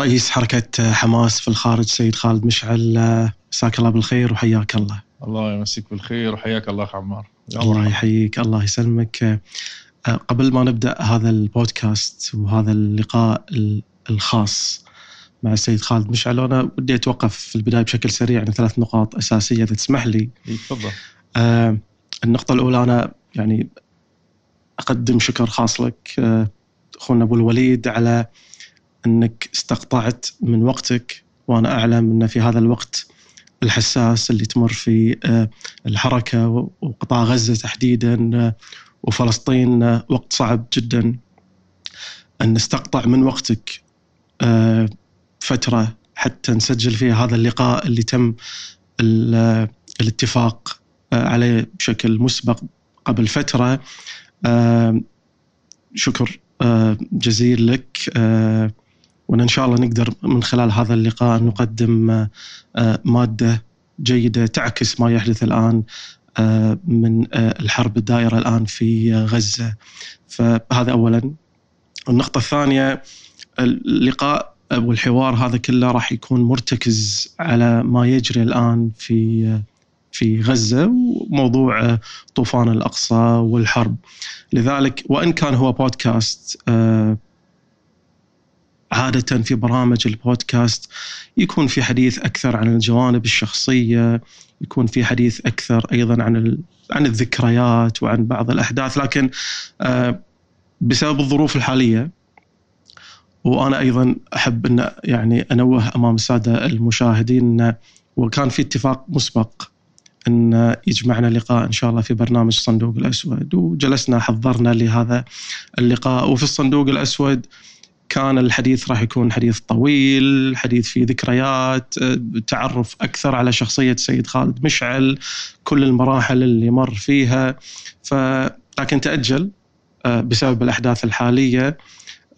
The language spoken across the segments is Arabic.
رئيس حركة حماس في الخارج سيد خالد مشعل مساك الله بالخير وحياك الله الله يمسيك بالخير وحياك الله اخ عمار الله يحييك الله يسلمك قبل ما نبدأ هذا البودكاست وهذا اللقاء الخاص مع السيد خالد مشعل وأنا ودي أتوقف في البداية بشكل سريع عن ثلاث نقاط أساسية إذا تسمح لي. تفضل. آه النقطة الأولى أنا يعني أقدم شكر خاص لك آه أخونا أبو الوليد على أنك استقطعت من وقتك وأنا أعلم أن في هذا الوقت الحساس اللي تمر فيه آه الحركة وقطاع غزة تحديدا آه وفلسطين آه وقت صعب جدا. أن نستقطع من وقتك فترة حتى نسجل فيها هذا اللقاء اللي تم الاتفاق عليه بشكل مسبق قبل فترة. شكر جزيل لك وإن ان شاء الله نقدر من خلال هذا اللقاء نقدم مادة جيدة تعكس ما يحدث الآن من الحرب الدائرة الآن في غزة. فهذا اولا. النقطة الثانية اللقاء والحوار هذا كله راح يكون مرتكز على ما يجري الآن في في غزة وموضوع طوفان الأقصى والحرب. لذلك وإن كان هو بودكاست عادة في برامج البودكاست يكون في حديث أكثر عن الجوانب الشخصية يكون في حديث أكثر أيضا عن عن الذكريات وعن بعض الأحداث. لكن بسبب الظروف الحالية وأنا أيضا أحب أن يعني أنوه أمام السادة المشاهدين وكان في اتفاق مسبق أن يجمعنا لقاء إن شاء الله في برنامج الصندوق الأسود. وجلسنا حضرنا لهذا اللقاء. وفي الصندوق الأسود كان الحديث راح يكون حديث طويل حديث فيه ذكريات تعرف أكثر على شخصية سيد خالد مشعل كل المراحل اللي مر فيها. ف لكن تأجل بسبب الأحداث الحالية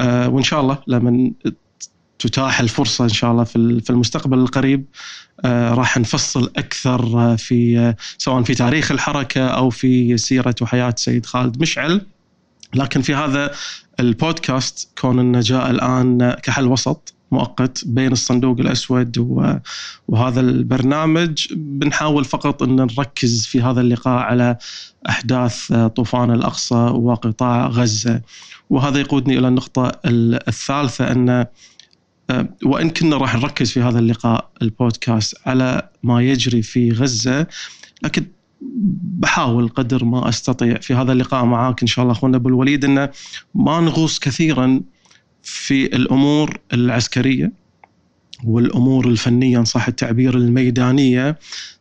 وإن شاء الله لمن تتاح الفرصة إن شاء الله في المستقبل القريب راح نفصل أكثر في سواء في تاريخ الحركة أو في سيرة وحياة سيد خالد مشعل. لكن في هذا البودكاست كون انه جاء الآن كحل وسط مؤقت بين الصندوق الأسود وهذا البرنامج بنحاول فقط إن نركز في هذا اللقاء على أحداث طوفان الأقصى وقطاع غزة. وهذا يقودني إلى النقطة الثالثة أن وإن كنا راح نركز في هذا اللقاء البودكاست على ما يجري في غزة لكن بحاول قدر ما أستطيع في هذا اللقاء معاك إن شاء الله أخونا أبو الوليد انه ما نغوص كثيرا في الأمور العسكرية والأمور الفنية ان صح التعبير الميدانية.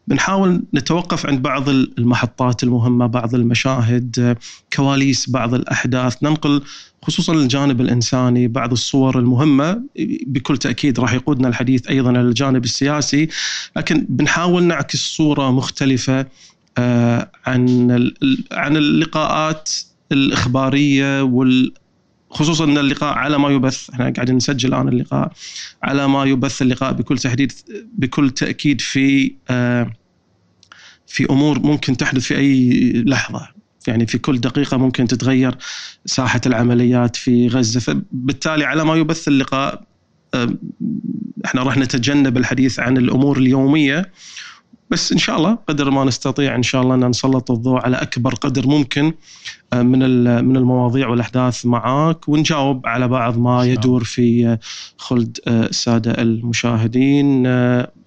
بنحاول نتوقف عند بعض المحطات المهمة بعض المشاهد كواليس بعض الأحداث. ننقل خصوصا الجانب الإنساني بعض الصور المهمة. بكل تأكيد راح يقودنا الحديث أيضا على الجانب السياسي. لكن بنحاول نعكس صورة مختلفة عن عن اللقاءات الإخبارية وال خصوصا إن اللقاء على ما يبث إحنا قاعدين نسجل الان اللقاء على ما يبث اللقاء بكل تحديد بكل تأكيد في في أمور ممكن تحدث في أي لحظة. يعني في كل دقيقة ممكن تتغير ساحة العمليات في غزة. فبالتالي على ما يبث اللقاء إحنا راح نتجنب الحديث عن الأمور اليومية. بس إن شاء الله قدر ما نستطيع إن شاء الله أن نسلط الضوء على أكبر قدر ممكن من من المواضيع والأحداث معاك ونجاوب على بعض ما يدور في خلد السادة المشاهدين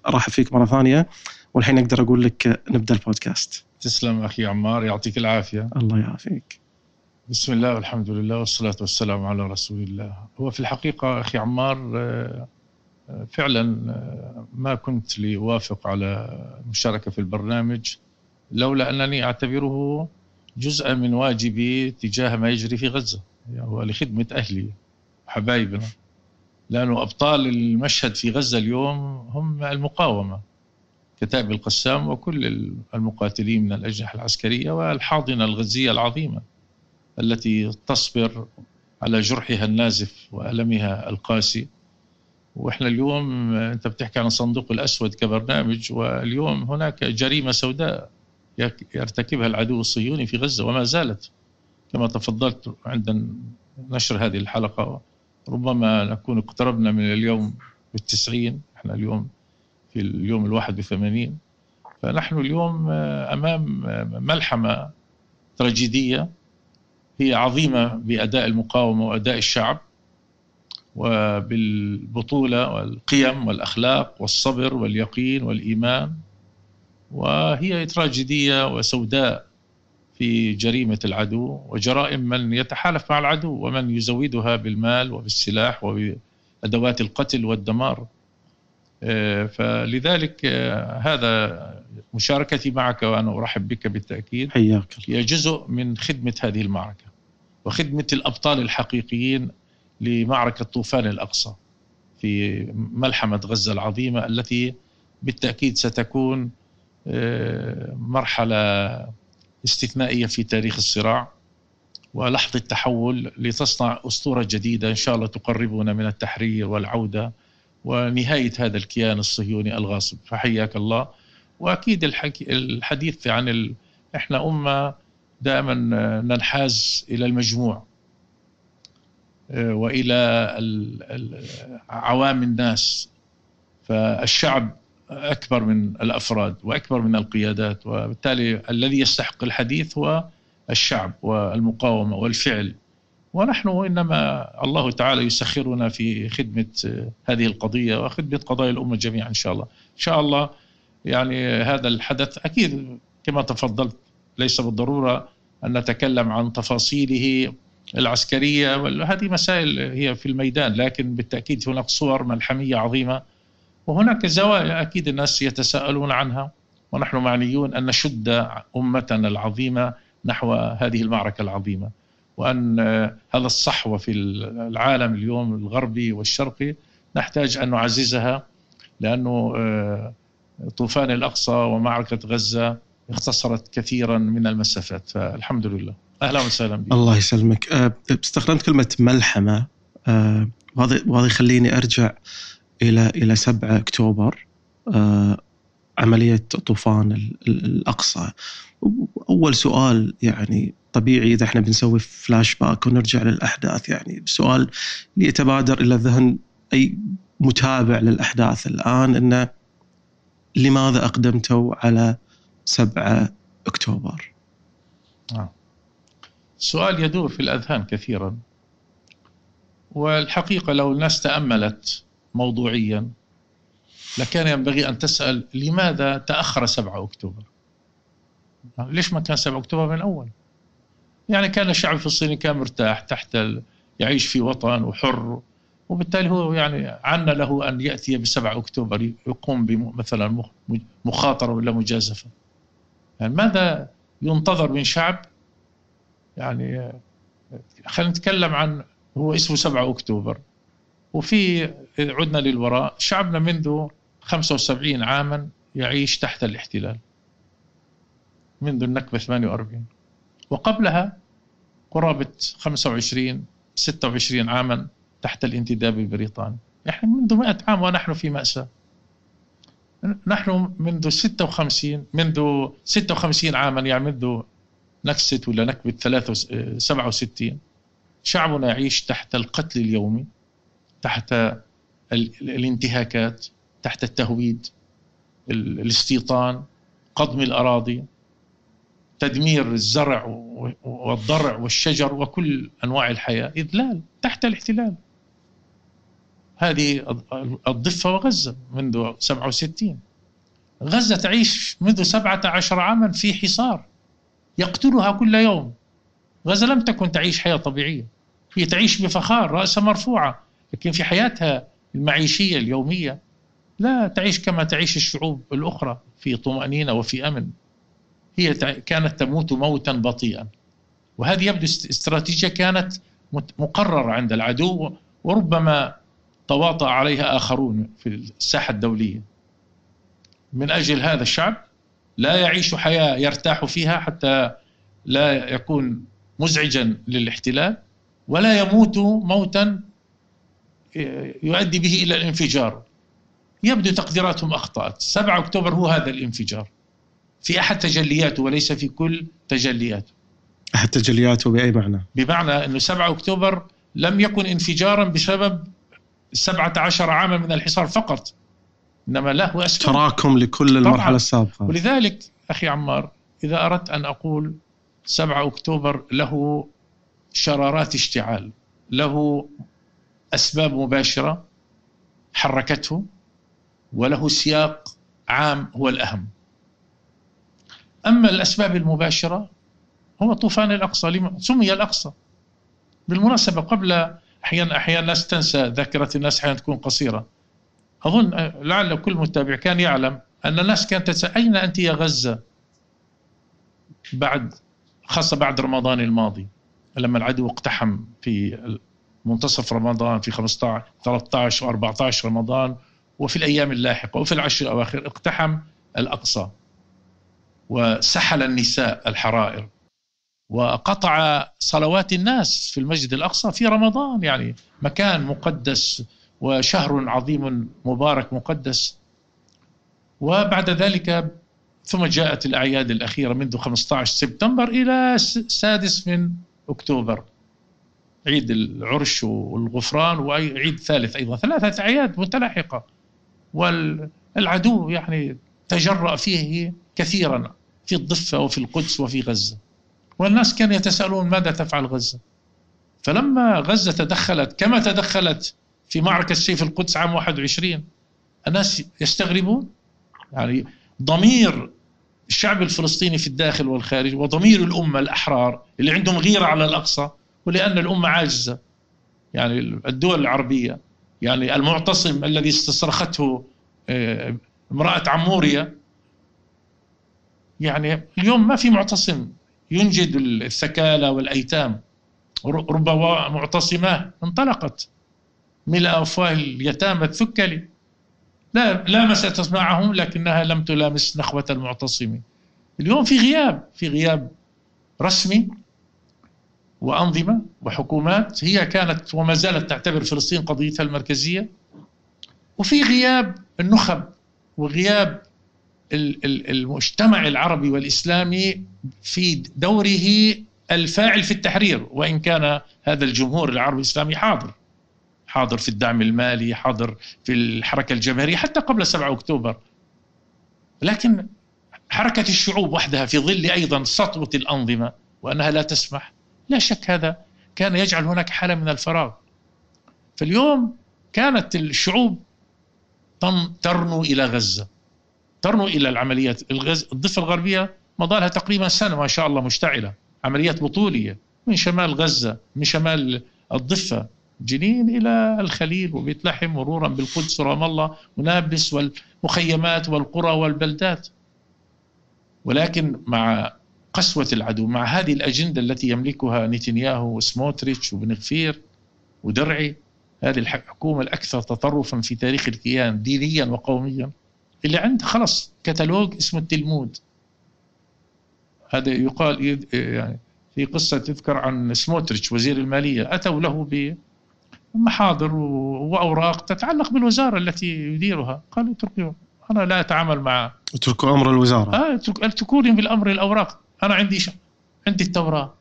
ارحب فيك مرة ثانية والحين أقدر أقول لك نبدأ البودكاست. تسلم أخي عمار يعطيك العافية. الله يعافيك. بسم الله والحمد لله والصلاة والسلام على رسول الله. هو في الحقيقة أخي عمار فعلا ما كنت لأوافق على المشاركة في البرنامج لولا أنني أعتبره جزءا من واجبي تجاه ما يجري في غزة. يعني هو لخدمة أهلي وحبايبنا لأنه أبطال المشهد في غزة اليوم هم المقاومة كتائب القسام وكل المقاتلين من الأجنحة العسكرية والحاضنة الغزية العظيمة التي تصبر على جرحها النازف وألمها القاسي. وإحنا اليوم انت بتحكي عن الصندوق الأسود كبرنامج واليوم هناك جريمة سوداء يرتكبها العدو الصهيوني في غزة وما زالت كما تفضلت عند نشر هذه الحلقة. ربما نكون اقتربنا من اليوم بالتسعين إحنا اليوم في اليوم الواحد وثمانين فنحن اليوم أمام ملحمة تراجيدية هي عظيمة بأداء المقاومة وأداء الشعب. وبالبطولة والقيم والأخلاق والصبر واليقين والإيمان وهي تراجيدية وسوداء في جريمة العدو وجرائم من يتحالف مع العدو ومن يزودها بالمال وبالسلاح وبأدوات القتل والدمار. آه، فلذلك آه، هذا مشاركتي معك وأنا أرحب بك بالتأكيد. حياك هي جزء من خدمة هذه المعركة وخدمة الأبطال الحقيقيين لمعركة طوفان الأقصى في ملحمة غزة العظيمة التي بالتأكيد ستكون آه، مرحلة استثنائية في تاريخ الصراع ولحظة تحول لتصنع أسطورة جديدة إن شاء الله تقربنا من التحرير والعودة ونهاية هذا الكيان الصهيوني الغاصب. فحياك الله. وأكيد الحديث عن ال... إحنا أمة دائما ننحاز إلى المجموع. آه، وإلى عوام الناس فالشعب أكبر من الأفراد وأكبر من القيادات وبالتالي الذي يستحق الحديث هو الشعب والمقاومة والفعل ونحن إنما الله تعالى يسخرنا في خدمة هذه القضية وخدمة قضايا الأمة جميعا إن شاء الله. إن شاء الله يعني هذا الحدث أكيد كما تفضلت ليس بالضرورة أن نتكلم عن تفاصيله العسكرية وهذه مسائل هي في الميدان لكن بالتأكيد هناك صور ملحمية عظيمة وهناك زوايا أكيد الناس يتساءلون عنها ونحن معنيون أن نشد أمتنا العظيمة نحو هذه المعركة العظيمة وأن هذا الصحوه في العالم اليوم الغربي والشرقي نحتاج أن نعززها لأنه آه، طوفان الأقصى ومعركة غزة اختصرت كثيرا من المسافات فالحمد لله. أهلا وسهلا. بك الله يسلمك. أه، استخدمت كلمة ملحمة. أه، وهذا وهذا يخليني أرجع إلى إلى 7 أكتوبر. أه، عملية طوفان الأقصى. أول سؤال يعني طبيعي إذا إحنا بنسوي فلاش باك ونرجع للأحداث. يعني سؤال يتبادر إلى ذهن أي متابع للأحداث الآن انه لماذا أقدمتوا على 7 أكتوبر؟ آه. سؤال يدور في الأذهان كثيرا. والحقيقة لو الناس تأملت موضوعيا لكان ينبغي أن تسأل لماذا تأخر 7 أكتوبر؟ ليش ما كان 7 أكتوبر من الأول يعني كان الشعب الفلسطيني كان مرتاح تحت ال... يعيش في وطن وحر وبالتالي هو يعني عنا له أن يأتي ب 7 أكتوبر يقوم مثلا مخاطرة ولا مجازفة. يعني ماذا ينتظر من شعب يعني خلينا نتكلم عن هو اسمه 7 أكتوبر. وفي عدنا للوراء شعبنا منذ 75 عاما يعيش تحت الاحتلال. منذ النكبة 48 وقبلها قرابة 25 26 عاما تحت الانتداب البريطاني. إحنا منذ 100 عام ونحن في مأساة. نحن منذ 56 منذ 56 عاما يعني منذ نكسة ولا نكبة 67 شعبنا يعيش تحت القتل اليومي تحت الانتهاكات تحت التهويد الاستيطان قضم الأراضي تدمير الزرع والضرع والشجر وكل أنواع الحياة. إذلال تحت الاحتلال. هذه الضفة وغزة منذ 67 غزة تعيش منذ 17 عاما في حصار. يقتلها كل يوم. غزة لم تكن تعيش حياة طبيعية. هي تعيش بفخار رأسها مرفوعة لكن في حياتها المعيشية اليومية لا تعيش كما تعيش الشعوب الأخرى في طمأنينة وفي أمن. هي كانت تموت موتا بطيئا. وهذه يبدو استراتيجية كانت مقررة عند العدو وربما تواطأ عليها آخرون في الساحة الدولية. من أجل هذا الشعب لا يعيش حياة يرتاح فيها حتى لا يكون مزعجا للاحتلال ولا يموت موتا يؤدي به إلى الانفجار. يبدو تقديراتهم أخطأت 7 أكتوبر هو هذا الانفجار. في أحد تجلياته وليس في كل تجلياته. أحد تجلياته بأي معنى؟ بمعنى أنه 7 أكتوبر لم يكن انفجارا بسبب 17 عاما من الحصار فقط. إنما له اسباب تراكم لكل المرحلة السابقة. ولذلك أخي عمار إذا أردت أن أقول 7 أكتوبر له شرارات اشتعال له أسباب مباشرة حركته وله سياق عام هو الأهم. أما الأسباب المباشرة هو طوفان الأقصى سمي الأقصى. بالمناسبة قبل أحيانا أحيانا الناس تنسى ذاكرة الناس أحيانا تكون قصيرة. أظن لعل كل متابع كان يعلم أن الناس كانت تسال أين أنت يا غزة؟ بعد خاصة بعد رمضان الماضي لما العدو اقتحم في منتصف رمضان في 15 13 و14 رمضان وفي الأيام اللاحقة وفي العشر الأواخر اقتحم الأقصى وسحل النساء الحرائر وقطع صلوات الناس في المسجد الأقصى في رمضان يعني مكان مقدس وشهر عظيم مبارك مقدس. وبعد ذلك ثم جاءت الأعياد الأخيرة منذ 15 سبتمبر إلى السادس من أكتوبر. عيد العرش والغفران وعيد ثالث أيضا. ثلاثة أعياد متلاحقة. والعدو يعني تجرأ فيه كثيرا في الضفة وفي القدس وفي غزة. والناس كانوا يتساءلون ماذا تفعل غزة؟ فلما غزة تدخلت كما تدخلت في معركة سيف القدس عام 21 الناس يستغربون يعني ضمير الشعب الفلسطيني في الداخل والخارج وضمير الأمة الأحرار اللي عندهم غيرة على الأقصى ولأن الأمة عاجزة. يعني الدول العربية يعني المعتصم الذي استصرخته آه، امرأة عمورية. يعني اليوم ما في معتصم ينجد الثكالى والأيتام. رب معتصماه انطلقت. ملء افواه اليتامى الثكلي. لا لامست معهم لكنها لم تلامس نخوة المعتصمين. اليوم في غياب في غياب رسمي وأنظمة وحكومات هي كانت وما زالت تعتبر فلسطين قضيتها المركزية. وفي غياب النخب وغياب المجتمع العربي والإسلامي في دوره الفاعل في التحرير وإن كان هذا الجمهور العربي الإسلامي حاضر. حاضر في الدعم المالي حاضر في الحركة الجماهيرية حتى قبل 7 أكتوبر. لكن حركة الشعوب وحدها في ظل أيضا سطوة الأنظمة وأنها لا تسمح لا شك هذا كان يجعل هناك حالة من الفراغ. فاليوم كانت الشعوب ترنو إلى غزة. ترنو إلى العمليات. الغز... الضفة الغربية مضالها تقريبا سنة ما شاء الله مشتعلة. عمليات بطولية من شمال غزة من شمال الضفة. جنين إلى الخليل وبيت لحم مرورا بالقدس ورام الله ونابلس والمخيمات والقرى والبلدات. ولكن مع قسوة العدو مع هذه الأجندة التي يملكها نتنياهو وسموتريتش وبن غفير ودرعي هذه الحكومة الأكثر تطرفا في تاريخ الكيان دينيا وقوميا اللي عنده خلص كتالوج اسمه التلمود. هذا يقال يعني في قصة تذكر عن سموتريتش وزير المالية أتوا له محاضر وأوراق تتعلق بالوزارة التي يديرها. قال اتركوا أنا لا أتعامل مع اتركوا أمر الوزارة. آه اتركوني بالأمر الأوراق. أنا عندي ش... عندي التوراه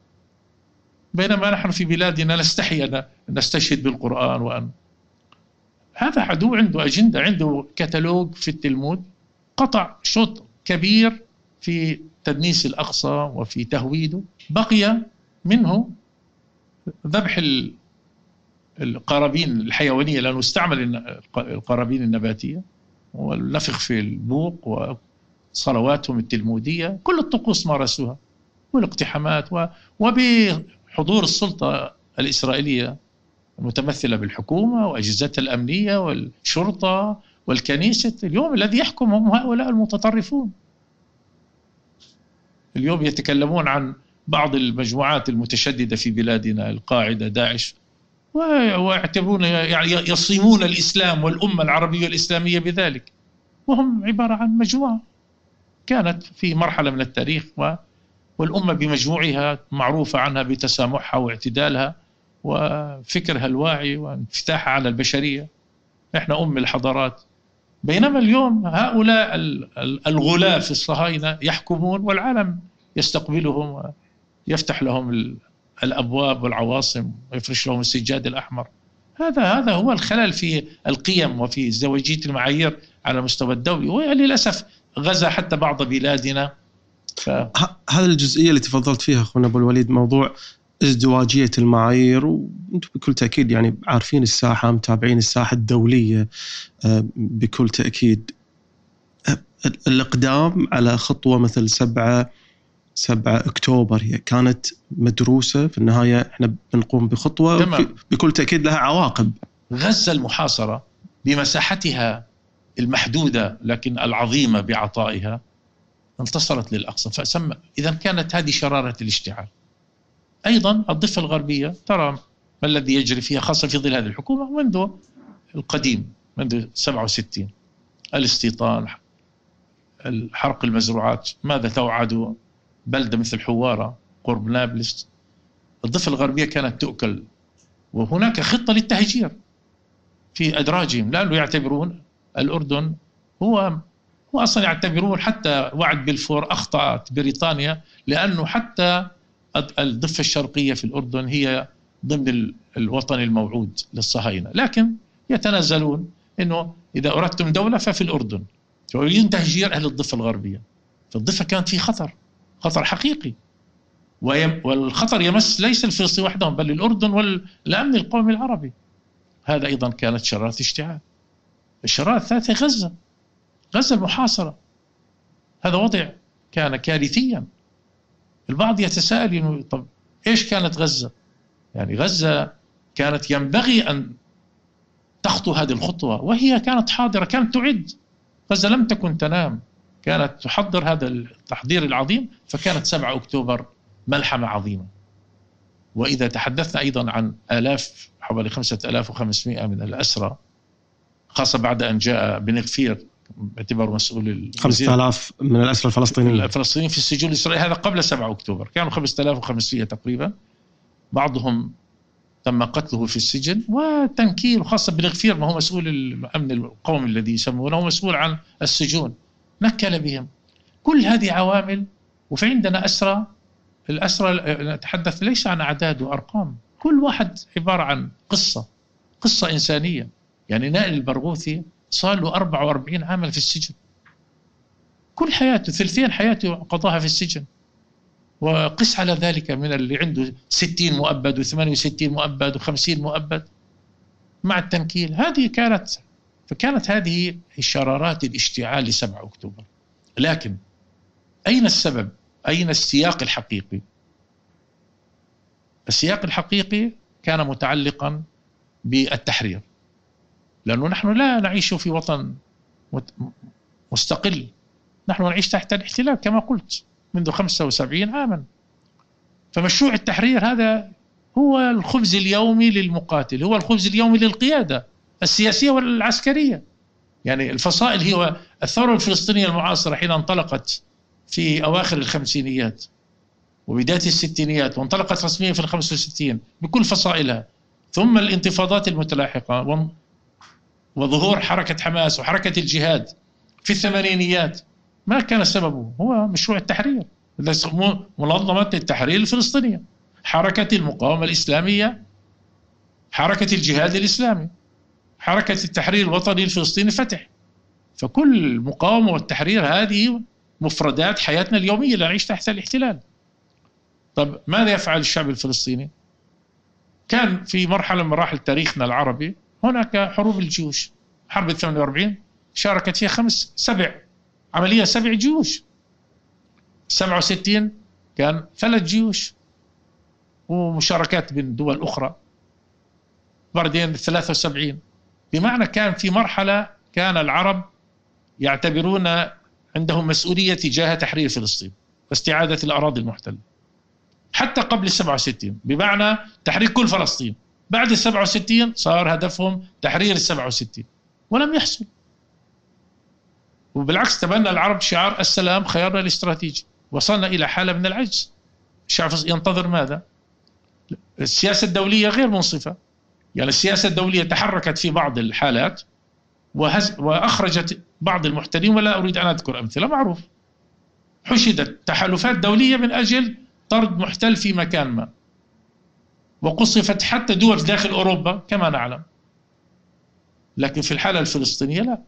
بينما نحن في بلادنا نستحي أن نستشهد بالقرآن وان هذا عدو عنده أجندة عنده كتالوج في التلمود. قطع شوط كبير في تدنيس الأقصى وفي تهويده. بقي منه ذبح القرابين الحيوانية لأنه استعمل القرابين النباتية. والنفخ في البوق وصلواتهم التلمودية. كل الطقوس مارسوها والاقتحامات وبحضور السلطة الإسرائيلية المتمثلة بالحكومة وأجهزتها الأمنية والشرطة والكنيسة. اليوم الذي يحكم هم هؤلاء المتطرفون. اليوم يتكلمون عن بعض المجموعات المتشددة في بلادنا القاعدة داعش. ويعتبرون يعني يصيمون الإسلام والأمة العربية الإسلامية بذلك. وهم عبارة عن مجموعة كانت في مرحلة من التاريخ والأمة بمجموعها معروفة عنها بتسامحها واعتدالها وفكرها الواعي وانفتاحها على البشرية. إحنا أم الحضارات. بينما اليوم هؤلاء الغلاف الصهاينة يحكمون والعالم يستقبلهم ويفتح لهم الأبواب والعواصم ويفرش لهم السجاد الأحمر. هذا هذا هو الخلل في القيم وفي ازدواجيه المعايير على المستوى الدولي. وللأسف غزا حتى بعض بلادنا. ف... هذه الجزئية اللي تفضلت فيها أخونا أبو الوليد موضوع ازدواجية المعايير وأنتم بكل تأكيد يعني عارفين الساحة متابعين الساحة الدولية آه، بكل تأكيد. الإقدام على خطوة مثل سبعة 7 أكتوبر. هي كانت مدروسة. في النهاية إحنا بنقوم بخطوة تمام. بكل تأكيد لها عواقب. غزة المحاصرة بمساحتها المحدودة لكن العظيمة بعطائها انتصرت للأقصى. فسمى إذا كانت هذه شرارة الاشتعال. أيضا الضفة الغربية ترى ما الذي يجري فيها خاصة في ظل هذه الحكومة منذ القديم منذ 67 الاستيطان الحرق المزروعات ماذا توعدوا بلدة مثل حوارة قرب نابلس. الضفة الغربية كانت تؤكل. وهناك خطة للتهجير في أدراجهم لأنه يعتبرون الأردن هو هو أصلا يعتبرون حتى وعد بلفور أخطأت بريطانيا لأنه حتى الضفة الشرقية في الأردن هي ضمن الوطن الموعود للصهاينة. لكن يتنازلون أنه إذا أردتم دولة ففي الأردن. يريدون تهجير أهل الضفة الغربية. فالضفة كانت في خطر. خطر حقيقي. والخطر يمس ليس الفلسطينيين وحدهم بل الأردن والأمن القومي العربي. هذا أيضا كانت شرارة اشتعال. الشرارة الثالثة غزة. غزة المحاصرة. هذا وضع كان كارثيا. البعض يتساءل إنه طب إيش كانت غزة؟ يعني غزة كانت ينبغي أن تخطو هذه الخطوة وهي كانت حاضرة كانت تعد. غزة لم تكن تنام. كانت تحضر هذا التحضير العظيم فكانت 7 أكتوبر ملحمة عظيمة. وإذا تحدثنا أيضا عن آلاف حوالي 5500 من الأسرى خاصة بعد أن جاء بن غفير باعتباره مسؤول 5000 من الأسرى الفلسطينيين. الفلسطينيين في السجون الإسرائيلي هذا قبل 7 أكتوبر كانوا 5500 تقريبا. بعضهم تم قتله في السجن وتنكيل وخاصة بن غفير ما هو مسؤول الأمن القومي الذي يسمونه مسؤول عن السجون. نكل بهم. كل هذه عوامل وفي عندنا أسرى الأسرى نتحدث ليس عن أعداد وأرقام كل واحد عبارة عن قصة قصة إنسانية. يعني نائل البرغوثي صار له 44 عاما في السجن. كل حياته ثلثين حياته قضاها في السجن. وقس على ذلك من اللي عنده 60 مؤبد و68 مؤبد و50 مؤبد. مع التنكيل هذه كانت فكانت هذه شرارات الاشتعال ل 7 أكتوبر لكن أين السبب؟ أين السياق الحقيقي؟ السياق الحقيقي كان متعلقا بالتحرير لأنه نحن لا نعيش في وطن مستقل نحن نعيش تحت الاحتلال كما قلت منذ 75 عاما فمشروع التحرير هذا هو الخبز اليومي للمقاتل هو الخبز اليومي للقيادة السياسية والعسكرية. يعني الفصائل هي الثورة الفلسطينية المعاصرة حين انطلقت في أواخر الخمسينيات وبداية الستينيات وانطلقت رسميا في الخمسة وستين بكل فصائلها ثم الانتفاضات المتلاحقة وظهور حركة حماس وحركة الجهاد في الثمانينيات. ما كان سببه؟ هو مشروع التحرير. منظمة التحرير الفلسطينية. حركة المقاومة الإسلامية حركة الجهاد الإسلامي. حركة التحرير الوطني الفلسطيني فتح. فكل المقاومة والتحرير هذه مفردات حياتنا اليومية اللي نعيش تحت الاحتلال. طب ماذا يفعل الشعب الفلسطيني؟ كان في مرحلة من مراحل تاريخنا العربي هناك حروب الجيوش. حرب 48 شاركت فيها خمس سبع عملية سبع جيوش. 67 كان ثلاث جيوش ومشاركات من دول أخرى. بعدين 73 بمعنى كان في مرحلة كان العرب يعتبرون عندهم مسؤولية تجاه تحرير فلسطين واستعادة الأراضي المحتلة. حتى قبل 67 بمعنى تحرير كل فلسطين. بعد ال 67 صار هدفهم تحرير ال 67 ولم يحصل. وبالعكس تبنى العرب شعار السلام خيارنا الاستراتيجي. وصلنا إلى حالة من العجز. الشعب ينتظر ماذا؟ السياسة الدولية غير منصفة. يعني السياسة الدولية تحركت في بعض الحالات وهز وأخرجت بعض المحتلين ولا أريد أن أذكر أمثلة معروف. حشدت تحالفات دولية من أجل طرد محتل في مكان ما. وقصفت حتى دول داخل أوروبا كما نعلم. لكن في الحالة الفلسطينية لا.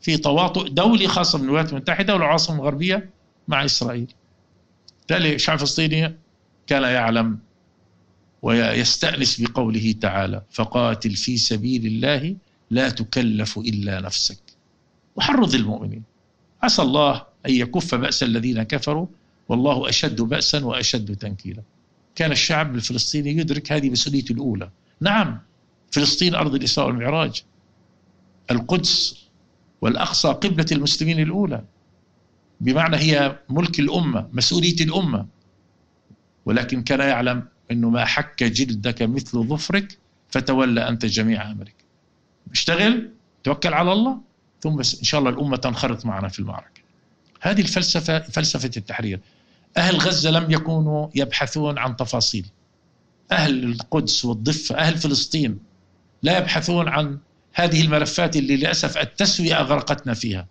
في تواطؤ دولي خاصة بالولايات المتحدة والعواصم الغربية مع إسرائيل. بالتالي الشعب الفلسطيني كان يعلم ويستأنس بقوله تعالى فقاتل في سبيل الله لا تكلف إلا نفسك. وحرض المؤمنين. عسى الله أن يكف بأس الذين كفروا والله أشد بأسا وأشد تنكيلا. كان الشعب الفلسطيني يدرك هذه مسؤوليته الأولى. نعم فلسطين أرض الإسراء والمعراج. القدس والأقصى قبلة المسلمين الأولى. بمعنى هي ملك الأمة مسؤولية الأمة. ولكن كان يعلم أنه ما حك جلدك مثل ظفرك فتولى أنت جميع أمرك. اشتغل توكل على الله ثم بس إن شاء الله الأمة تنخرط معنا في المعركة. هذه الفلسفة فلسفة التحرير. أهل غزة لم يكونوا يبحثون عن تفاصيل. أهل القدس والضفة أهل فلسطين لا يبحثون عن هذه الملفات اللي للأسف التسوية أغرقتنا فيها.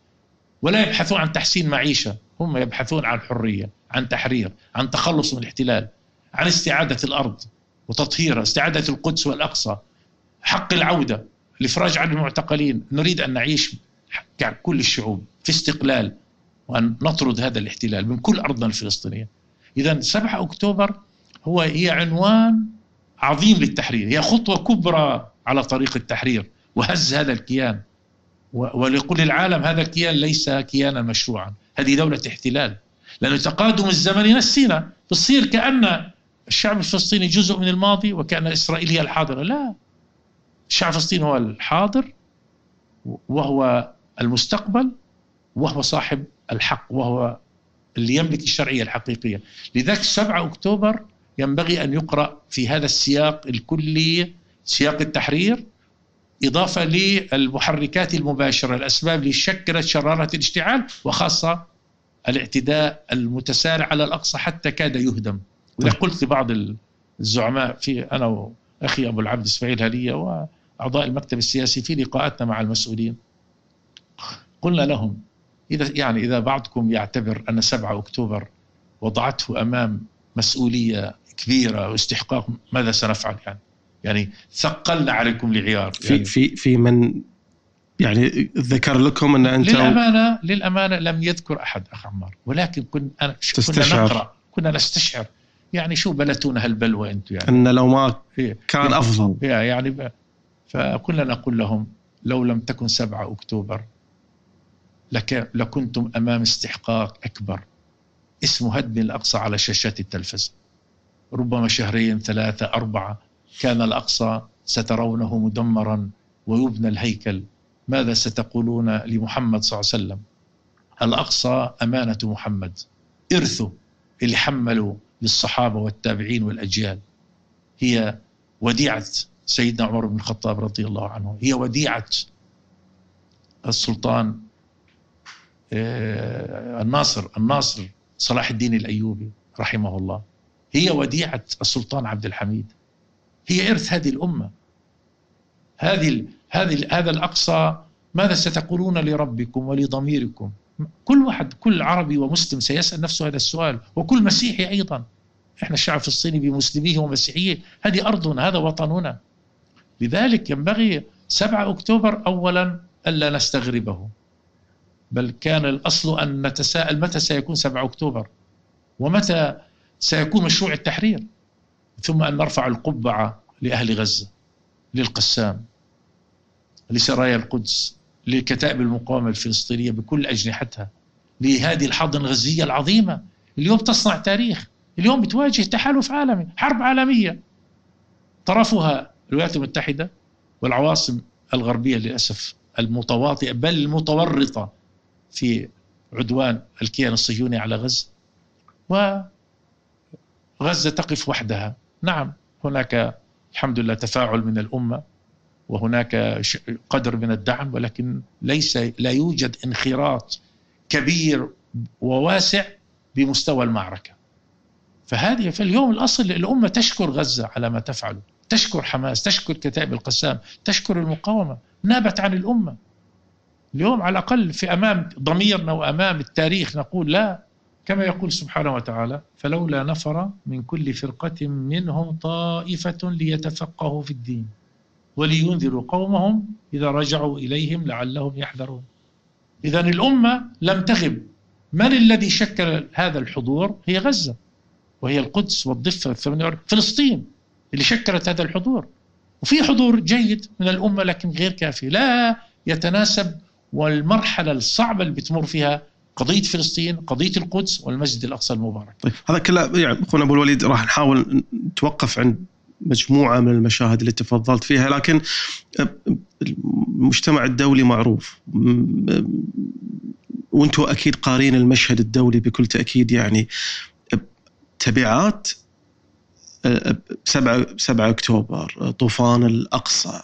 ولا يبحثون عن تحسين معيشة هم يبحثون عن حرية عن تحرير عن تخلص من الاحتلال. عن استعادة الأرض وتطهيرها استعادة القدس والأقصى حق العودة الإفراج عن المعتقلين. نريد أن نعيش ككل الشعوب في استقلال وأن نطرد هذا الاحتلال من كل أرضنا الفلسطينية. إذا 7 أكتوبر هو هي عنوان عظيم للتحرير. هي خطوة كبرى على طريق التحرير وهز هذا الكيان. ولكل العالم هذا الكيان ليس كيانا مشروعا. هذه دولة احتلال. لأن تقادم الزمن نسينا تصير كأن الشعب الفلسطيني جزء من الماضي وكأن إسرائيل هي الحاضرة. لا. الشعب الفلسطيني هو الحاضر وهو المستقبل وهو صاحب الحق وهو اللي يملك الشرعية الحقيقية. لذلك 7 أكتوبر ينبغي أن يقرأ في هذا السياق الكلي سياق التحرير إضافة للمحركات المباشرة الأسباب اللي شكلت شرارة الاشتعال وخاصة الاعتداء المتسارع على الأقصى حتى كاد يهدم. وإذا. قلت لبعض الزعماء في أنا وأخي أبو العبد إسماعيل هلية وأعضاء المكتب السياسي في لقاءاتنا مع المسؤولين قلنا لهم إذا يعني إذا بعضكم يعتبر أن 7 أكتوبر وضعته أمام مسؤولية كبيرة واستحقاق ماذا سنفعل يعني يعني ثقلنا عليكم العيار في يعني في في من يعني ذكر لكم أن أنت للأمانة للأمانة لم يذكر أحد أخ عمار ولكن كنا أنا كنا نقرأ كنا نستشعر يعني شو بلتونا هالبلوى أنتم يعني؟ إن لو ما كان أفضل. يعني فكنا نقول لهم لو لم تكن 7 أكتوبر لك لكنتم أمام استحقاق أكبر. اسمه هدم الأقصى على شاشات التلفزيون. ربما شهرين ثلاثة أربعة كان الأقصى سترونه مدمرا ويبنى الهيكل. ماذا ستقولون لمحمد صلى الله عليه وسلم؟ الأقصى أمانة محمد. إرثه اللي حملوا للصحابة والتابعين والأجيال. هي وديعة سيدنا عمر بن الخطاب رضي الله عنه. هي وديعة السلطان آه، الناصر الناصر صلاح الدين الأيوبي رحمه الله. هي وديعة السلطان عبد الحميد. هي إرث هذه الأمة. هذه هذه هذا الأقصى ماذا ستقولون لربكم ولضميركم؟ كل واحد كل عربي ومسلم سيسأل نفسه هذا السؤال. وكل مسيحي أيضا. إحنا الشعب الفلسطيني بمسلميه ومسيحية. هذه أرضنا هذا وطننا. لذلك ينبغي 7 أكتوبر أولا ألا نستغربه. بل كان الأصل أن نتساءل متى سيكون 7 أكتوبر؟ ومتى سيكون مشروع التحرير؟ ثم أن نرفع القبعة لأهل غزة للقسام لسرايا القدس. لكتائب المقاومة الفلسطينية بكل أجنحتها لهذه الحضن الغزية العظيمة. اليوم تصنع تاريخ اليوم بتواجه تحالف عالمي حرب عالمية. طرفها الولايات المتحدة والعواصم الغربية للأسف المتواطئة بل المتورطة في عدوان الكيان الصهيوني على غزة. وغزة تقف وحدها. نعم هناك الحمد لله تفاعل من الأمة. وهناك قدر من الدعم ولكن ليس لا يوجد انخراط كبير وواسع بمستوى المعركة. فهذه في اليوم الأصل الامه تشكر غزة على ما تفعله، تشكر حماس، تشكر كتائب القسام، تشكر المقاومة، نابت عن الأمة. اليوم على الأقل في أمام ضميرنا وأمام التاريخ نقول لا كما يقول سبحانه وتعالى فلولا نفر من كل فرقة منهم طائفة ليتفقهوا في الدين ولينذروا قومهم إذا رجعوا إليهم لعلهم يحذرون. إذا الأمة لم تغب. من الذي شكل هذا الحضور؟ هي غزة وهي القدس والضفة فلسطين اللي شكلت هذا الحضور. وفي حضور جيد من الأمة لكن غير كافي. لا يتناسب والمرحلة الصعبة اللي بتمر فيها قضية فلسطين قضية القدس والمسجد الأقصى المبارك. طيب هذا كله يعني أخونا أبو الوليد راح نحاول نتوقف عند مجموعة من المشاهد اللي تفضلت فيها لكن المجتمع الدولي معروف. وأنتم أكيد قارين المشهد الدولي بكل تأكيد يعني تبعات 7 7 أكتوبر طوفان الأقصى.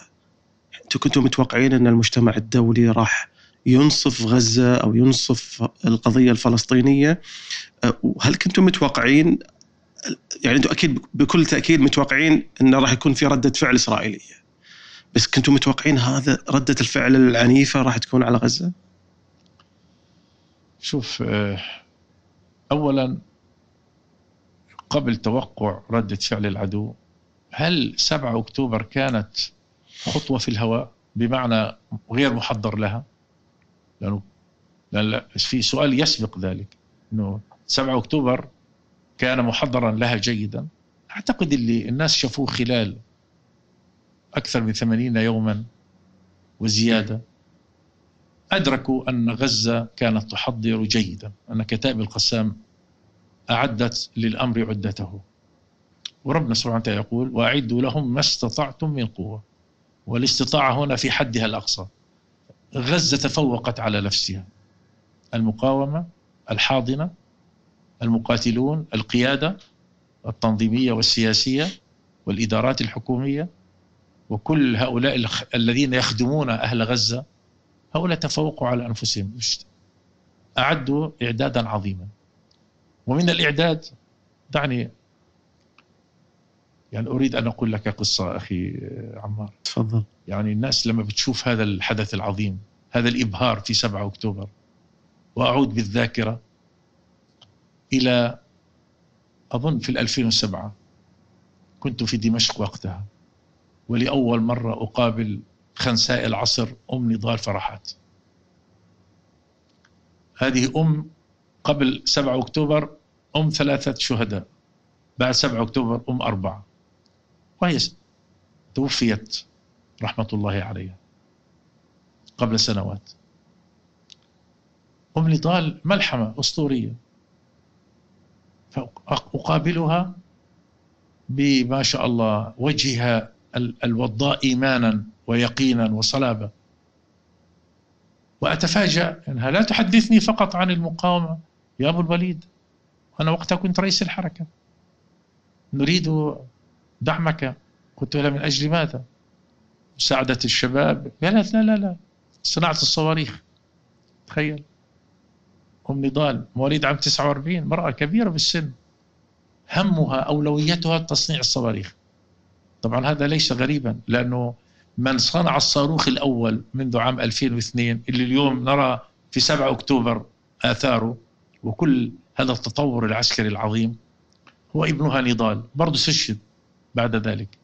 أنتم كنتم متوقعين أن المجتمع الدولي راح ينصف غزة أو ينصف القضية الفلسطينية؟ هل كنتم متوقعين يعني أنتم أكيد بكل تأكيد متوقعين انه راح يكون في ردة فعل إسرائيلية بس كنتم متوقعين هذا ردة الفعل العنيفة راح تكون على غزة؟ شوف آه، اولا قبل توقع ردة فعل العدو هل 7 أكتوبر كانت خطوة في الهواء بمعنى غير محضر لها لأنه لأن في سؤال يسبق ذلك أنه 7 أكتوبر كان محضرا لها جيدا. أعتقد اللي الناس شافوه خلال أكثر من 80 يوما وزيادة أدركوا أن غزة كانت تحضر جيدا أن كتائب القسام أعدت للأمر عدته. وربنا سبحانه وتعالى يقول وأعدوا لهم ما استطعتم من قوة. والاستطاعة هنا في حدها الأقصى. غزة تفوقت على نفسها. المقاومة الحاضنة المقاتلون القيادة التنظيمية والسياسية والإدارات الحكومية وكل هؤلاء الذين يخدمون أهل غزة هؤلاء تفوقوا على أنفسهم. أعدوا إعدادا عظيما. ومن الإعداد دعني يعني أريد أن أقول لك قصة أخي عمار. تفضل. يعني الناس لما بتشوف هذا الحدث العظيم هذا الإبهار في 7 أكتوبر وأعود بالذاكرة إلى أظن في 2007 كنت في دمشق وقتها ولأول مرة أقابل خنساء العصر أم نضال فرحات. هذه أم قبل 7 أكتوبر أم ثلاثة شهداء. بعد 7 أكتوبر أم أربعة. وهي توفيت رحمة الله عليها قبل سنوات. أم نضال ملحمة أسطورية. فأقابلها بما شاء الله وجهها الوضاء إيمانا ويقينا وصلابة وأتفاجأ أنها لا تحدثني فقط عن المقاومة. يا أبو الوليد أنا وقتها كنت رئيس الحركة. نريد دعمك. قلت لها من أجل ماذا؟ مساعدة الشباب. قالت لا لا لا. صناعة الصواريخ. تخيل. أم نضال. مواليد عام 49 مرأة كبيرة بالسن همها أولويتها تصنيع الصواريخ. طبعا هذا ليس غريبا لأنه من صنع الصاروخ الأول منذ عام 2002 اللي اليوم نرى في 7 أكتوبر آثاره وكل هذا التطور العسكري العظيم هو ابنها نضال برضه استشهد بعد ذلك.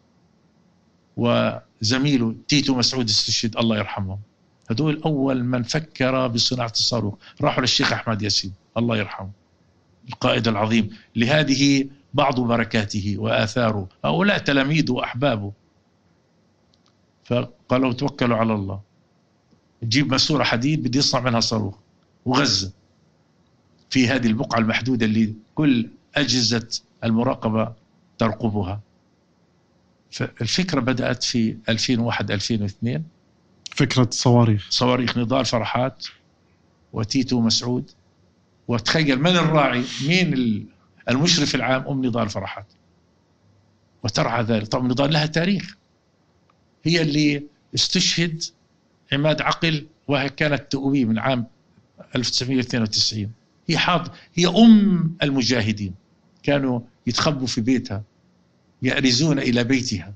وزميله تيتو مسعود استشهد الله يرحمهم هدول أول من فكر بصناعة الصاروخ. راحوا للشيخ أحمد ياسين الله يرحمه القائد العظيم لهذه بعض بركاته وآثاره. هؤلاء تلاميذه وأحبابه. فقالوا توكلوا على الله. تجيب ماسورة حديد بدي يصنع منها صاروخ. وغزة. في هذه البقعة المحدودة اللي كل أجهزة المراقبة ترقبها. فالفكرة بدأت في 2001-2002 فكرة صواريخ. صواريخ نضال فرحات وتيتو مسعود وتخيل من الراعي؟ مين المشرف العام أم نضال فرحات؟ وترعى ذلك. طبعا نضال لها تاريخ. هي اللي استشهد عماد عقل وهي كانت تؤوي من عام 1992 هي حاض هي أم المجاهدين. كانوا يتخبوا في بيتها يأرزون إلى بيتها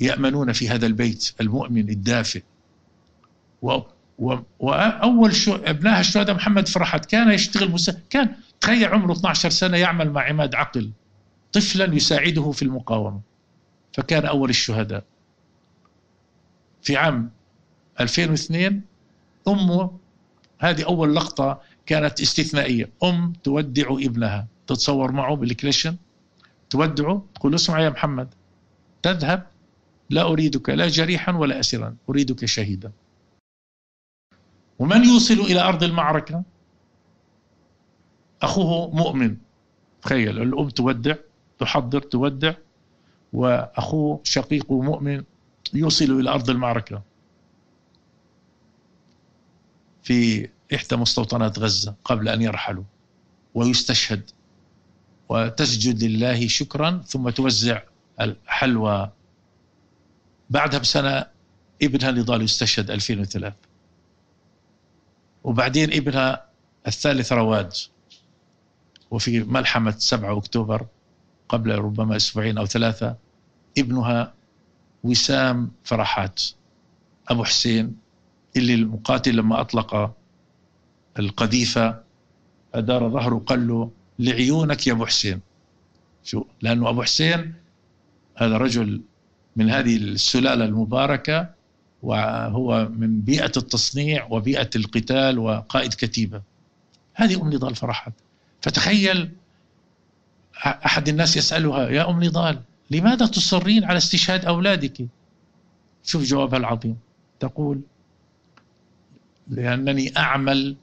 يأمنون في هذا البيت المؤمن الدافئ. وأول شو ابنائها الشهداء محمد فرحات كان يشتغل مس... كان تخيل عمره 12 سنة يعمل مع عماد عقل طفلا يساعده في المقاومة. فكان أول الشهداء. في عام 2002 أمه هذه أول لقطة كانت استثنائية. أم تودع ابنها. تتصور معه بالكليشن تودعه تقول اسمع يا محمد تذهب. لا أريدك لا جريحا ولا اسرا أريدك شهيدا. ومن يوصل إلى أرض المعركة؟ أخوه مؤمن. تخيل الأم تودع تحضر تودع وأخوه شقيقه مؤمن يوصل إلى أرض المعركة. في إحدى مستوطنات غزة قبل أن يرحلوا ويستشهد وتسجد لله شكرا ثم توزع الحلوى. بعدها بسنة ابنها نضال يستشهد 2003 وبعدين ابنها الثالث رواد وفي ملحمة 7 أكتوبر قبل ربما أسبوعين أو ثلاثة ابنها وسام فرحات أبو حسين اللي المقاتل لما أطلق القذيفة أدار ظهره قال له لعيونك يا أبو حسين. شو؟ لأنه أبو حسين هذا رجل من هذه السلالة المباركة وهو من بيئة التصنيع وبيئة القتال وقائد كتيبة. هذه أم نضال فرحات فتخيل أحد الناس يسألها يا أم نضال لماذا تصرين على استشهاد أولادك؟ شوف جوابها العظيم. تقول لأنني أعمل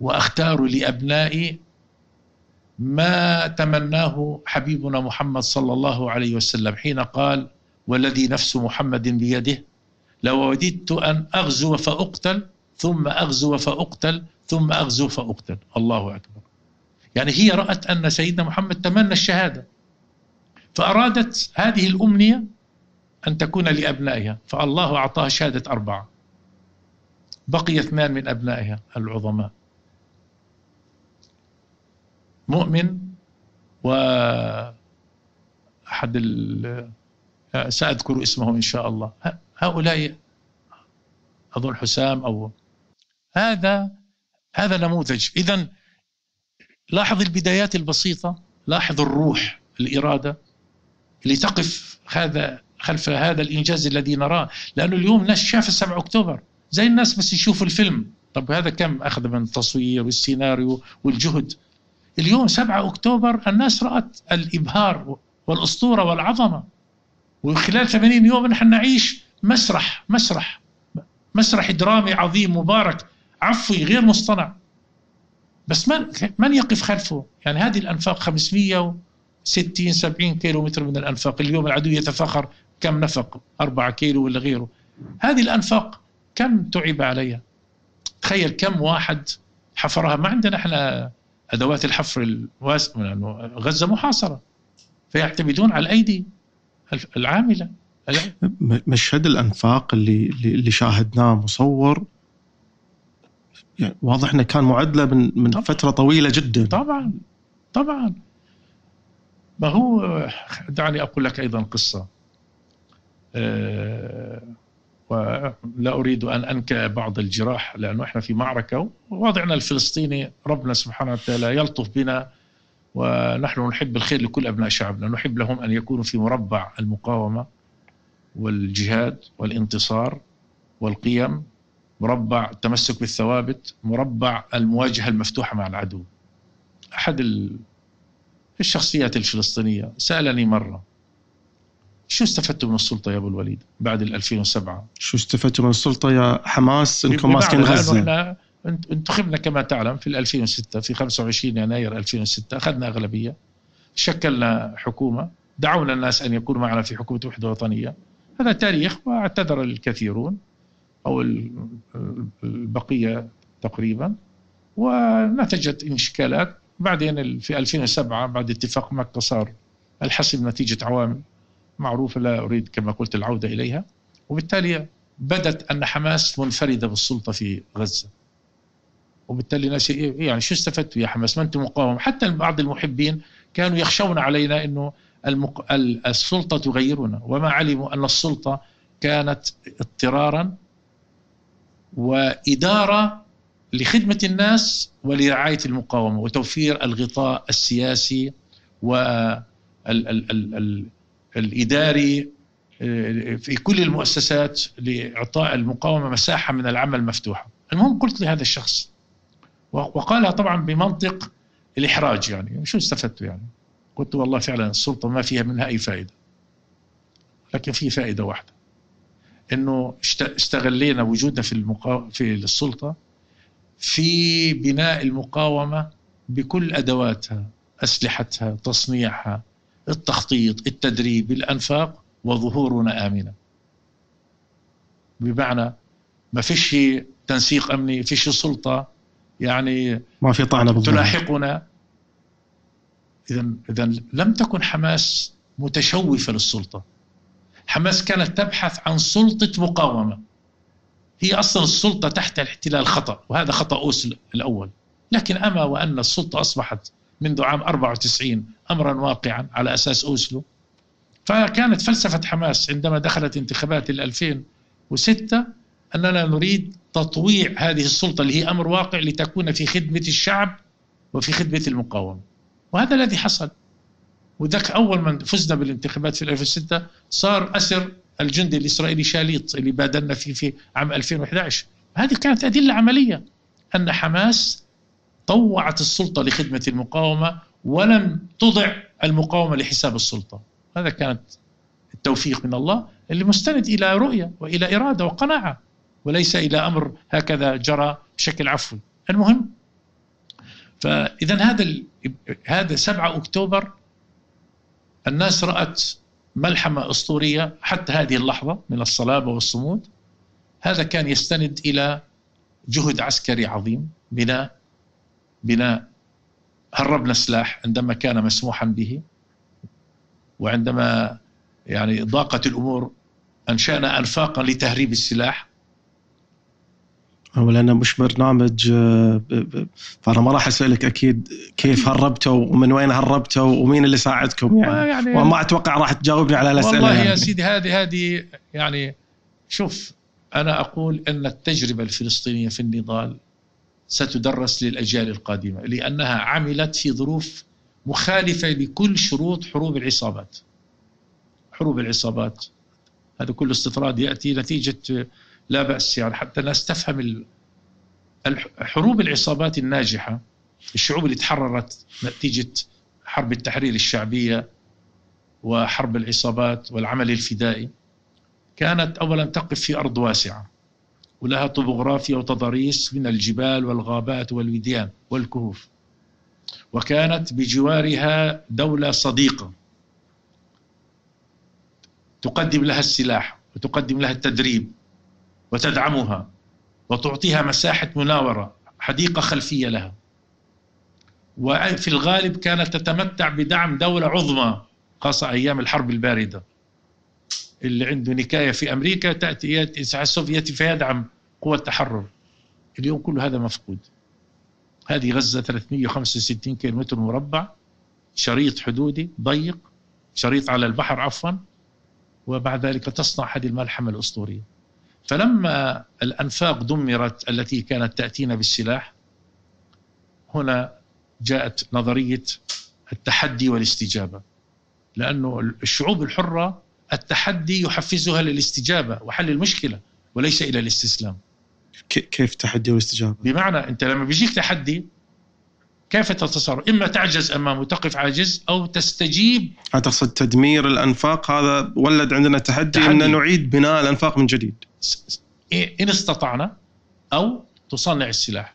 وأختار لأبنائي ما تمناه حبيبنا محمد صلى الله عليه وسلم. حين قال والذي نفس محمد بيده لو وددت أن أغزو فأقتل ثم أغزو فأقتل ثم أغزو فأقتل. الله أكبر. يعني هي رأت أن سيدنا محمد تمنى الشهادة. فأرادت هذه الأمنية أن تكون لأبنائها. فالله أعطاها شهادة أربعة. بقي اثنان من أبنائها العظماء. مؤمن و أحد سأذكر اسمه إن شاء الله. هؤلاء أظن حسام أو هذا هذا نموذج. إذا لاحظ البدايات البسيطة لاحظ الروح الإرادة اللي تقف هذا خلف هذا الإنجاز الذي نراه. لأنه اليوم الناس شافت 7 أكتوبر. زي الناس بس يشوفوا الفيلم. طب هذا كم؟ أخذ من التصوير والسيناريو والجهد. اليوم 7 أكتوبر الناس رأت الإبهار والأسطورة والعظمة. وخلال 80 يوم نحن نعيش مسرح مسرح مسرح درامي عظيم مبارك عفوي غير مصطنع بس من من يقف خلفه؟ يعني هذه الأنفاق 560 70 كيلو متر من الأنفاق، اليوم العدو يتفاخر كم نفق 4 كيلو ولا غيره. هذه الأنفاق كم تعب عليها؟ تخيل كم واحد حفرها ما عندنا إحنا أدوات الحفر الواسع لأنه غزة محاصرة فيعتمدون على الأيدي العاملة مشهد الأنفاق اللي اللي شاهدناه مصور. يعني واضح إنه كان معدله من من طبعًا. فترة طويلة جدا. طبعا. طبعا. ما هو دعني أقول لك أيضا قصة. أه ولا أريد أن انكى بعض الجراح لأنه إحنا في معركة ووضعنا الفلسطيني ربنا سبحانه وتعالى يلطف بنا ونحن نحب الخير لكل أبناء شعبنا. نحب لهم أن يكونوا في مربع المقاومة. والجهاد والانتصار والقيم مربع التمسك بالثوابت مربع المواجهة المفتوحة مع العدو. أحد الشخصيات الفلسطينية سألني مرة شو استفدتوا من السلطة يا أبو الوليد بعد 2007 شو استفدتوا من السلطة يا حماس؟ أنكم ماسكين غزة. انتخبنا كما تعلم في 2006 في 25 يناير 2006 أخذنا أغلبية شكلنا حكومة دعونا الناس أن يكونوا معنا في حكومة وحدة وطنية هذا تاريخ واعتذر الكثيرون أو البقية تقريبا. ونتجت إشكالات بعدين في 2007 بعد اتفاق مكة صار الحسم نتيجة عوامل معروفة لا أريد كما قلت العودة إليها. وبالتالي بدت أن حماس منفردة بالسلطة في غزة. وبالتالي الناس يعني شو استفدتوا يا حماس؟ ما أنتم مقاومة. حتى بعض المحبين كانوا يخشون علينا أنه المق... السلطة تغيرنا. وما علموا أن السلطة كانت اضطرارا وإدارة لخدمة الناس ولرعاية المقاومة وتوفير الغطاء السياسي والإداري آه، في كل المؤسسات لإعطاء المقاومة مساحة من العمل مفتوحة. المهم قلت لهذا الشخص وقالها طبعا بمنطق الإحراج يعني شو استفدت يعني؟ قلت والله فعلا السلطة ما فيها منها أي فائدة. لكن في فائدة واحدة. إنه استغلينا وجودنا في المقا... في السلطة في بناء المقاومة بكل أدواتها أسلحتها تصنيعها التخطيط التدريب الأنفاق وظهورنا امنا. بمعنى ما فيش تنسيق أمني فيش سلطة يعني ما في طعنه تلاحقنا اذا اذا لم تكن حماس متشوفة للسلطة. حماس كانت تبحث عن سلطة مقاومة. هي أصلا السلطة تحت الاحتلال خطأ وهذا خطأ أوسل الأول. لكن أما وأن السلطة أصبحت منذ عام 94 أمرا واقعا على أساس أوسلو فكانت فلسفة حماس عندما دخلت انتخابات 2006 أننا نريد تطويع هذه السلطة اللي هي أمر واقع لتكون في خدمة الشعب وفي خدمة المقاومة. وهذا الذي حصل. وذاك أول من فزنا بالانتخابات في 2006 صار أسر الجندي الإسرائيلي شاليط اللي بادلنا فيه في عام 2011 هذه كانت أدلة عملية. أن حماس طوعت السلطة لخدمة المقاومة ولم تضع المقاومة لحساب السلطة. هذا كانت التوفيق من الله اللي مستند إلى رؤية وإلى إرادة وقناعة وليس إلى أمر هكذا جرى بشكل عفوي. المهم فاذا هذا هذا 7 أكتوبر الناس رأت ملحمة أسطورية حتى هذه اللحظة من الصلابة والصمود. هذا كان يستند إلى جهد عسكري عظيم بناء بناء هربنا سلاح عندما كان مسموحا به وعندما يعني ضاقت الأمور أنشأنا أنفاقا لتهريب السلاح. هو لأنه مش برنامج آه، فأنا ما راح أسألك أكيد كيف هربتوا ومن وين هربتوا ومين اللي ساعدكم يعني, يعني وما أتوقع راح تجاوبني على الأسئلة والله يعني. يا سيدي هذه هذه يعني شوف أنا أقول أن التجربة الفلسطينية في النضال ستدرس للأجيال القادمة لأنها عملت في ظروف مخالفة لكل شروط حروب العصابات. حروب العصابات هذا كل استطراد يأتي نتيجة لا بأس يعني حتى الناس تفهم حروب العصابات الناجحة الشعوب اللي تحررت نتيجة حرب التحرير الشعبية وحرب العصابات والعمل الفدائي كانت أولا تقف في أرض واسعة ولها طبوغرافيا وتضاريس من الجبال والغابات والوديان والكهوف وكانت بجوارها دولة صديقة. تقدم لها السلاح وتقدم لها التدريب وتدعمها وتعطيها مساحة مناورة حديقة خلفية لها. وفي الغالب كانت تتمتع بدعم دولة عظمى خاصة أيام الحرب الباردة اللي عنده نكاية في أمريكا تأتي الاتحاد السوفيتي فيدعم قوى التحرر. اليوم كل هذا مفقود. هذه غزة 365 كيلومتر مربع شريط حدودي ضيق شريط على البحر عفوا. وبعد ذلك تصنع هذه الملحمة الأسطورية. فلما الأنفاق دمرت التي كانت تأتينا بالسلاح هنا جاءت نظرية التحدي والاستجابة لأنه الشعوب الحرة التحدي يحفزها للاستجابة وحل المشكلة وليس إلى الاستسلام كيف تحدي واستجابة؟ بمعنى أنت لما بيجيك تحدي كيف تتصرف؟ إما تعجز أمامه تقف عاجز أو تستجيب. تقصد تدمير الأنفاق؟ هذا ولد عندنا تحدي, تحدي. أن نعيد بناء الأنفاق من جديد. إن استطعنا أو تصنع السلاح.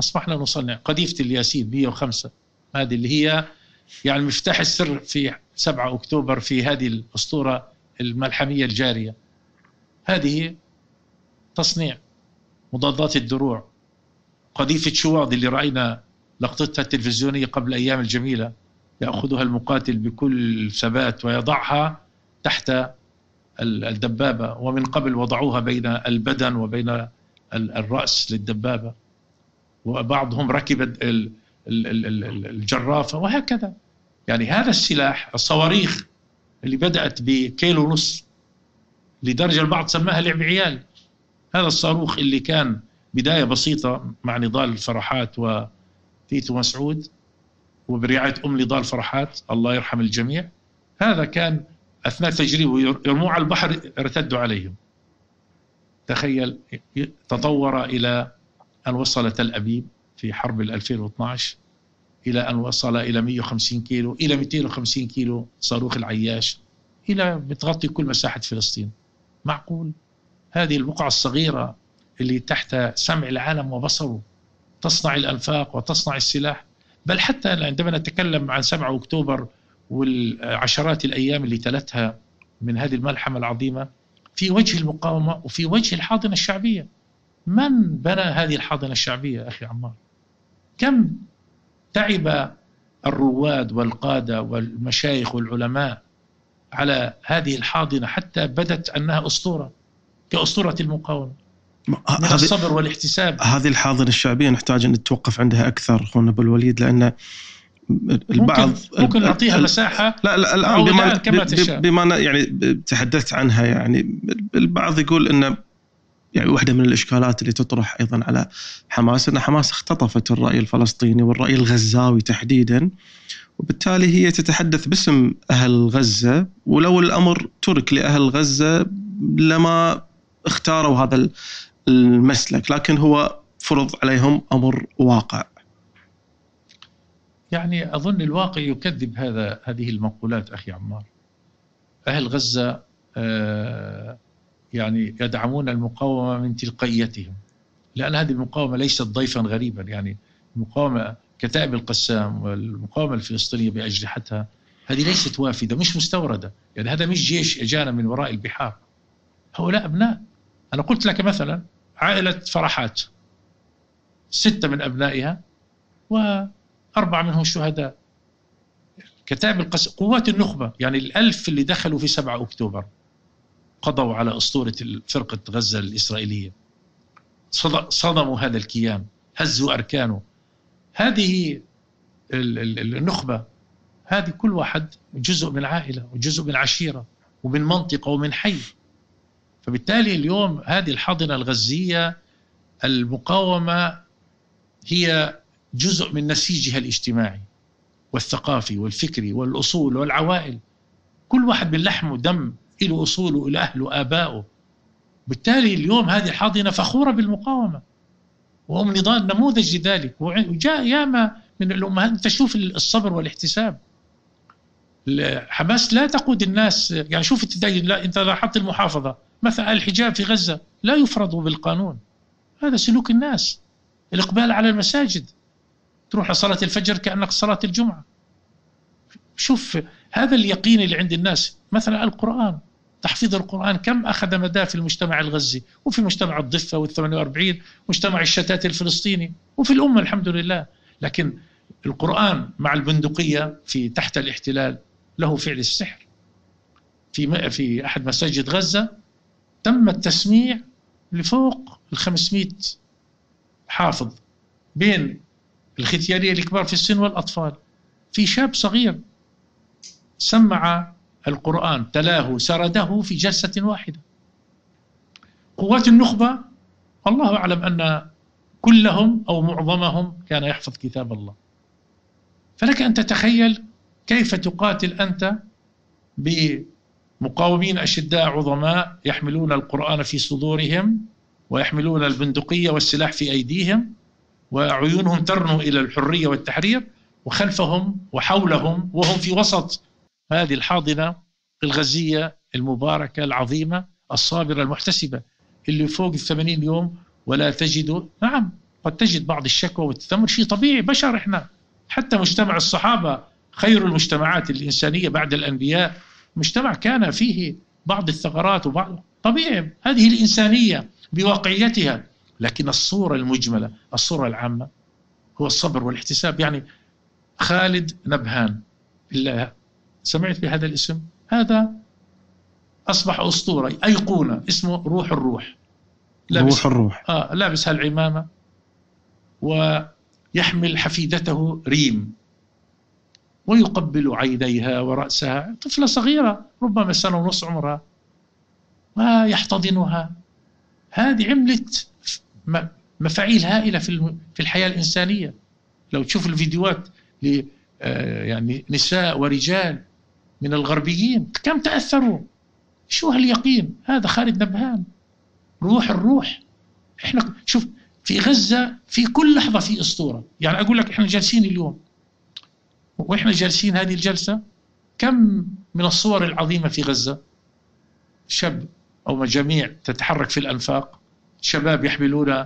أصبحنا نصنع قذيفة الياسين 105 هذه اللي هي يعني مفتاح السر في 7 أكتوبر في هذه الأسطورة الملحمية الجارية. هذه تصنيع مضادات الدروع. قذيفة شواظ اللي رأينا لقطتها التلفزيونية قبل أيام الجميلة يأخذها المقاتل بكل ثبات ويضعها تحت الدبابة ومن قبل وضعوها بين البدن وبين الرأس للدبابة. وبعضهم ركب الجرافة وهكذا. يعني هذا السلاح الصواريخ اللي بدأت بكيلو ونص لدرجة البعض سماها لعب عيال. هذا الصاروخ اللي كان بداية بسيطة مع نضال الفرحات وتيتو مسعود وبرعاية أم نضال فرحات الله يرحم الجميع. هذا كان أثناء تجريبه يرموه على البحر ارتدوا عليهم. تخيل تطور إلى أن وصل تل أبيب في حرب 2012 إلى أن وصل إلى 150 كيلو إلى 250 كيلو صاروخ العياش إلى بتغطي كل مساحة فلسطين. معقول؟ هذه البقعة الصغيرة اللي تحت سمع العالم وبصره تصنع الأنفاق وتصنع السلاح. بل حتى عندما نتكلم عن 7 أكتوبر والعشرات الأيام اللي تلتها من هذه الملحمة العظيمة في وجه المقاومة وفي وجه الحاضنة الشعبية. من بنى هذه الحاضنة الشعبية أخي عمار؟ كم تعب الرواد والقادة والمشايخ والعلماء على هذه الحاضنة حتى بدت أنها أسطورة كأسطورة المقاومة. من الصبر والاحتساب هذه الحاضنة الشعبية نحتاج أن نتوقف عندها أكثر أخونا أبو الوليد لأن البعض ممكن, ممكن نعطيها مساحة لا لا الآن بما, كما تشاء. بما يعني تحدثت عنها يعني البعض يقول أن يعني واحدة من الإشكالات اللي تطرح أيضا على حماس أن حماس اختطفت الرأي الفلسطيني والرأي الغزاوي تحديدا وبالتالي هي تتحدث باسم أهل غزة ولو الأمر ترك لأهل غزة لما اختاروا هذا المسلك لكن هو فرض عليهم أمر واقع. يعني أظن الواقع يكذب هذا هذه المقولات أخي عمار. أهل غزة آه يعني يدعمون المقاومة من تلقائيتهم لأن هذه المقاومة ليست ضيفا غريبا. يعني المقاومة كتائب القسام والمقاومة الفلسطينية بأجنحتها هذه ليست وافدة مش مستوردة. يعني هذا مش جيش أجانا من وراء البحار. هؤلاء أبناء. أنا قلت لك مثلا عائلة فرحات ستة من أبنائها وأربعة منهم شهداء. كتائب القسام قوات النخبة يعني الألف اللي دخلوا في 7 أكتوبر قضوا على أسطورة فرقة غزة الإسرائيلية. صدموا هذا الكيان هزوا أركانه. هذه النخبة هذه كل واحد جزء من عائلة وجزء من عشيرة ومن منطقة ومن حي. فبالتالي اليوم هذه الحاضنة الغزية المقاومة هي جزء من نسيجها الاجتماعي والثقافي والفكري والأصول والعوائل. كل واحد من لحم ودم له أصوله له أهله آبائه بالتالي اليوم هذه الحاضنة فخورة بالمقاومة. وهم نضال نموذج لذلك. وجاء ياما من الأمهات. أنت الصبر والاحتساب. حماس لا تقود الناس. يعني شوف أنت لاحظت المحافظة. مثلا الحجاب في غزة لا يفرض بالقانون. هذا سلوك الناس. الإقبال على المساجد. تروح لصلاه الفجر كأنك صلاة الجمعة. شوف هذا اليقين اللي عند الناس. مثلا القرآن. تحفيظ القرآن. كم أخذ مداه في المجتمع الغزي؟ وفي مجتمع الضفة وال 48 مجتمع الشتات الفلسطيني وفي الأمة الحمد لله. لكن القرآن مع البندقية في تحت الاحتلال له فعل السحر. في في أحد مساجد غزة تم التسميع لفوق ال 500 حافظ بين الختيارية الكبار في السن والأطفال. في شاب صغير سمع القرآن تلاه سرده في جلسة واحدة. قوات النخبة الله أعلم أن كلهم أو معظمهم كان يحفظ كتاب الله. فلك أن تتخيل كيف تقاتل أنت بمقاومين أشداء عظماء يحملون القرآن في صدورهم ويحملون البندقية والسلاح في أيديهم وعيونهم ترنو إلى الحرية والتحرير وخلفهم وحولهم وهم في وسط هذه الحاضنة الغزية المباركة العظيمة الصابرة المحتسبة اللي فوق الثمانين يوم ولا تجد نعم قد تجد بعض الشكوى والتذمر شيء طبيعي بشر إحنا. حتى مجتمع الصحابة خير المجتمعات الإنسانية بعد الأنبياء. مجتمع كان فيه بعض الثغرات وبعض طبيعي هذه الإنسانية بواقعيتها. لكن الصورة المجملة الصورة العامة هو الصبر والاحتساب. يعني خالد نبهان إلا سمعت بهذا الاسم؟ هذا أصبح أسطورة أيقونة. اسمه روح الروح. لابس روح الروح. آه لابس هالعمامة ويحمل حفيدته ريم. ويقبل عينيها ورأسها. طفلة صغيرة ربما سنة ونص عمرها. ويحتضنها. هذه عملت مفاعيل هائلة في في الحياة الإنسانية. لو تشوف الفيديوهات ل آه، يعني نساء ورجال من الغربيين كم تأثروا؟ شو هاليقين؟ هذا خالد نبهان. روح الروح. إحنا شوف في غزة في كل لحظة في أسطورة. يعني أقول لك إحنا جالسين اليوم. وإحنا جالسين هذه الجلسة كم من الصور العظيمة في غزة؟ شاب أو مجاميع تتحرك في الأنفاق شباب يحملون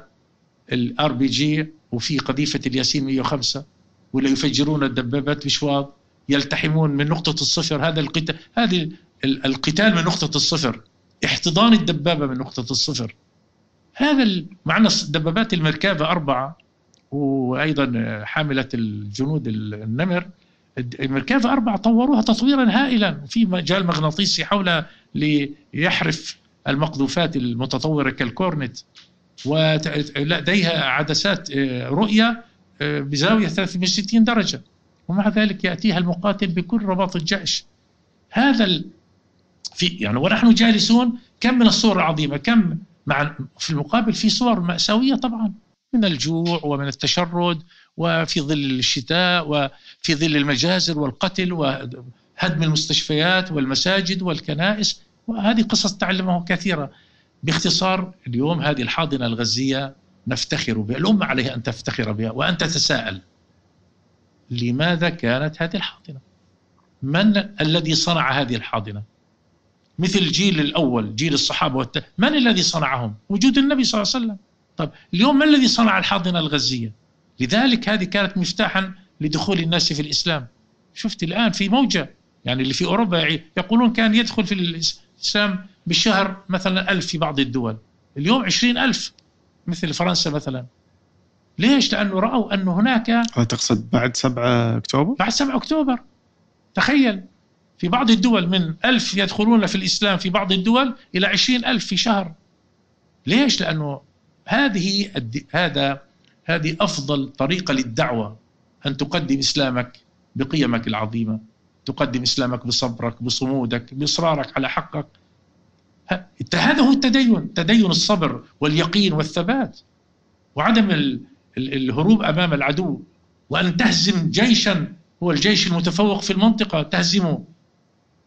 ال RPG وفي قذيفة الياسين 105 ولا يفجرون الدبابات بشواظ يلتحمون من نقطة الصفر هذا القتال هذه القتال من نقطة الصفر احتضان الدبابة من نقطة الصفر. هذا معنا دبابات المركبه أربعة وأيضا حاملة الجنود النمر المركبه اربعه طوروها تطويرا هائلا في مجال مغناطيسي حولها ليحرف المقذوفات المتطورة كالكورنت ولديها عدسات آه، رؤية آه، بزاوية 360 درجة. ومع ذلك يأتيها المقاتل بكل رباط الجأش هذا. في يعني ونحن جالسون كم من الصور العظيمة؟ كم مع في المقابل في صور مأساوية طبعا من الجوع ومن التشرد وفي ظل الشتاء وفي ظل المجازر والقتل وهدم المستشفيات والمساجد والكنائس وهذه قصص تعلمه كثيرة. باختصار اليوم هذه الحاضنة الغزية نفتخر بها الأمة عليها أن تفتخر بها وأن تتساءل. لماذا كانت هذه الحاضنة؟ من الذي صنع هذه الحاضنة؟ مثل الجيل الأول جيل الصحابة والت... من الذي صنعهم؟ وجود النبي صلى الله عليه وسلم. طب اليوم ما الذي صنع الحاضنة الغزية؟ لذلك هذه كانت مفتاحا لدخول الناس في الإسلام شفت الآن في موجة يعني اللي في أوروبا يقولون كان يدخل في الإسلام بالشهر مثلا ألف في بعض الدول اليوم عشرين ألف مثل فرنسا مثلا ليش؟ لأنه رأوا أن هناك تقصد بعد 7 أكتوبر؟ بعد 7 أكتوبر تخيل في بعض الدول من ألف يدخلون في الإسلام في بعض الدول إلى عشرين ألف في شهر ليش؟ لأنه هذه هذا هذه أفضل طريقة للدعوة أن تقدم إسلامك بقيمك العظيمة تقدم إسلامك بصبرك بصمودك بإصرارك على حقك. هذا هو التدين تدين الصبر واليقين والثبات. وعدم الهروب أمام العدو وأن تهزم جيشا هو الجيش المتفوق في المنطقة تهزمه.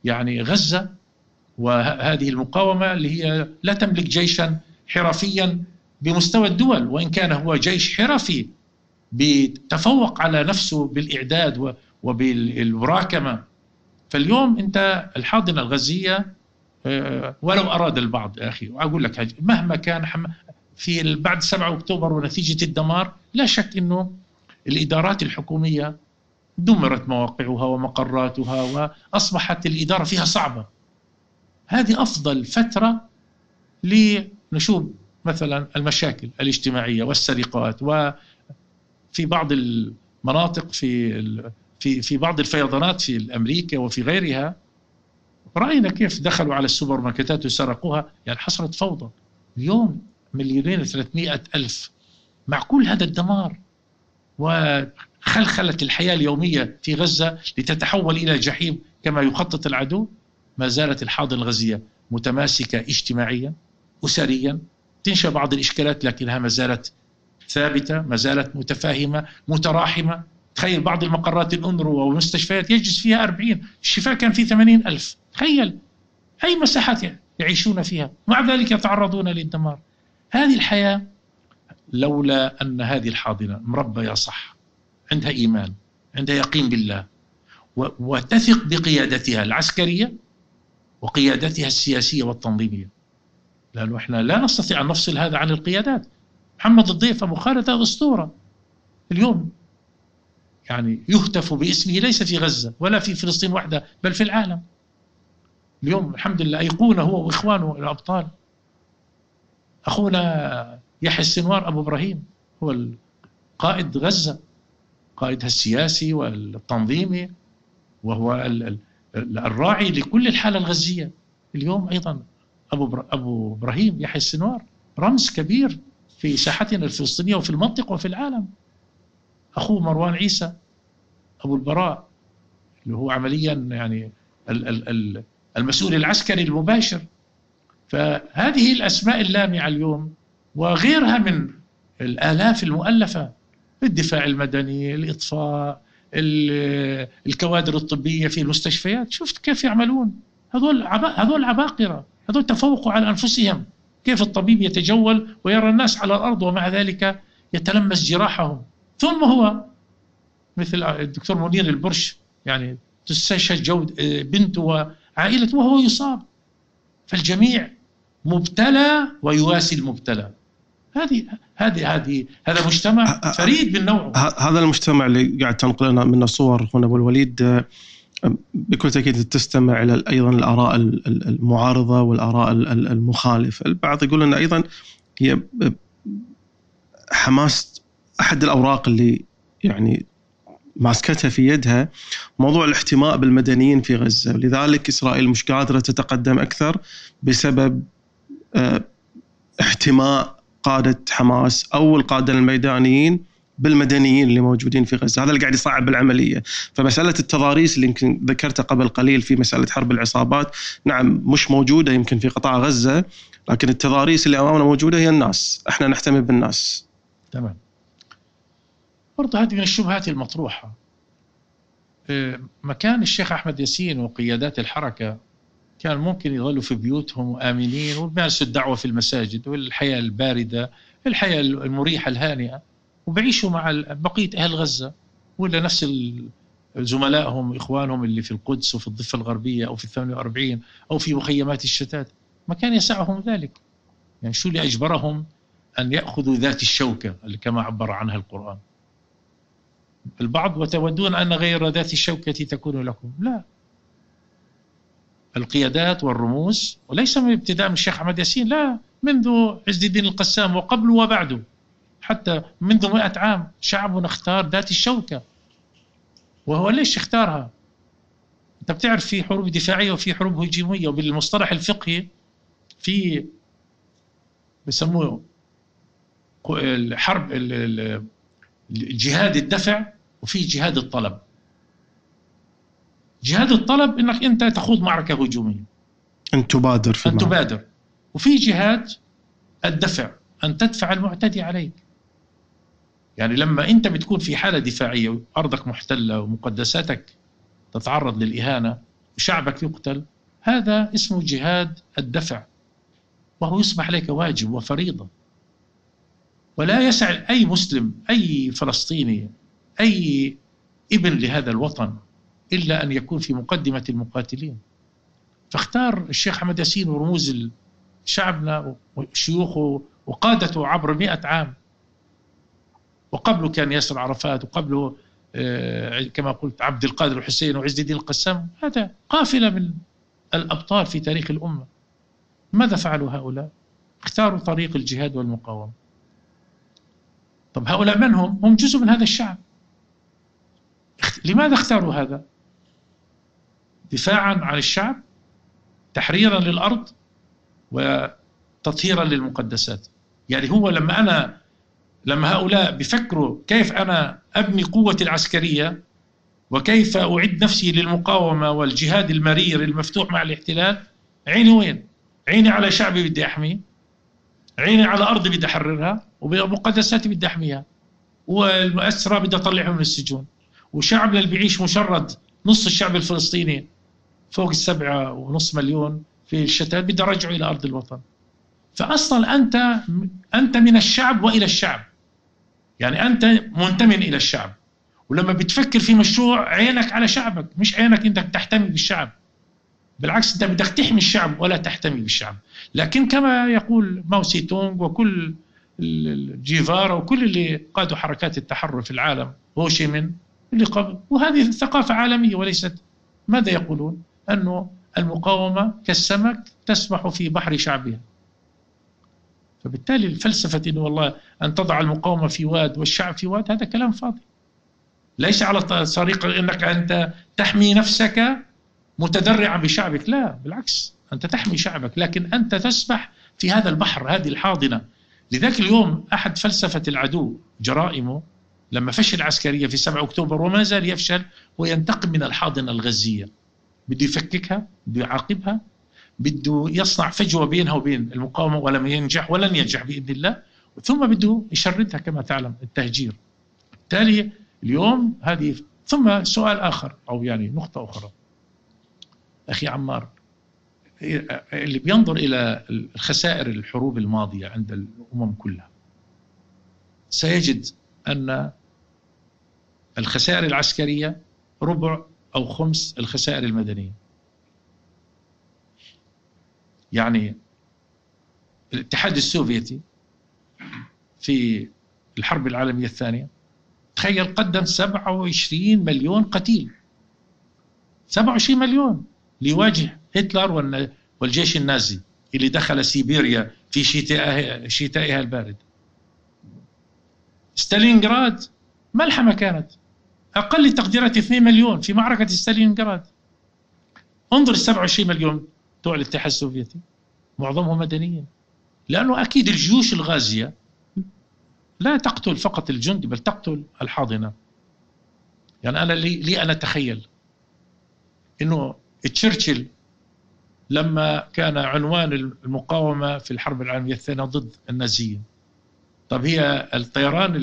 يعني غزة وهذه المقاومة اللي هي لا تملك جيشا حرفيا بمستوى الدول وإن كان هو جيش حرفي بيتفوق على نفسه بالإعداد وبالمراكمة. فاليوم أنت الحاضنة الغزية آه، ولو أراد البعض أخي وأقول لك مهما كان في بعد 7 أكتوبر ونتيجة الدمار لا شك أنه الإدارات الحكومية دمرت مواقعها ومقراتها وأصبحت الإدارة فيها صعبة. هذه أفضل فترة لنشوف مثلا المشاكل الاجتماعية والسرقات وفي بعض المناطق في في في بعض الفيضانات في أمريكا وفي غيرها رأينا كيف دخلوا على السوبر ماركتات وسرقوها؟ يعني حصلت فوضى. اليوم مليونين وثلاثمائة ألف. مع كل هذا الدمار خلخلت الحياة اليومية في غزة لتتحول إلى جحيم كما يخطط العدو ما زالت الحاضنة الغزية متماسكة اجتماعيا أسريا تنشأ بعض الإشكالات لكنها ما زالت ثابتة ما زالت متفاهمة متراحمة. تخيل بعض المقرات الأنروا والمستشفيات يجلس فيها 40 الشفاء كان فيه 80 ألف. تخيل أي مساحات يعيشون فيها؟ مع ذلك يتعرضون للدمار. هذه الحياة لولا أن هذه الحاضنة مربية صح عندها إيمان عندها يقين بالله وتثق بقيادتها العسكرية وقيادتها السياسية والتنظيمية. لأنه إحنا لا نستطيع أن نفصل هذا عن القيادات. محمد الضيف أبو خالد هذا أسطورة. اليوم يعني يهتف باسمه ليس في غزة ولا في فلسطين وحدها بل في العالم. اليوم الحمد لله أيقونة هو وإخوانه الأبطال. أخونا يحيى السنوار أبو إبراهيم هو قائد غزة قائدها السياسي والتنظيمي وهو الراعي لكل الحالة الغزية. اليوم أيضا أبو, أبو إبراهيم يحيى السنوار رمز كبير في ساحتنا الفلسطينية وفي المنطقة وفي العالم. أخوه مروان عيسى أبو البراء اللي هو عمليا يعني المسؤول العسكري المباشر. فهذه الأسماء اللامعة اليوم وغيرها من الآلاف المؤلفة الدفاع المدني الإطفاء الكوادر الطبية في المستشفيات. شفت كيف يعملون؟ هذول هذول عباقرة. هذول تفوقوا على أنفسهم. كيف الطبيب يتجول ويرى الناس على الأرض ومع ذلك يتلمس جراحهم؟ ثم هو مثل الدكتور منير البرش يعني تستشهد جود بنته وعائلته وهو يصاب. فالجميع مبتلى ويواسي المبتلى. هذه هذه هذه هذا مجتمع فريد من نوعه. هذا المجتمع اللي قاعد تنقل لنا منه صور هنا أبو الوليد بكل تأكيد تستمع إلى أيضا الآراء المعارضة والآراء المخالفة، البعض يقول إن أيضا هي حماس أحد الأوراق اللي يعني ماسكتها في يدها موضوع الاحتماء بالمدنيين في غزة، ولذلك إسرائيل مش قادرة تتقدم أكثر بسبب آه، احتماء قادة حماس أو القادة الميدانيين بالمدنيين اللي موجودين في غزة، هذا اللي قاعد يصعب العملية، فمسألة التضاريس اللي يمكن ذكرتها قبل قليل في مسألة حرب العصابات، نعم مش موجودة يمكن في قطاع غزة، لكن التضاريس اللي أمامنا موجودة هي الناس، إحنا نحتمي بالناس. تمام. برضه هذه من الشبهات المطروحة. آه، مكان الشيخ أحمد ياسين وقيادات الحركة كان ممكن يظلوا في بيوتهم آمنين ويمارسوا الدعوة في المساجد والحياة الباردة الحياة المريحة الهانئة وبعيشوا مع بقية أهل غزة. ولا نفس زملائهم إخوانهم اللي في القدس وفي الضفة الغربية أو في ال 48 أو في مخيمات الشتات. ما كان يسعهم ذلك. يعني شو اللي أجبرهم أن يأخذوا ذات الشوكة اللي كما عبر عنها القرآن؟ البعض وتودون أن غير ذات الشوكة تكون لكم. لا. القيادات والرموز وليس من ابتداء من الشيخ أحمد ياسين لا منذ عز الدين القسام وقبله وبعده حتى منذ مئة عام شعبنا اختار ذات الشوكة. وهو ليش اختارها؟ أنت بتعرف في حروب دفاعية وفي حروب هجومية وبالمصطلح الفقهي في بسموه الحرب الجهاد الدفع وفي جهاد الطلب. جهاد الطلب إنك أنت تخوض معركة هجومية. أن تبادر في أن تبادر. وفي جهاد الدفع أن تدفع المعتدي عليك. يعني لما انت بتكون في حالة دفاعية وأرضك محتلة ومقدساتك تتعرض للإهانة وشعبك يقتل هذا اسمه جهاد الدفع. وهو يصبح عليك واجب وفريضة. ولا يسع أي مسلم أي فلسطيني أي ابن لهذا الوطن إلا أن يكون في مقدمة المقاتلين. فاختار الشيخ أحمد ياسين ورموز شعبنا وشيوخه وقادته عبر مئة عام. وقبله كان ياسر عرفات وقبله آه، كما قلت عبد القادر الحسين وعز الدين القسام هذا قافلة من الأبطال في تاريخ الأمة ماذا فعلوا هؤلاء؟ اختاروا طريق الجهاد والمقاومة طب هؤلاء من هم؟ هم جزء من هذا الشعب لماذا اختاروا هذا؟ دفاعا عن الشعب تحريرا للأرض وتطهيرا للمقدسات يعني هو لما أنا لما هؤلاء بفكروا كيف أنا أبني قوتي العسكرية وكيف أعد نفسي للمقاومة والجهاد المرير المفتوح مع الاحتلال عيني وين؟ عيني على شعبي بدي أحميه عيني على أرضي بدي أحررها ومقدساتي بدي أحميها والأسرى بدي أطلعهم من السجون وشعبنا اللي بيعيش مشرد نص الشعب الفلسطيني فوق السبعة ونص مليون في الشتات بدي أرجعه إلى أرض الوطن فأصلا أنت أنت من الشعب وإلى الشعب يعني أنت منتمي إلى الشعب. ولما بتفكر في مشروع عينك على شعبك مش عينك انك تحتمي بالشعب. بالعكس أنت بدك تحمي الشعب ولا تحتمي بالشعب. لكن كما يقول ماو سي تونغ وكل جيفارا وكل اللي قادوا حركات التحرر في العالم هو شي من اللي قبل. وهذه ثقافة عالمية وليست ماذا يقولون؟ أنه المقاومة كالسمك تسبح في بحر شعبها. فبالتالي الفلسفة أنه والله أن تضع المقاومة في واد والشعب في واد هذا كلام فاضي. ليس على طريق أنك أنت تحمي نفسك متدرعا بشعبك لا بالعكس أنت تحمي شعبك لكن أنت تسبح في هذا البحر هذه الحاضنة. لذلك اليوم أحد فلسفة العدو جرائمه لما فشل عسكريا في 7 أكتوبر وما زال يفشل وينتقم من الحاضنة الغزية. بده يفككها بده يعاقبها بده يصنع فجوة بينها وبين المقاومة ولم ينجح ولن ينجح بإذن الله ثم بده يشردها كما تعلم التهجير. بالتالي اليوم هذه ثم سؤال آخر أو يعني نقطة أخرى. أخي عمار اللي بينظر إلى الخسائر الحروب الماضية عند الأمم كلها سيجد أن الخسائر العسكرية ربع أو خمس الخسائر المدنية. يعني الاتحاد السوفيتي في الحرب العالمية الثانية تخيل قدم 27 مليون قتيل. 27 مليون ليواجه هتلر والجيش النازي اللي دخل سيبيريا في شتائها شتائها البارد. ستالينغراد ملحمة كانت. أقل تقديرات 2 مليون في معركة ستالينغراد. انظر ال 27 مليون. بتوع الاتحاد السوفيتي. معظمهم مدنيين. لأنه أكيد الجيوش الغازية لا تقتل فقط الجندي بل تقتل الحاضنة. يعني أنا لي, لي أنا أتخيل أنه تشرشل لما كان عنوان المقاومة في الحرب العالمية الثانية ضد النازيين. طب هي الطيران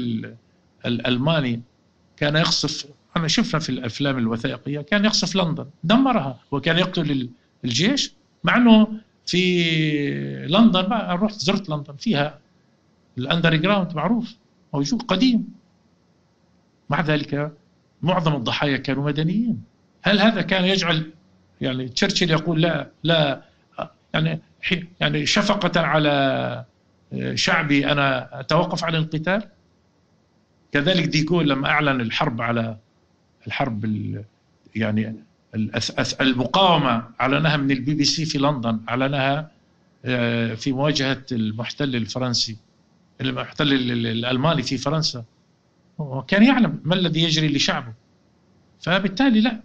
الألماني كان يقصف أنا شفنا في الأفلام الوثائقية كان يقصف لندن دمرها وكان يقتل الجيش. مع أنه في لندن رحت زرت لندن فيها ال underground معروف موجود قديم. مع ذلك معظم الضحايا كانوا مدنيين. هل هذا كان يجعل يعني تشرشل يقول لا لا يعني يعني شفقة على شعبي أنا أتوقف عن القتال؟ كذلك ديغول لما أعلن الحرب على الحرب يعني المقاومة أعلنها من البي بي سي في لندن أعلنها آه، في مواجهة المحتل الفرنسي المحتل الألماني في فرنسا. وكان يعلم ما الذي يجري لشعبه. فبالتالي لا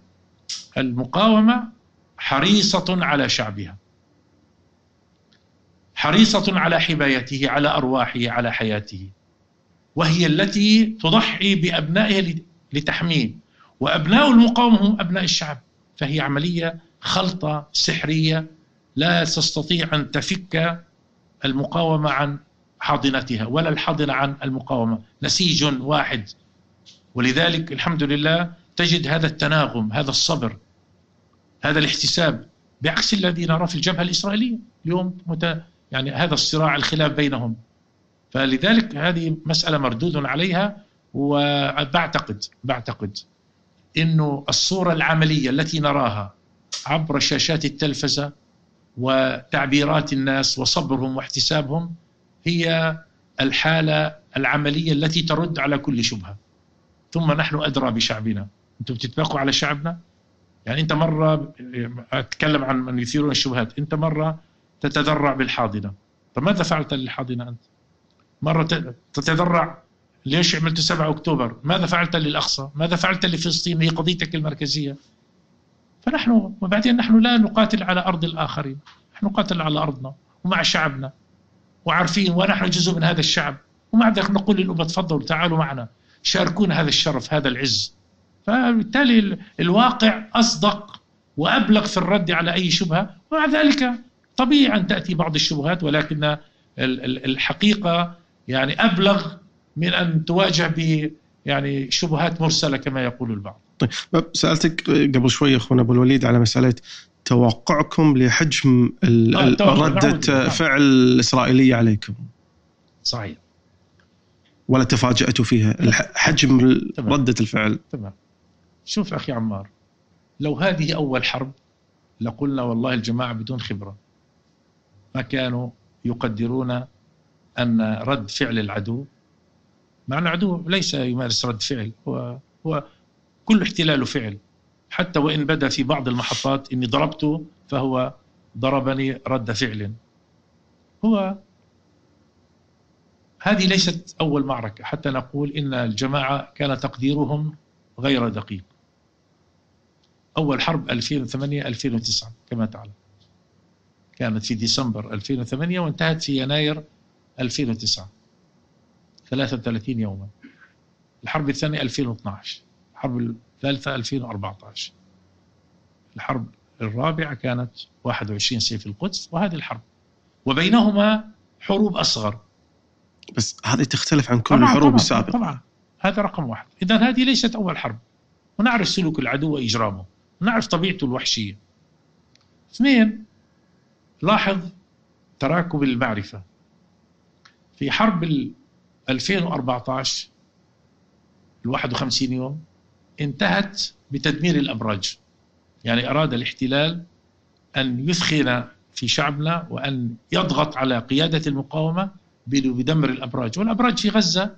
المقاومة حريصة على شعبها. حريصة على حمايته على أرواحه على حياته. وهي التي تضحي بأبنائها لتحميه. وأبناء المقاومة هم أبناء الشعب. فهي عملية خلطة سحرية لا تستطيع أن تفك المقاومة عن حاضنتها ولا الحاضنة عن المقاومة. نسيج واحد. ولذلك الحمد لله تجد هذا التناغم هذا الصبر هذا الاحتساب بعكس الذي نراه في الجبهة الإسرائيلية. اليوم مت... يعني هذا الصراع الخلاف بينهم. فلذلك هذه مسألة مردود عليها وبعتقد بعتقد إنه الصورة العملية التي نراها عبر شاشات التلفزة وتعبيرات الناس وصبرهم واحتسابهم هي الحالة العملية التي ترد على كل شبهة. ثم نحن أدرى بشعبنا. أنتم بتتبقوا على شعبنا؟ يعني أنت مرة أتكلم عن من يثيرون الشبهات. أنت مرة تتذرع بالحاضنة. طب ماذا فعلت للحاضنة أنت؟ مرة تتذرع ليش عملت 7 أكتوبر؟ ماذا فعلت للأقصى؟ ماذا فعلت لفلسطين؟ هي قضيتك المركزية. فنحن وبعدين نحن لا نقاتل على أرض الآخرين. نحن نقاتل على أرضنا ومع شعبنا. وعارفين ونحن جزء من هذا الشعب. ومع ذلك نقول للأمة تفضلوا تعالوا معنا. شاركونا هذا الشرف هذا العز. فبالتالي الواقع أصدق وأبلغ في الرد على أي شبهة. ومع ذلك طبيعي أن تأتي بعض الشبهات ولكن الحقيقة يعني أبلغ من أن تواجه ب يعني شبهات مرسلة كما يقول البعض. طيب سألتك قبل شوي أخونا أبو الوليد على مسألة توقعكم لحجم ردة فعل الإسرائيلية عليكم. صحيح. ولا تفاجأتوا فيها حجم ردة الفعل. تمام. شوف أخي عمار لو هذه أول حرب لقلنا والله الجماعة بدون خبرة ما كانوا يقدرون أن رد فعل العدو مع العدو ليس يمارس رد فعل هو هو كل احتلاله فعل. حتى وإن بدا في بعض المحطات إني ضربته فهو ضربني رد فعل. هو هذه ليست أول معركة. حتى نقول إن الجماعة كان تقديرهم غير دقيق. أول حرب 2008-2009 كما تعلم. كانت في ديسمبر 2008 وانتهت في يناير 2009 33 يوما. الحرب الثانية 2012 الحرب الثالثة 2014 الحرب الرابعة كانت 21 سيف القدس وهذه الحرب. وبينهما حروب أصغر. بس هذه تختلف عن كل الحروب السابقة طبعا هذا رقم واحد. إذا هذه ليست أول حرب. ونعرف سلوك العدو وإجرامه. ونعرف طبيعته الوحشية. اثنين لاحظ تراكم المعرفة. في حرب ال 2014 ال 51 يوم انتهت بتدمير الأبراج. يعني أراد الاحتلال أن يثخن في شعبنا وأن يضغط على قيادة المقاومة بدمر الأبراج. والأبراج في غزة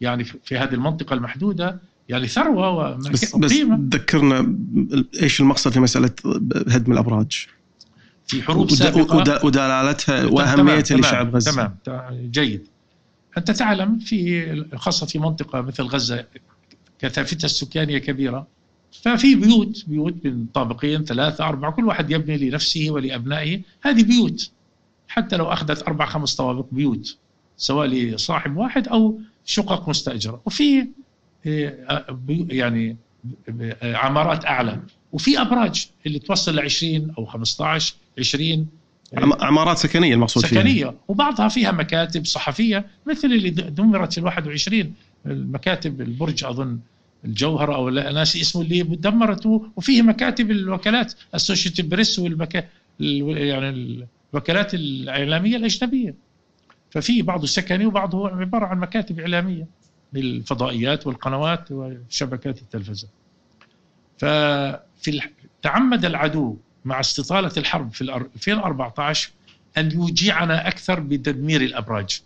يعني في هذه المنطقة المحدودة يعني ثروة بس, بس ذكرنا إيش المقصد في مسألة هدم الأبراج؟ في حروب سابقة. ودلالتها وأهميتها لشعب غزة. تمام جيد. أنت تعلم في خاصة في منطقة مثل غزة كثافتها السكانية كبيرة. ففي بيوت بيوت من طابقين ثلاثة أربعة كل واحد يبني لنفسه ولأبنائه. هذه بيوت. حتى لو أخذت أربع خمس طوابق بيوت سواء لصاحب واحد أو شقق مستأجرة. وفي آه، يعني عمارات أعلى. وفي أبراج اللي توصل ل 20 أو 15 20 عمارات سكنية المقصود سكنية فيها. وبعضها فيها مكاتب صحفية مثل اللي دمرت ال 21 المكاتب البرج أظن الجوهرة أو لا ناسي اسمه اللي دمرت وفيه مكاتب الوكالات اسوشيتد بريس والمكا يعني الوكالات الإعلامية الأجنبية ففي بعضه سكني وبعضه عبارة عن مكاتب إعلامية للفضائيات والقنوات وشبكات التلفزه ففي تعمد العدو مع استطالة الحرب في 2014 أن يوجعنا أكثر بتدمير الأبراج.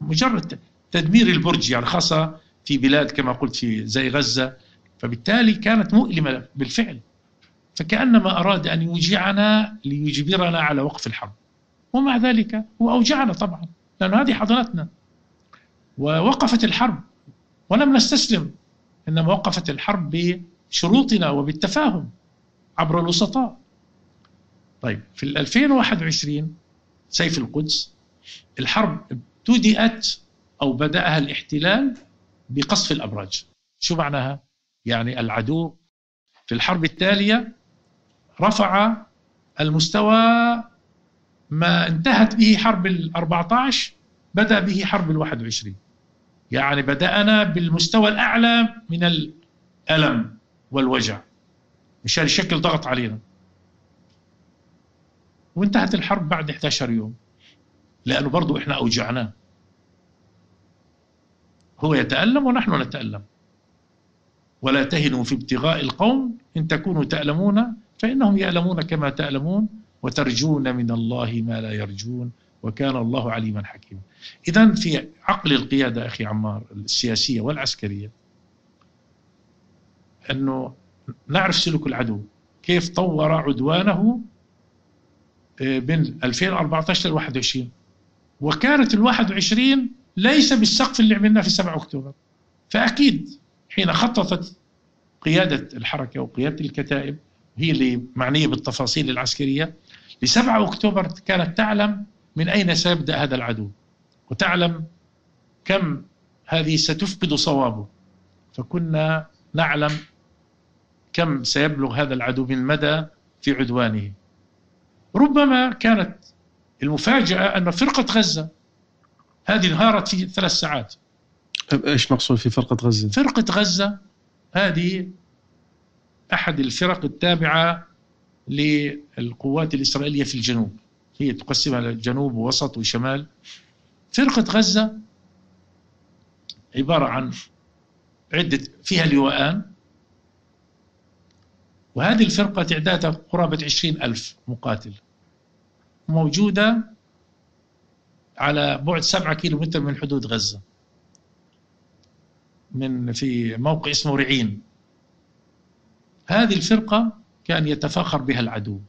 مجرد تدمير البرج يعني خاصة في بلاد كما قلت في زي غزة. فبالتالي كانت مؤلمة بالفعل. فكأنما أراد أن يوجعنا ليجبرنا على وقف الحرب. ومع ذلك هو أوجعنا طبعا لأن هذه حضنتنا. ووقفت الحرب. ولم نستسلم إنما وقفت الحرب بشروطنا وبالتفاهم عبر الوسطاء. طيب في 2021 سيف القدس الحرب ابتدأت أو بدأها الاحتلال بقصف الأبراج. شو معناها؟ يعني العدو في الحرب التالية رفع المستوى ما انتهت به حرب ال 14 بدأ به حرب ال 21 يعني بدأنا بالمستوى الأعلى من الألم والوجع. مشان يشكل ضغط علينا. وانتهت الحرب بعد 11 يوم. لأنه برضو إحنا أوجعناه. هو يتألم ونحن نتألم. ولا تهنوا في ابتغاء القوم إن تكونوا تألمون فإنهم يألمون كما تألمون وترجون من الله ما لا يرجون وكان الله عليما حكيما. إذا في عقل القيادة أخي عمار السياسية والعسكرية أنه نعرف سلوك العدو كيف طور عدوانه بين 2014 ل 21 وكانت ال 21 ليس بالسقف اللي عملناه في 7 أكتوبر. فأكيد حين خططت قيادة الحركة وقيادة الكتائب هي اللي معنية بالتفاصيل العسكرية ل 7 أكتوبر كانت تعلم من أين سيبدأ هذا العدو. وتعلم كم هذه ستفقد صوابه. فكنا نعلم كم سيبلغ هذا العدو من مدى في عدوانه. ربما كانت المفاجأة أن فرقة غزة هذه انهارت في ثلاث ساعات. إيش مقصود في فرقة غزة؟ فرقة غزة هذه أحد الفرق التابعة للقوات الإسرائيلية في الجنوب. هي تقسمها إلى جنوب ووسط وشمال. فرقة غزة عبارة عن عدة فيها لواءان وهذه الفرقة تعدادها قرابة عشرين ألف مقاتل موجودة على بعد سبعة كيلو متر من حدود غزة. من في موقع اسمه رعين. هذه الفرقة كان يتفاخر بها العدو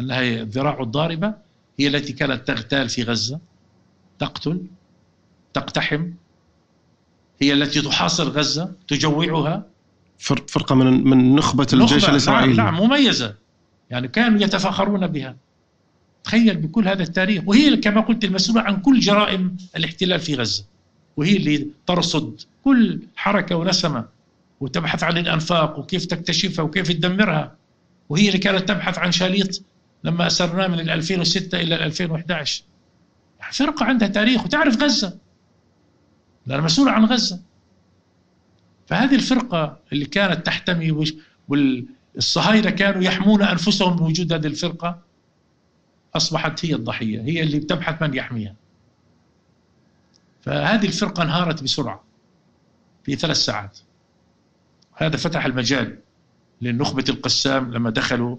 أنها الذراع الضاربة هي التي كانت تغتال في غزة تقتل تقتحم هي التي تحاصر غزة تجوعها فرقة من من نخبة الجيش نعم الإسرائيلي. نعم, نعم مميزة. يعني كانوا يتفاخرون بها. تخيل بكل هذا التاريخ. وهي كما قلت المسؤوله عن كل جرائم الاحتلال في غزة. وهي اللي ترصد كل حركة ونسمة. وتبحث عن الأنفاق وكيف تكتشفها وكيف تدمرها. وهي اللي كانت تبحث عن شاليط لما أسرناه من 2006 إلى 2011 يعني فرقة عندها تاريخ. وتعرف غزة. لأنها مسؤولة عن غزة. فهذه الفرقة اللي كانت تحتمي والصهاينة كانوا يحمون أنفسهم بوجود هذه الفرقة أصبحت هي الضحية هي اللي بتبحث من يحميها. فهذه الفرقة انهارت بسرعة في ثلاث ساعات. هذا فتح المجال لنخبة القسام لما دخلوا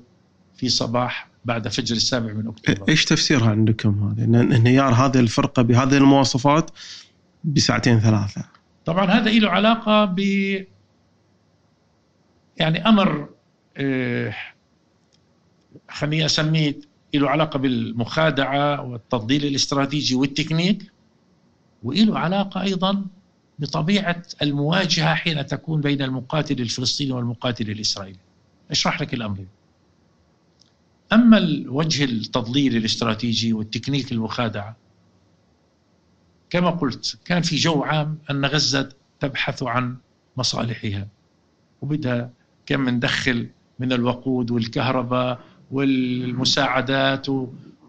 في صباح بعد فجر السابع من أكتوبر. إيش تفسيرها عندكم هذا؟ ان انهيار هذه الفرقة بهذه المواصفات بساعتين ثلاثة. طبعا هذا له علاقة ب يعني أمر إيه خليني أسميه له علاقة بالمخادعة والتفضيل الاستراتيجي والتكنيك وله علاقة أيضا بطبيعة المواجهة حين تكون بين المقاتل الفلسطيني والمقاتل الإسرائيلي. أشرح لك الأمر. أما الوجه التضليل الاستراتيجي والتكنيك المخادعة كما قلت كان في جو عام أن غزة تبحث عن مصالحها وبدها كان مندخل من الوقود والكهرباء والمساعدات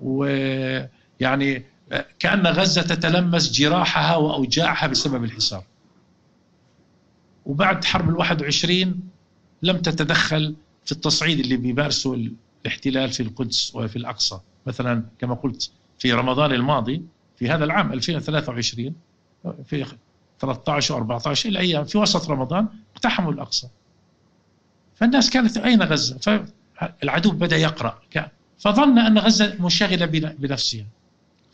ويعني كأن غزة تتلمس جراحها وأوجاعها بسبب الحصار. وبعد حرب الواحد وعشرين لم تتدخل في التصعيد اللي بيمارسه الاحتلال في القدس وفي الأقصى. مثلا كما قلت في رمضان الماضي في هذا العام 2023 في 13 و 14 إلى أيام في وسط رمضان اقتحموا الأقصى. فالناس كانت أين غزة؟ فالعدو بدأ يقرأ. فظن أن غزة منشغلة بنفسها.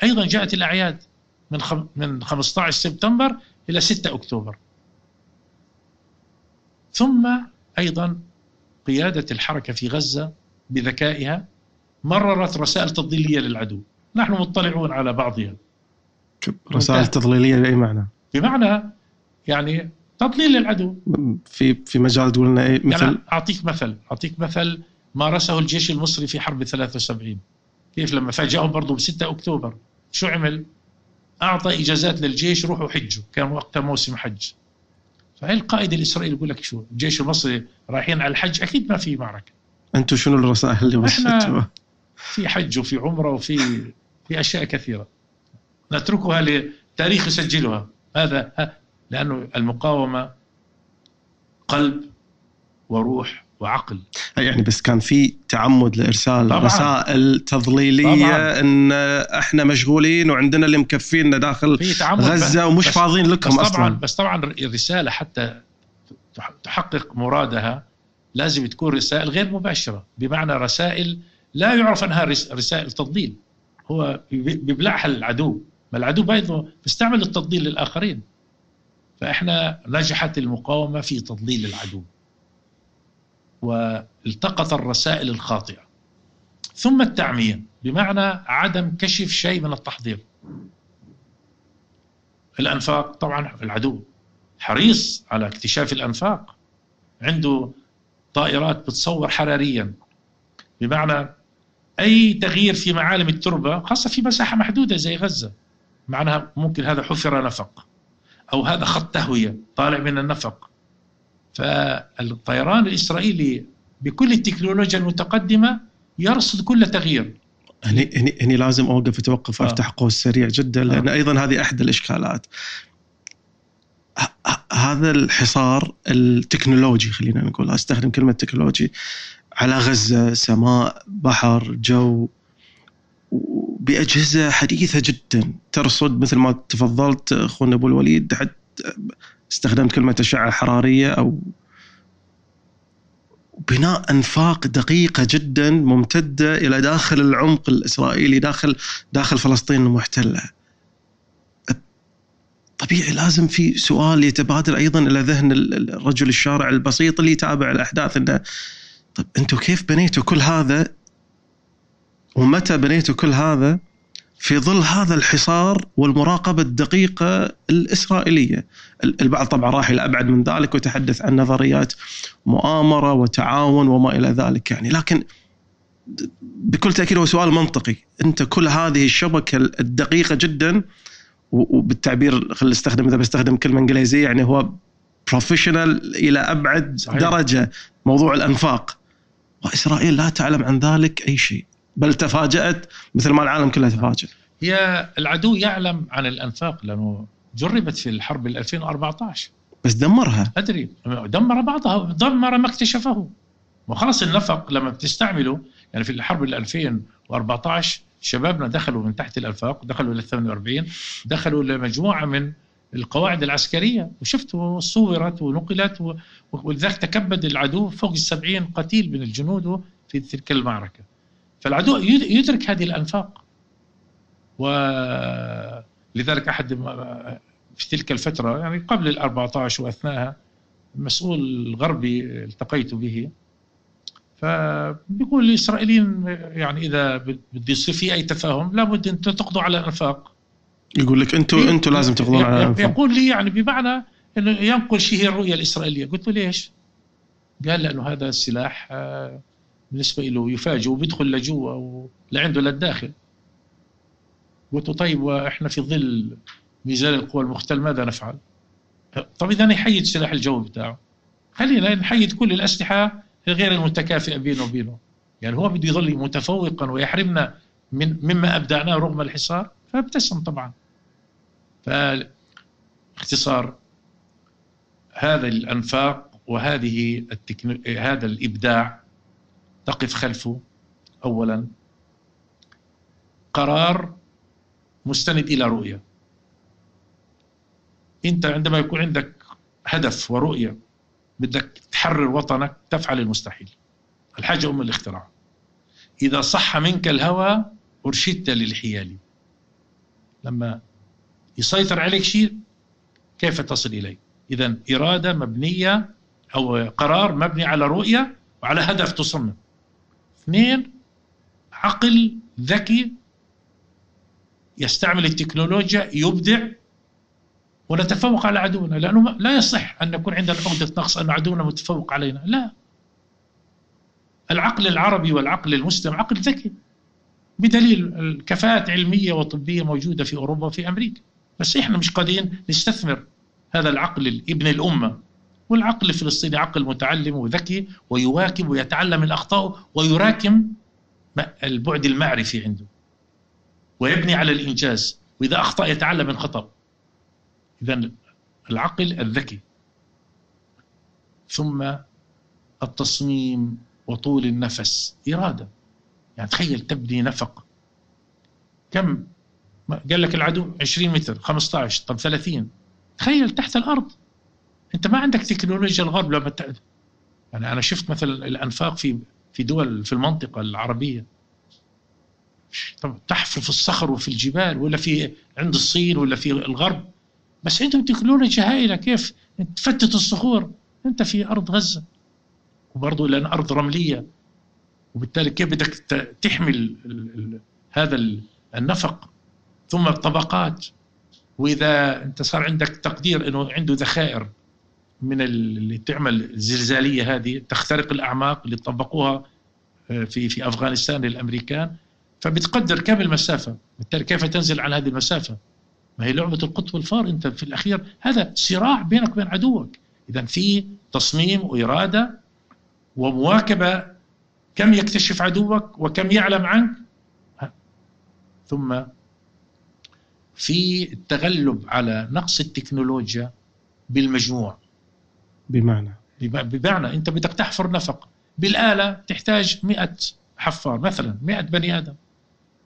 أيضا جاءت الأعياد من من 15 سبتمبر إلى 6 أكتوبر. ثم أيضا قيادة الحركة في غزة بذكائها مررت رسائل تضليلية للعدو. نحن مطلعون على بعضها. رسائل تضليلية بأي معنى؟ بمعنى يعني تضليل للعدو. في في مجال تقول لنا إيه مثل؟ يعني أعطيك مثل أعطيك مثل مارسه الجيش المصري في حرب 73 كيف لما فاجأهم برضه ب 6 أكتوبر؟ شو عمل؟ أعطى إجازات للجيش روحوا حجوا كان وقتها موسم حج. فهي القائد الإسرائيلي يقول لك شو؟ الجيش المصري رايحين على الحج؟ أكيد ما في معركة. أنتم شنو الرسائل اللي وصلتوها؟ في حج وفي عمرة وفي في أشياء كثيرة. نتركها لتاريخ يسجلها. هذا لأنه المقاومة قلب وروح وعقل. يعني بس كان في تعمد لإرسال طبعاً. رسائل تضليلية طبعاً. إن إحنا مشغولين وعندنا اللي مكفينا داخل غزة ومش فاضيين لكم بس أصلا. طبعا بس طبعا الرساله حتى تحقق مرادها لازم تكون رسائل غير مباشرة. بمعنى رسائل لا يعرف انها رسائل تضليل. هو بيبلعها العدو. ما العدو بيضه بيستعمل التضليل للآخرين. فإحنا نجحت المقاومة في تضليل العدو. والتقط الرسائل الخاطئة. ثم التعميه بمعنى عدم كشف شيء من التحضير. الأنفاق طبعا العدو حريص على اكتشاف الأنفاق. عنده طائرات بتصور حراريا. بمعنى أي تغيير في معالم التربة خاصة في مساحة محدودة زي غزة. معناها ممكن هذا حفر نفق أو هذا خط تهوية طالع من النفق فالطيران الإسرائيلي بكل التكنولوجيا المتقدمه يرصد كل تغيير هني هني هني لازم أوقف أتوقف وافتح آه. قوس سريع جدا لأن آه. أيضا هذه أحد الإشكالات هذا الحصار التكنولوجي خلينا نقول أستخدم كلمة تكنولوجي على غزة سماء بحر جو بأجهزة حديثة جدا ترصد مثل ما تفضلت أخونا أبو الوليد حتى استخدمت كلمة أشعة حرارية أو بناء أنفاق دقيقة جدا ممتدة إلى داخل العمق الإسرائيلي داخل داخل فلسطين المحتلة. طبيعي لازم في سؤال يتبادر أيضا إلى ذهن الرجل الشارع البسيط اللي يتابع الأحداث إنه طيب أنتم كيف بنيتوا كل هذا ومتى بنيتوا كل هذا؟ في ظل هذا الحصار والمراقبة الدقيقة الإسرائيلية. البعض طبعا راح إلى أبعد من ذلك وتحدث عن نظريات مؤامرة وتعاون وما إلى ذلك يعني. لكن بكل تأكيد هو سؤال منطقي. أنت كل هذه الشبكة الدقيقة جدا وبالتعبير خلينا نستخدم إذا بستخدم كلمة إنجليزية يعني هو بروفيشنال إلى أبعد صحيح. درجة موضوع الأنفاق. وإسرائيل لا تعلم عن ذلك أي شيء. بل تفاجأت مثل ما العالم كله تفاجأ. هي العدو يعلم عن الأنفاق لأنه جربت في الحرب 2014 بس دمرها. أدري. دمر بعضها. دمر ما اكتشفه. وخلاص النفق لما بتستعمله يعني في الحرب 2014 شبابنا دخلوا من تحت الأنفاق دخلوا ل 48 دخلوا لمجموعة من القواعد العسكرية وشفتوا صورت ونقلت ولذلك تكبد العدو فوق السبعين قتيل من الجنود في تلك المعركة. فالعدو يدرك هذه الأنفاق. ولذلك أحد في تلك الفترة يعني قبل ال 14 وأثناءها المسؤول الغربي التقيت به. فبيقول الإسرائيليين يعني إذا بده يصير في أي تفاهم لابد أنتم تقضوا على الأنفاق. يقول لك أنتم أنتم لازم تقضون على الأنفاق. يقول لي يعني بمعنى إنه ينقل شيء هي الرؤية الإسرائيلية. قلت له ليش؟ قال لأنه هذا السلاح آه، بالنسبة له يفاجئ وبيدخل لجوا ولعنده للداخل قلت له طيب وإحنا في ظل ميزان القوى المختل ماذا نفعل؟ طب إذا نحيد سلاح الجو بتاعه. خلينا نحيد كل الأسلحة غير المتكافئة بينه وبينه. يعني هو بده يظل متفوقا ويحرمنا من مما أبدعناه رغم الحصار فابتسم طبعا. فاختصار هذا الأنفاق وهذه التكنو... هذا الإبداع تقف خلفه اولا. قرار مستند إلى رؤية. أنت عندما يكون عندك هدف ورؤية بدك تحرر وطنك تفعل المستحيل. الحاجة أم الاختراع. إذا صح منك الهوى أرشدت للحيال. لما يسيطر عليك شيء كيف تصل إليه؟ اذا إرادة مبنية أو قرار مبني على رؤية وعلى هدف تصمم. اثنين عقل ذكي يستعمل التكنولوجيا يبدع ونتفوق على عدونا. لأنه لا يصح أن يكون عندنا عقدة نقص أن عدونا متفوق علينا. لا. العقل العربي والعقل المسلم عقل ذكي بدليل الكفاءات علمية وطبية موجودة في أوروبا وفي أمريكا. بس إحنا مش قادرين نستثمر هذا العقل ابن الأمة. والعقل الفلسطيني عقل متعلم وذكي ويواكب ويتعلم من أخطائه ويراكم البعد المعرفي عنده. ويبني على الإنجاز. وإذا أخطأ يتعلم من خطأ. إذا العقل الذكي. ثم التصميم وطول النفس. إرادة. يعني تخيل تبني نفق. كم؟ قال لك العدو 20 متر 15 طب 30 تخيل تحت الأرض. أنت ما عندك تكنولوجيا الغرب لما يعني أنا شفت مثلا الأنفاق في في دول في المنطقة العربية. طب تحفر في الصخر وفي الجبال ولا في عند الصين ولا في الغرب؟ بس عندهم تكنولوجيا هائله كيف؟ تفتت الصخور. انت في أرض غزة. وبرضه لأن أرض رملية. وبالتالي كيف بدك تحمل هذا النفق؟ ثم الطبقات. وإذا انت صار عندك تقدير إنه عنده ذخائر. من اللي تعمل الزلزاليه هذه تخترق الأعماق اللي طبقوها آه، في في أفغانستان للأمريكان. فبتقدر كم المسافة؟ بالتالي كيف تنزل عن هذه المسافة؟ ما هي لعبة القط والفار أنت في الأخير هذا صراع بينك وبين عدوك. إذا في تصميم وإرادة ومواكبة كم يكتشف عدوك وكم يعلم عنك. ثم في التغلب على نقص التكنولوجيا بالمجموع. بمعنى. بمعنى أنت بدك تحفر نفق. بالآلة تحتاج 100 حفار مثلا 100 بني آدم.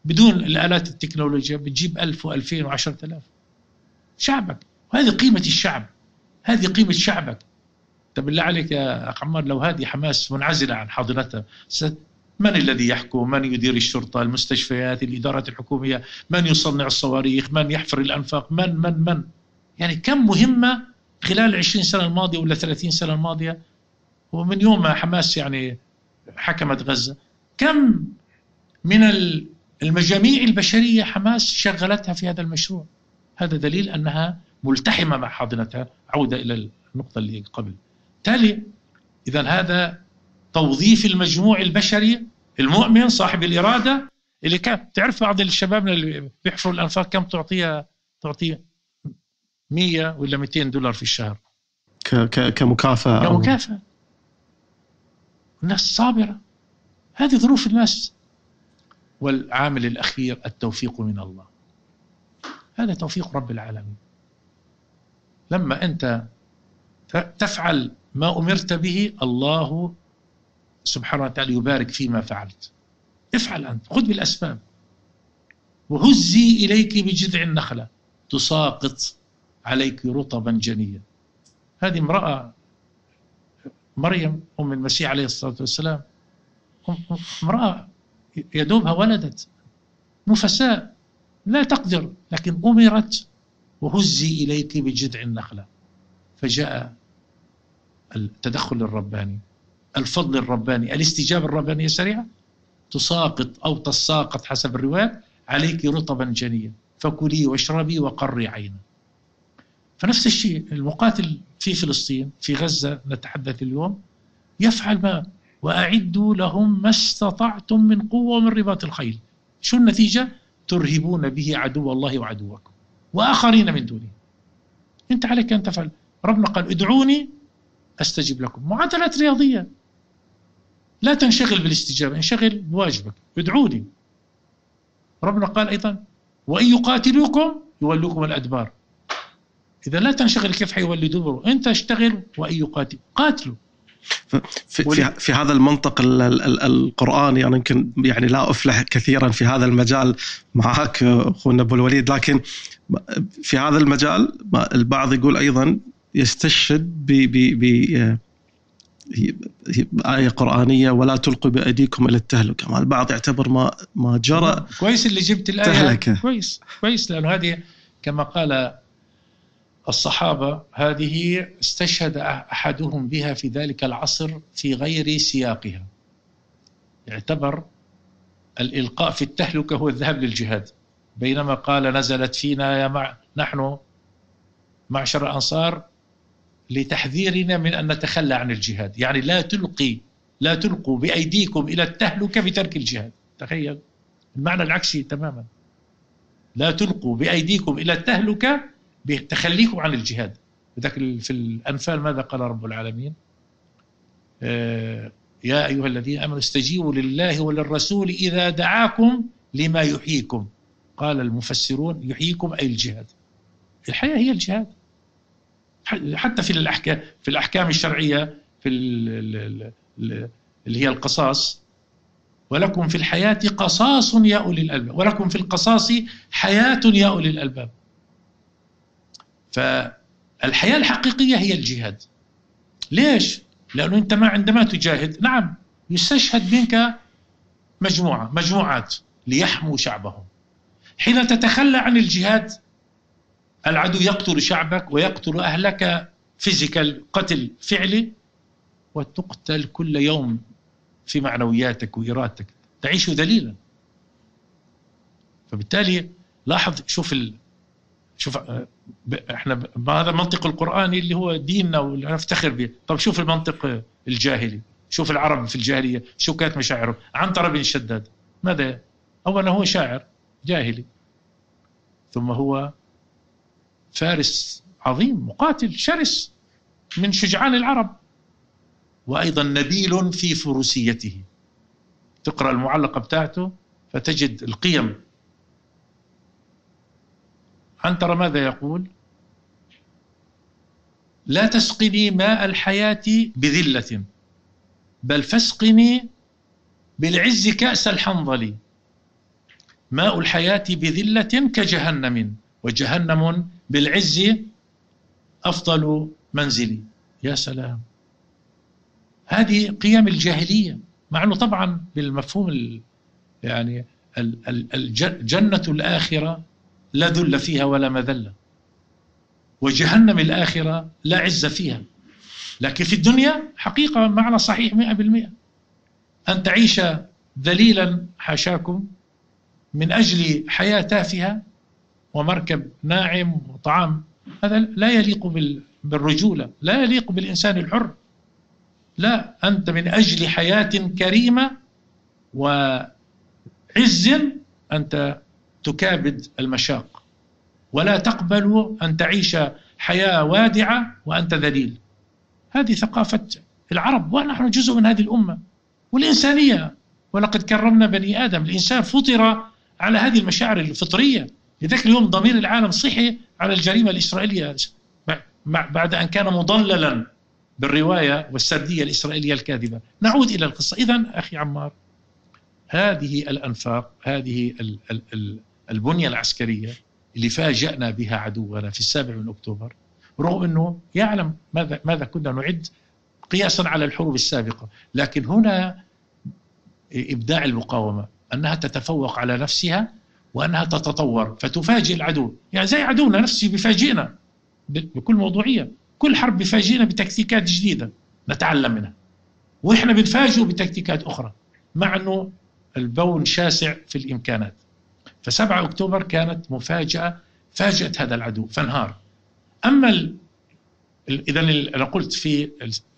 بدون الآلات التكنولوجيا بتجيب ألف وألفين وعشرة آلاف. شعبك. وهذه قيمة الشعب. هذه قيمة شعبك. طب بالله عليك يا أخ عمار لو هذه حماس منعزلة عن حاضنتها من الذي يحكم؟ من يدير الشرطة المستشفيات الإدارات الحكومية؟ من يصنع الصواريخ؟ من يحفر الأنفاق؟ من من من؟ يعني كم مهمة خلال 20 سنة الماضية ولا 30 سنة الماضية ومن يوم ما حماس يعني حكمت غزة كم من المجاميع البشرية حماس شغلتها في هذا المشروع؟ هذا دليل أنها ملتحمة مع حاضنتها عودة إلى النقطة اللي قبل. تالي إذا هذا توظيف المجموع البشري المؤمن صاحب الإرادة اللي كان تعرف بعض الشباب اللي بيحفروا الأنفاق كم تعطيها تعطيه 100 ولا 200 دولار في الشهر. كمكافأة كمكافأة. الناس صابرة. هذه ظروف الناس. والعامل الأخير التوفيق من الله. هذا توفيق رب العالمين. لما أنت تفعل ما أمرت به الله سبحانه وتعالى يبارك فيما فعلت. افعل أنت. خذ بالأسباب. وهزي إليك بجذع النخلة. تساقط عليك رطبا جنيا. هذه امرأة مريم أم المسيح عليه الصلاة والسلام. امرأة يدوبها ولدت. نفساء لا تقدر لكن أمرت وهزي إليك بجذع النخلة. فجاء التدخل الرباني الفضل الرباني الاستجابة الربانية السريعة. تساقط أو تساقط حسب الروايات عليك رطبا جنيا. فكلي واشربي وقري عينا. فنفس الشيء المقاتل في فلسطين في غزة نتحدث اليوم يفعل ما؟ وأعدوا لهم ما استطعتم من قوة ومن رباط الخيل. شو النتيجة؟ ترهبون به عدو الله وعدوكم وآخرين من دونه. أنت عليك أن تفعل. ربنا قال ادعوني أستجب لكم. معادلات رياضية. لا تنشغل بالاستجابة انشغل بواجبك. ادعوني. ربنا قال أيضا وإن يقاتلوكم يولوكم الأدبار. إذا لا تنشغل كيف حيولي دبره؟ أنت اشتغل وإن يقاتل. قاتلوا. في, في, في هذا المنطق ال ال القرآني أنا يمكن يعني لا أفلح كثيرا في هذا المجال معك أخونا أبو الوليد لكن في هذا المجال البعض يقول أيضا يستشهد ب ب آية قرآنية ولا تلقوا بأيديكم إلى التهلكة البعض يعتبر ما ما جرى كويس اللي جبت الآية. تهلكة. كويس. كويس لأنه هذه كما قال الصحابة هذه استشهد أحدهم بها في ذلك العصر في غير سياقها. يعتبر الإلقاء في التهلكة هو الذهاب للجهاد. بينما قال نزلت فينا يا مع نحن معشر الأنصار لتحذيرنا من أن نتخلى عن الجهاد. يعني لا تلقي لا تلقوا بأيديكم إلى التهلكة بترك الجهاد. تخيل. المعنى العكسي تماما. لا تلقوا بأيديكم إلى التهلكة بتخليكم عن الجهاد. ذاك في الأنفال ماذا قال رب العالمين؟ آه يا أيها الذين آمنوا استجيبوا لله وللرسول إذا دعاكم لما يحييكم. قال المفسرون يحييكم أي الجهاد. الحياة هي الجهاد. حتى في الأحكام في الأحكام الشرعية في اللي هي القصاص ولكم في الحياة قصاص يا أولي الألباب. ولكم في القصاص حياة يا أولي الألباب. فالحياة الحقيقية هي الجهاد. ليش؟ لأنه أنت ما عندما تجاهد نعم يستشهد منك مجموعة مجموعات ليحموا شعبهم. حين تتخلى عن الجهاد العدو يقتل شعبك ويقتل أهلك فيزيكال قتل فعلي وتقتل كل يوم في معنوياتك وإرادتك تعيش ذليلا. فبالتالي لاحظ شوف ال... شوف إحنا هذا المنطق القرآني اللي هو ديننا واللي نفتخر به. طب شوف المنطق الجاهلي شوف العرب في الجاهلية شو كانت مشاعرهم. عنتر بن شداد. ماذا؟ أولا هو شاعر جاهلي. ثم هو فارس عظيم مقاتل شرس من شجعان العرب. وأيضا نبيل في فروسيته. تقرأ المعلقة بتاعته فتجد القيم عنتر ماذا يقول؟ لا تسقني ماء الحياة بذلة بل فاسقني بالعز كأس الحنظل. ماء الحياة بذلة كجهنم وجهنم بالعز أفضل منزلي يا سلام. هذه قيم الجاهلية مع أنه طبعا بالمفهوم يعني الجنة الآخرة لا ذل فيها ولا مذلة وجهنم الآخرة لا عز فيها. لكن في الدنيا حقيقة معنى صحيح مئة بالمئة. أن تعيش ذليلا حاشاكم من أجل حياة تافهة ومركب ناعم وطعام. هذا لا يليق بالرجولة لا يليق بالإنسان الحر. لا أنت من أجل حياة كريمة وعز أنت تكابد المشاق. ولا تقبل أن تعيش حياة وادعة وأنت ذليل. هذه ثقافة العرب ونحن جزء من هذه الأمة. والإنسانية ولقد كرمنا بني آدم. الإنسان فطر على هذه المشاعر الفطرية. لذلك اليوم ضمير العالم صحي على الجريمة الإسرائيلية. بعد أن كان مضللا بالرواية والسردية الإسرائيلية الكاذبة. نعود إلى القصة. إذا أخي عمار هذه الأنفاق هذه البنية العسكرية اللي فاجأنا بها عدونا في السابع من أكتوبر رغم أنه يعلم ماذا, ماذا كنا نعد قياسا على الحروب السابقة. لكن هنا إبداع المقاومة أنها تتفوق على نفسها وأنها تتطور فتفاجئ العدو. يعني زي عدونا نفسه بيفاجئنا بكل موضوعية. كل حرب بيفاجئنا بتكتيكات جديدة نتعلم منها. وإحنا بنفاجئه بتكتيكات أخرى مع أنه البون شاسع في الإمكانات. ف7 أكتوبر كانت مفاجأة فاجأت هذا العدو فانهار. أما ال... إذا أنا قلت في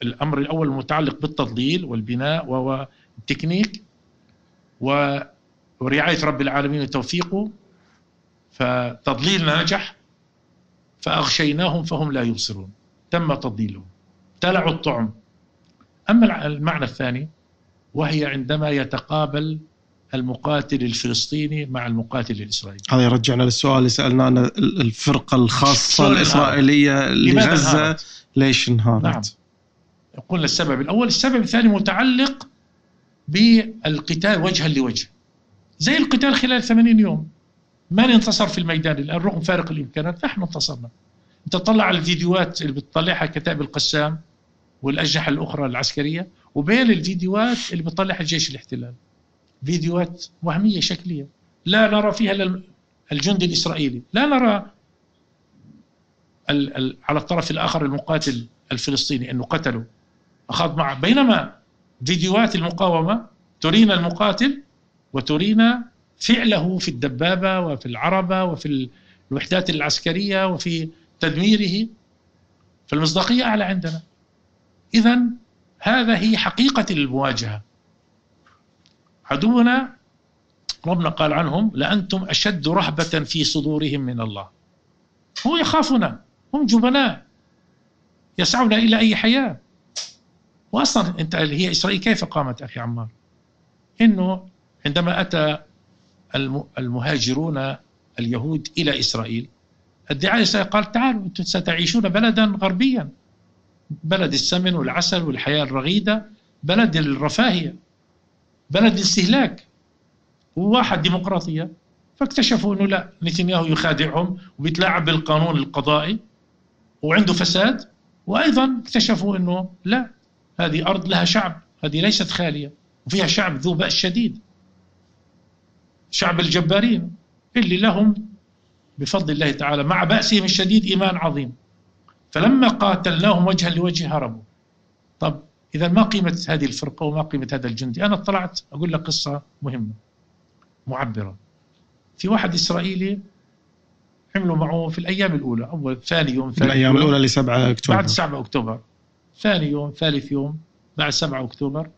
الأمر الأول المتعلق بالتضليل والبناء والتكنيك ورعاية رب العالمين وتوفيقه. فتضليلنا نجح فأغشيناهم فهم لا يبصرون. تم تضليلهم ابتلعوا الطعم. أما المعنى الثاني وهي عندما يتقابل المقاتل الفلسطيني مع المقاتل الإسرائيلي. هذا يرجعنا للسؤال اللي سألناه الفرقة الخاصة الإسرائيلية لغزة ليش انهارت؟ نعم. قلنا السبب. الأول السبب الثاني متعلق بالقتال وجها لوجه. زي القتال خلال 80 يوم. من انتصر في الميدان؟ الآن رغم فارق الإمكانات نحن انتصرنا. انت تطلع على الفيديوهات اللي بتطلعها كتاب القسام والأجنحة الأخرى العسكرية وبين الفيديوهات اللي بتطلعها جيش الاحتلال. فيديوهات وهمية شكلية. لا نرى فيها الجندي الإسرائيلي. لا نرى على الطرف الآخر المقاتل الفلسطيني أنه قتله. أخذ معه بينما فيديوهات المقاومة ترينا المقاتل وترينا فعله في الدبابة وفي العربة وفي الوحدات العسكرية وفي تدميره. فالمصداقية أعلى عندنا. إذا هذا هي حقيقة المواجهة. عدونا ربنا قال عنهم لأنتم أشد رهبة في صدورهم من الله. هو يخافنا هم جبناء يسعون إلى أي حياة. وأصلا أنت هي إسرائيل كيف قامت أخي عمار؟ إنه عندما أتى المهاجرون اليهود إلى إسرائيل الدعاية قال تعالوا أنتم ستعيشون بلدا غربيا. بلد السمن والعسل والحياة الرغيدة بلد الرفاهية. بلد الاستهلاك. وواحد ديمقراطية. فاكتشفوا أنه لا نتنياهو يخادعهم وبيتلاعب بالقانون القضائي وعنده فساد. وأيضا اكتشفوا أنه لا هذه أرض لها شعب هذه ليست خالية وفيها شعب ذو بأس شديد. شعب الجبارين اللي لهم بفضل الله تعالى مع بأسهم الشديد إيمان عظيم. فلما قاتلناهم وجها لوجه هربوا. طب إذا ما قيمة هذه الفرقة وما قيمة هذا الجندي؟ أنا اطلعت أقول لك قصة مهمة معبرة. في واحد إسرائيلي عملوا معه في الأيام الأولى أول ثاني يوم ثالث الأيام الأولى ل 7 أكتوبر. بعد 7 أكتوبر. ثاني يوم ثالث يوم بعد 7 أكتوبر.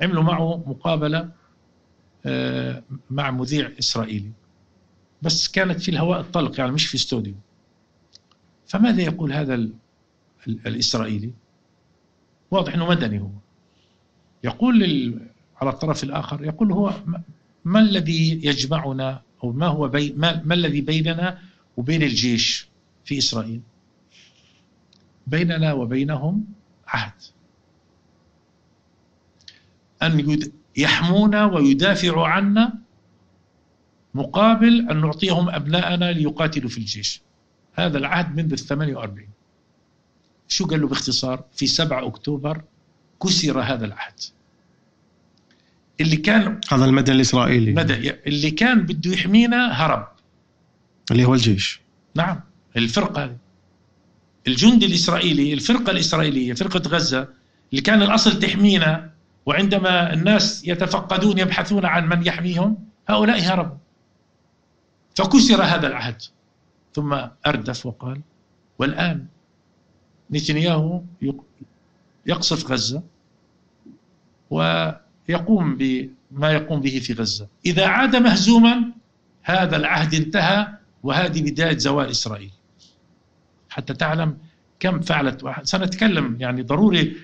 عملوا معه مقابلة آه، مع مذيع إسرائيلي. بس كانت في الهواء الطلق يعني مش في استوديو. فماذا يقول هذا الإسرائيلي؟ واضح أنه مدني هو. يقول لل... على الطرف الآخر يقول هو ما الذي يجمعنا أو ما هو بي... ما... ما الذي بيننا وبين الجيش في إسرائيل؟ بيننا وبينهم عهد. أن يد... يحمونا ويدافعوا عنا مقابل أن نعطيهم أبناءنا ليقاتلوا في الجيش. هذا العهد منذ ال 48 شو قال له باختصار؟ في 7 أكتوبر كسر هذا العهد. اللي كان هذا المدني الإسرائيلي. مدى اللي كان بده يحمينا هرب. اللي هو الجيش. نعم الفرقة هذه. الجندي الإسرائيلي الفرقة الإسرائيلية فرقة غزة اللي كان الأصل تحمينا وعندما الناس يتفقدون يبحثون عن من يحميهم هؤلاء هربوا. فكسر هذا العهد. ثم أردف وقال والآن نتنياهو يقصف غزة ويقوم بما يقوم به في غزة. إذا عاد مهزوما هذا العهد انتهى وهذه بداية زوال إسرائيل. حتى تعلم كم فعلت سنتكلم يعني ضروري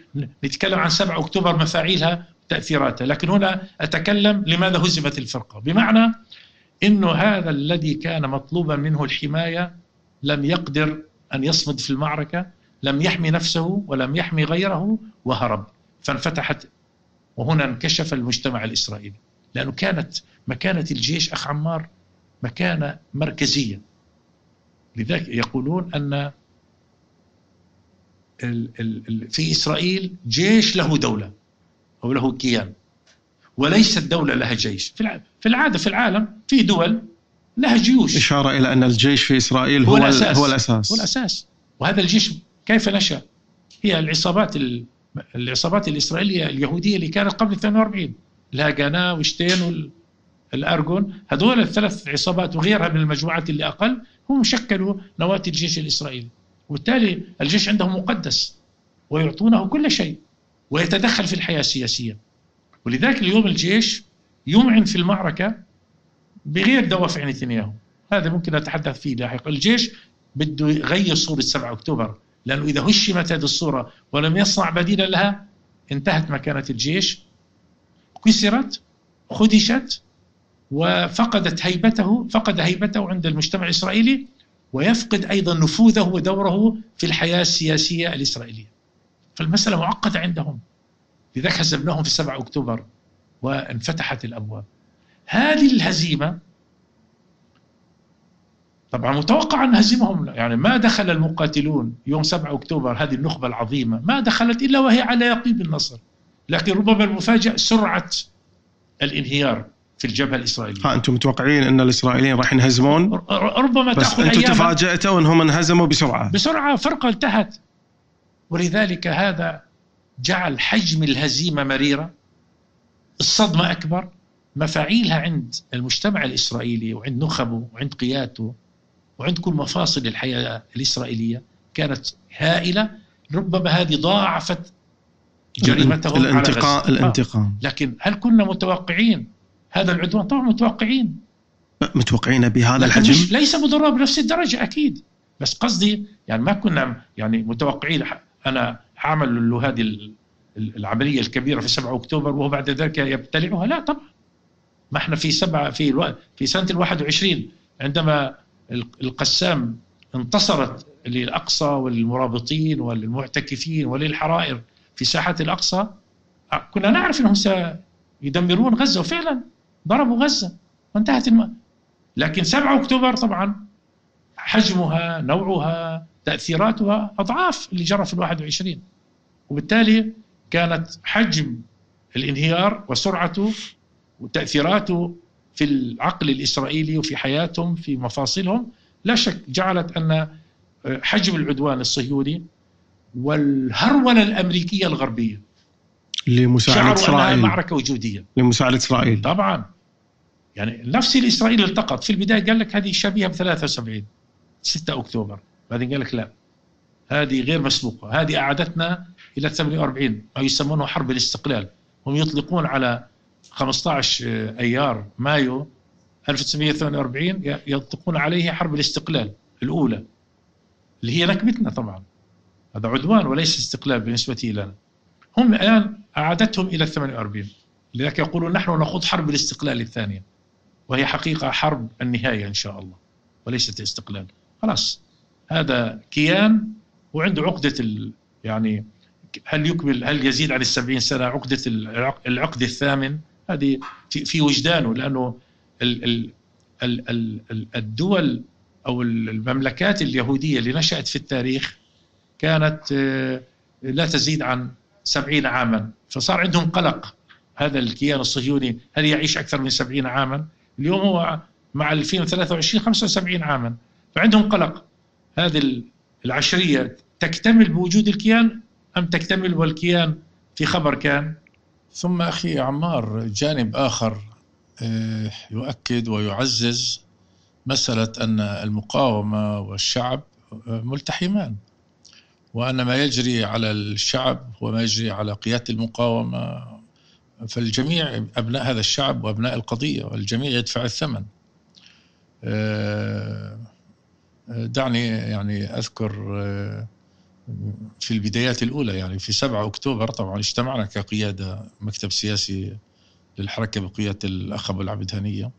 نتكلم عن 7 أكتوبر مفاعيلها تأثيراته لكن هنا أتكلم لماذا هزمت الفرقة. بمعنى أنه هذا الذي كان مطلوبا منه الحماية لم يقدر أن يصمد في المعركة لم يحمي نفسه ولم يحمي غيره وهرب. فانفتحت وهنا انكشف المجتمع الإسرائيلي لأنه كانت مكانة الجيش أخ عمار مكانة مركزية. لذلك يقولون أن في إسرائيل جيش له دولة أو له كيان وليست دولة لها جيش. في العادة في العالم في دول لها جيوش. إشارة إلى أن الجيش في إسرائيل هو, هو الأساس. هو الأساس. هو الأساس. وهذا الجيش كيف نشأ؟ هي العصابات العصابات الإسرائيلية اليهودية اللي كانت قبل 42 الهاجانا وشتين والأرجون هذول الثلاث عصابات وغيرها من المجموعات اللي أقل هم شكلوا نواة الجيش الإسرائيلي. وبالتالي الجيش عندهم مقدس ويعطونه كل شيء ويتدخل في الحياة السياسية. ولذلك اليوم الجيش يمعن في المعركة بغير دوافع نتنياهو. هذا ممكن نتحدث فيه لاحقا. الجيش بده يغير صورة 7 أكتوبر. لأنه إذا هشمت هذه الصورة ولم يصنع بديلا لها انتهت مكانة الجيش كسرت خدشت وفقدت هيبته فقد هيبته عند المجتمع الإسرائيلي ويفقد أيضا نفوذه ودوره في الحياة السياسية الإسرائيلية. فالمسألة معقدة عندهم. لذلك هزمناهم في 7 أكتوبر وانفتحت الأبواب. هذه الهزيمة طبعا متوقع أن نهزمهم يعني ما دخل المقاتلون يوم 7 أكتوبر هذه النخبة العظيمة ما دخلت إلا وهي على يقين بالنصر. لكن ربما المفاجأ سرعة الانهيار في الجبهة الإسرائيلية. ها أنتم متوقعين أن الإسرائيليين راح ينهزمون؟ ربما بس أنتم تفاجأتوا أنهم انهزموا بسرعة. بسرعة فرقة انتهت ولذلك هذا جعل حجم الهزيمة مريرة. الصدمة أكبر. مفاعيلها عند المجتمع الإسرائيلي وعند نخبه وعند قيادته. وعند كل مفاصل الحياة الإسرائيلية كانت هائلة ربما هذه ضاعفت جريمتهم الانتقام على الانتقام لكن هل كنا متوقعين هذا العدوان؟ طبعا متوقعين. متوقعين بهذا الحجم؟ ليس مضرر بنفس الدرجة أكيد. بس قصدي يعني ما كنا يعني متوقعين. أنا حعمل له هذه العملية الكبيرة في 7 أكتوبر وهو بعد ذلك يبتلعها. لا طبعا. ما إحنا في سبعة في ألو... في سنة ال 21 عندما القسام انتصرت للأقصى والمرابطين والمعتكفين وللحرائر في ساحة الأقصى. كنا نعرف أنهم سيدمرون غزة وفعلا ضربوا غزة وانتهت الم... لكن 7 أكتوبر طبعا حجمها نوعها تأثيراتها أضعاف اللي جرى في ال 21 وبالتالي كانت حجم الانهيار وسرعته وتأثيراته في العقل الإسرائيلي وفي حياتهم في مفاصلهم. لا شك جعلت أن حجم العدوان الصهيوني والهرولة الأمريكية الغربية لمساعدة إسرائيل. معركة وجودية. لمساعدة إسرائيل. طبعا. يعني نفس الإسرائيلي التقط. في البداية قال لك هذه شبيهة ب 73 6 أكتوبر. بعدين قال لك لا. هذه غير مسبوقة. هذه أعادتنا إلى 48 ما يسمونه حرب الاستقلال. هم يطلقون على 15 أيار مايو 1948 يطلقون عليه حرب الاستقلال الأولى اللي هي نكبتنا طبعا. هذا عدوان وليس استقلال بالنسبة لنا هم الآن أعادتهم إلى 48 لذلك يقولون نحن نخوض حرب الاستقلال الثانية. وهي حقيقة حرب النهاية إن شاء الله وليست الاستقلال خلاص. هذا كيان وعنده عقدة ال يعني هل يكمل هل يزيد عن السبعين سنة؟ عقدة العقد الثامن هذه في, وجدانه ال الدول أو المملكات اليهودية اللي نشأت في التاريخ كانت آه، لا تزيد عن سبعين عاما. فصار عندهم قلق هذا الكيان الصهيوني هل يعيش أكثر من سبعين عاما؟ اليوم هو مع 2023 75 عاما. فعندهم قلق. هذه العشرية تكتمل بوجود الكيان أم تكتمل والكيان في خبر كان؟ ثم أخي عمار جانب آخر آه، يؤكد ويعزز مسألة أن المقاومة والشعب آه، ملتحمان وأن ما يجري على الشعب هو ما يجري على قيادة المقاومة فالجميع أبناء هذا الشعب وأبناء القضية والجميع يدفع الثمن. آه، دعني يعني أذكر في البدايات الأولى يعني في 7 أكتوبر طبعا اجتمعنا كقيادة مكتب سياسي للحركة بقيادة الأخ أبو العبد هنية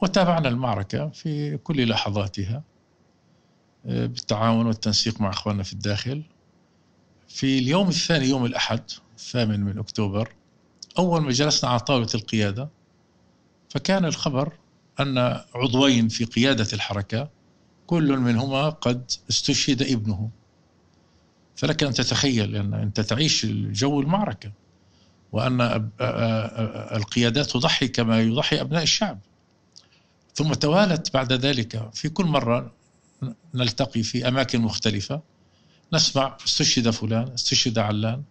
وتابعنا المعركة في كل لحظاتها آه، بالتعاون والتنسيق مع أخواننا في الداخل. في اليوم الثاني يوم الأحد الثامن من أكتوبر أول ما جلسنا على طاولة القيادة فكان الخبر أن عضوين في قيادة الحركة كل منهما قد استشهد ابنه. فلك أن تتخيل أن أنت تعيش جو المعركة وأن القيادات تضحي كما يضحي أبناء الشعب. ثم توالت بعد ذلك في كل مرة نلتقي في أماكن مختلفة نسمع استشهد فلان استشهد علان.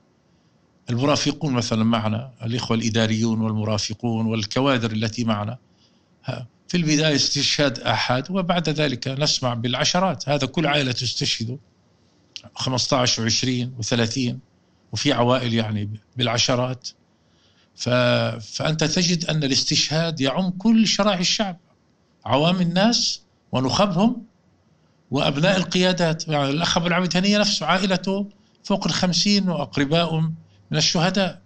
المرافقون مثلا معنا الإخوة الإداريون والمرافقون والكوادر التي معنا. في البداية استشهاد أحد وبعد ذلك نسمع بالعشرات. هذا كل عائلة تستشهد 15 و20 و30 وفي عوائل يعني بالعشرات. ف... فأنت تجد أن الاستشهاد يعم كل شرائح الشعب عوام الناس ونخبهم وأبناء القيادات. يعني الأخ أبو العبد هنية نفسه عائلته فوق الخمسين وأقرباء من الشهداء.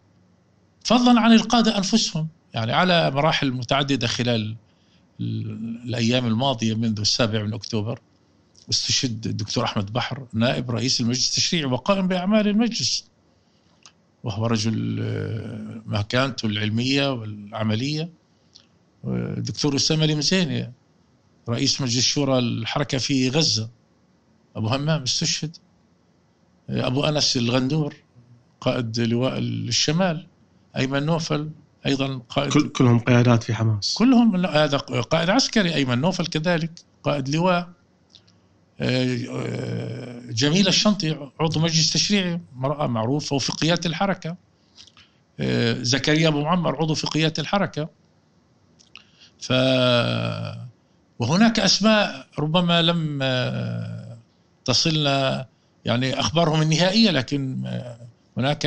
فضلا عن القادة أنفسهم. يعني على مراحل متعددة خلال الأيام الماضية منذ السابع من أكتوبر. استشهد الدكتور أحمد بحر نائب رئيس المجلس التشريعي وقائم بأعمال المجلس. وهو رجل آه، مكانته العلمية والعملية. الدكتور أسامة المزيني رئيس مجلس شورى الحركة في غزة. أبو همام استشهد. أبو أنس الغندور قائد لواء الشمال. أيمن نوفل أيضا قائد. كل كلهم قيادات في حماس. كلهم هذا قائد عسكري أيمن نوفل كذلك قائد لواء. جميلة الشنطي عضو مجلس تشريعي امرأة معروفة وفي قيادة الحركة. زكريا أبو معمر عضو في قيادة الحركة. ف وهناك أسماء ربما لم تصلنا يعني أخبارهم النهائية لكن هناك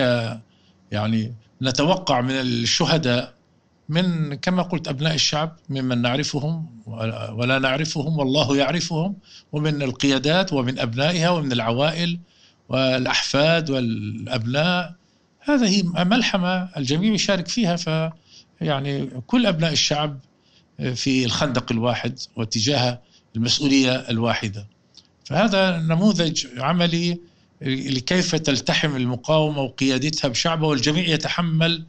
يعني نتوقع من الشهداء من كما قلت أبناء الشعب ممن نعرفهم ولا نعرفهم والله يعرفهم ومن القيادات ومن أبنائها ومن العوائل والأحفاد والأبناء. هذه ملحمة الجميع يشارك فيها ف يعني كل أبناء الشعب في الخندق الواحد واتجاه المسؤولية الواحدة. فهذا نموذج عملي لكيف تلتحم المقاومة وقيادتها بشعبها والجميع يتحمل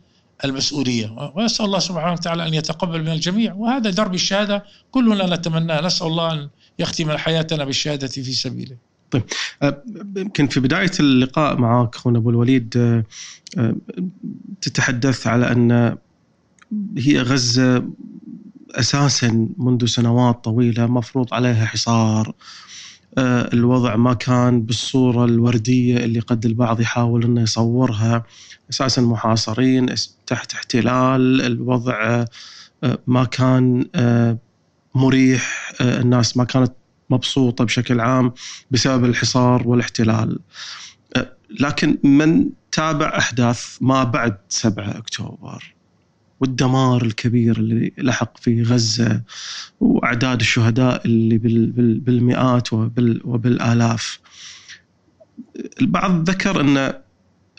المسؤولية. وأسأل الله سبحانه وتعالى أن يتقبل من الجميع. وهذا درب الشهادة كلنا نتمناه نسأل الله أن يختم حياتنا بالشهادة في سبيله. طيب أه، يمكن في بداية اللقاء معك أخونا أبو الوليد أه، أه، تتحدث على أن هي غزة أساسا منذ سنوات طويلة مفروض عليها حصار. الوضع ما كان بالصورة الوردية اللي قد البعض يحاول أنه يصورها. أساسا محاصرين تحت احتلال. الوضع آه، ما كان آه، مريح. الناس ما كانت مبسوطة بشكل عام بسبب الحصار والاحتلال. لكن من تابع أحداث ما بعد 7 أكتوبر والدمار الكبير اللي لحق في غزة وأعداد الشهداء اللي بالمئات وبالآلاف. البعض ذكر إن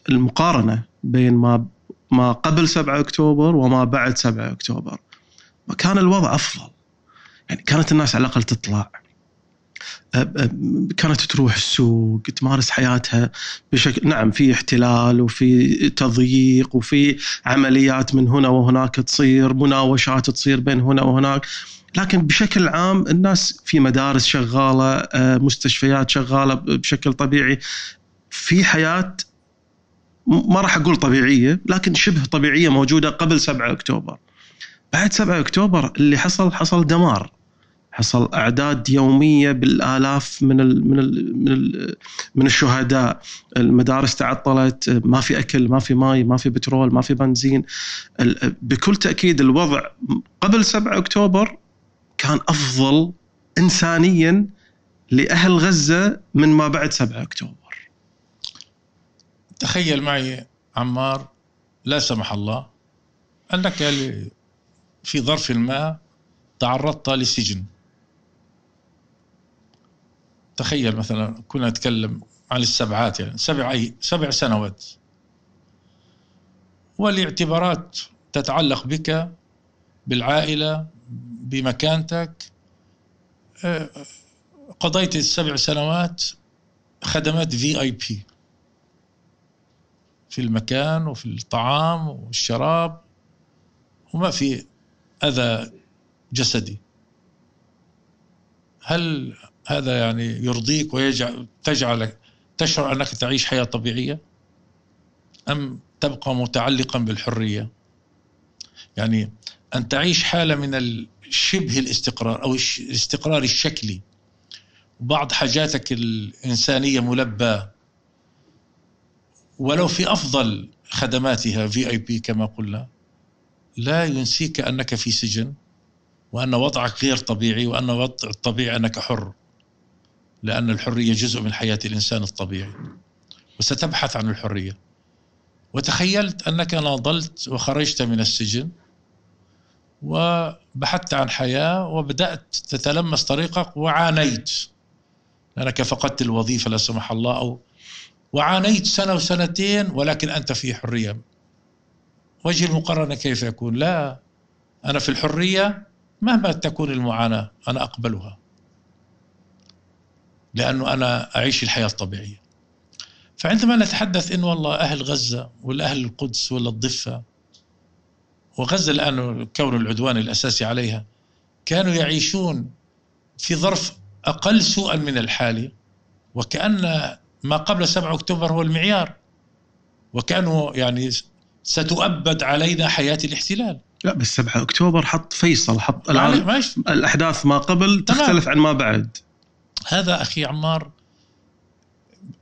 المقارنة بين ما ما قبل 7 أكتوبر وما بعد 7 أكتوبر كان الوضع أفضل. يعني كانت الناس على الأقل تطلع كانت تروح السوق تمارس حياتها بشكل نعم في احتلال وفي تضييق وفي عمليات من هنا وهناك تصير مناوشات تصير بين هنا وهناك. لكن بشكل عام الناس في مدارس شغالة مستشفيات شغالة بشكل طبيعي. في حياة ما راح أقول طبيعية لكن شبه طبيعية موجودة قبل 7 أكتوبر. بعد 7 أكتوبر اللي حصل حصل دمار. حصل اعداد يومية بالالاف من ال من ال من ال من الشهداء. المدارس تعطلت ما في اكل ما في ماي ما في بترول ما في بنزين. بكل تأكيد الوضع قبل 7 أكتوبر كان أفضل انسانيا لأهل غزة من ما بعد 7 أكتوبر. تخيل معي عمار لا سمح الله أنك في ظرف ما تعرضت لسجن. تخيل مثلا كنا نتكلم عن السبعات يعني سبع أي سبع سنوات. والاعتبارات تتعلق بك بالعائلة بمكانتك. آه، قضيت السبع سنوات خدمات في اي بي في المكان وفي الطعام والشراب وما في أذى جسدي. هل هذا يعني يرضيك ويجعل تجعلك تشعر أنك تعيش حياة طبيعية؟ أم تبقى متعلقا بالحرية؟ يعني أن تعيش حالة من شبه الاستقرار أو الاستقرار الشكلي. بعض حاجاتك الإنسانية ملباة. ولو في أفضل خدماتها في اي بي كما قلنا لا ينسيك أنك في سجن وأن وضعك غير طبيعي وأن وضع الطبيعي أنك حر. لأن الحرية جزء من حياة الإنسان الطبيعي. وستبحث عن الحرية. وتخيلت أنك ناضلت وخرجت من السجن وبحثت عن حياة وبدأت تتلمس طريقك وعانيت. لانك فقدت الوظيفة لا سمح الله أو وعانيت سنة وسنتين ولكن أنت في حرية. وجه المقارنة كيف يكون؟ لا أنا في الحرية مهما تكون المعاناة أنا أقبلها. لأنه أنا أعيش الحياة الطبيعية. فعندما نتحدث إن والله أهل غزة ولا أهل القدس ولا الضفة وغزة الآن كون العدوان الأساسي عليها كانوا يعيشون في ظرف أقل سوءا من الحالي وكأن ما قبل 7 أكتوبر هو المعيار وكانوا يعني ستؤبد علينا حياة الاحتلال. لا بس 7 أكتوبر حط فيصل حط الأحداث ما قبل تختلف عن ما بعد. هذا أخي عمار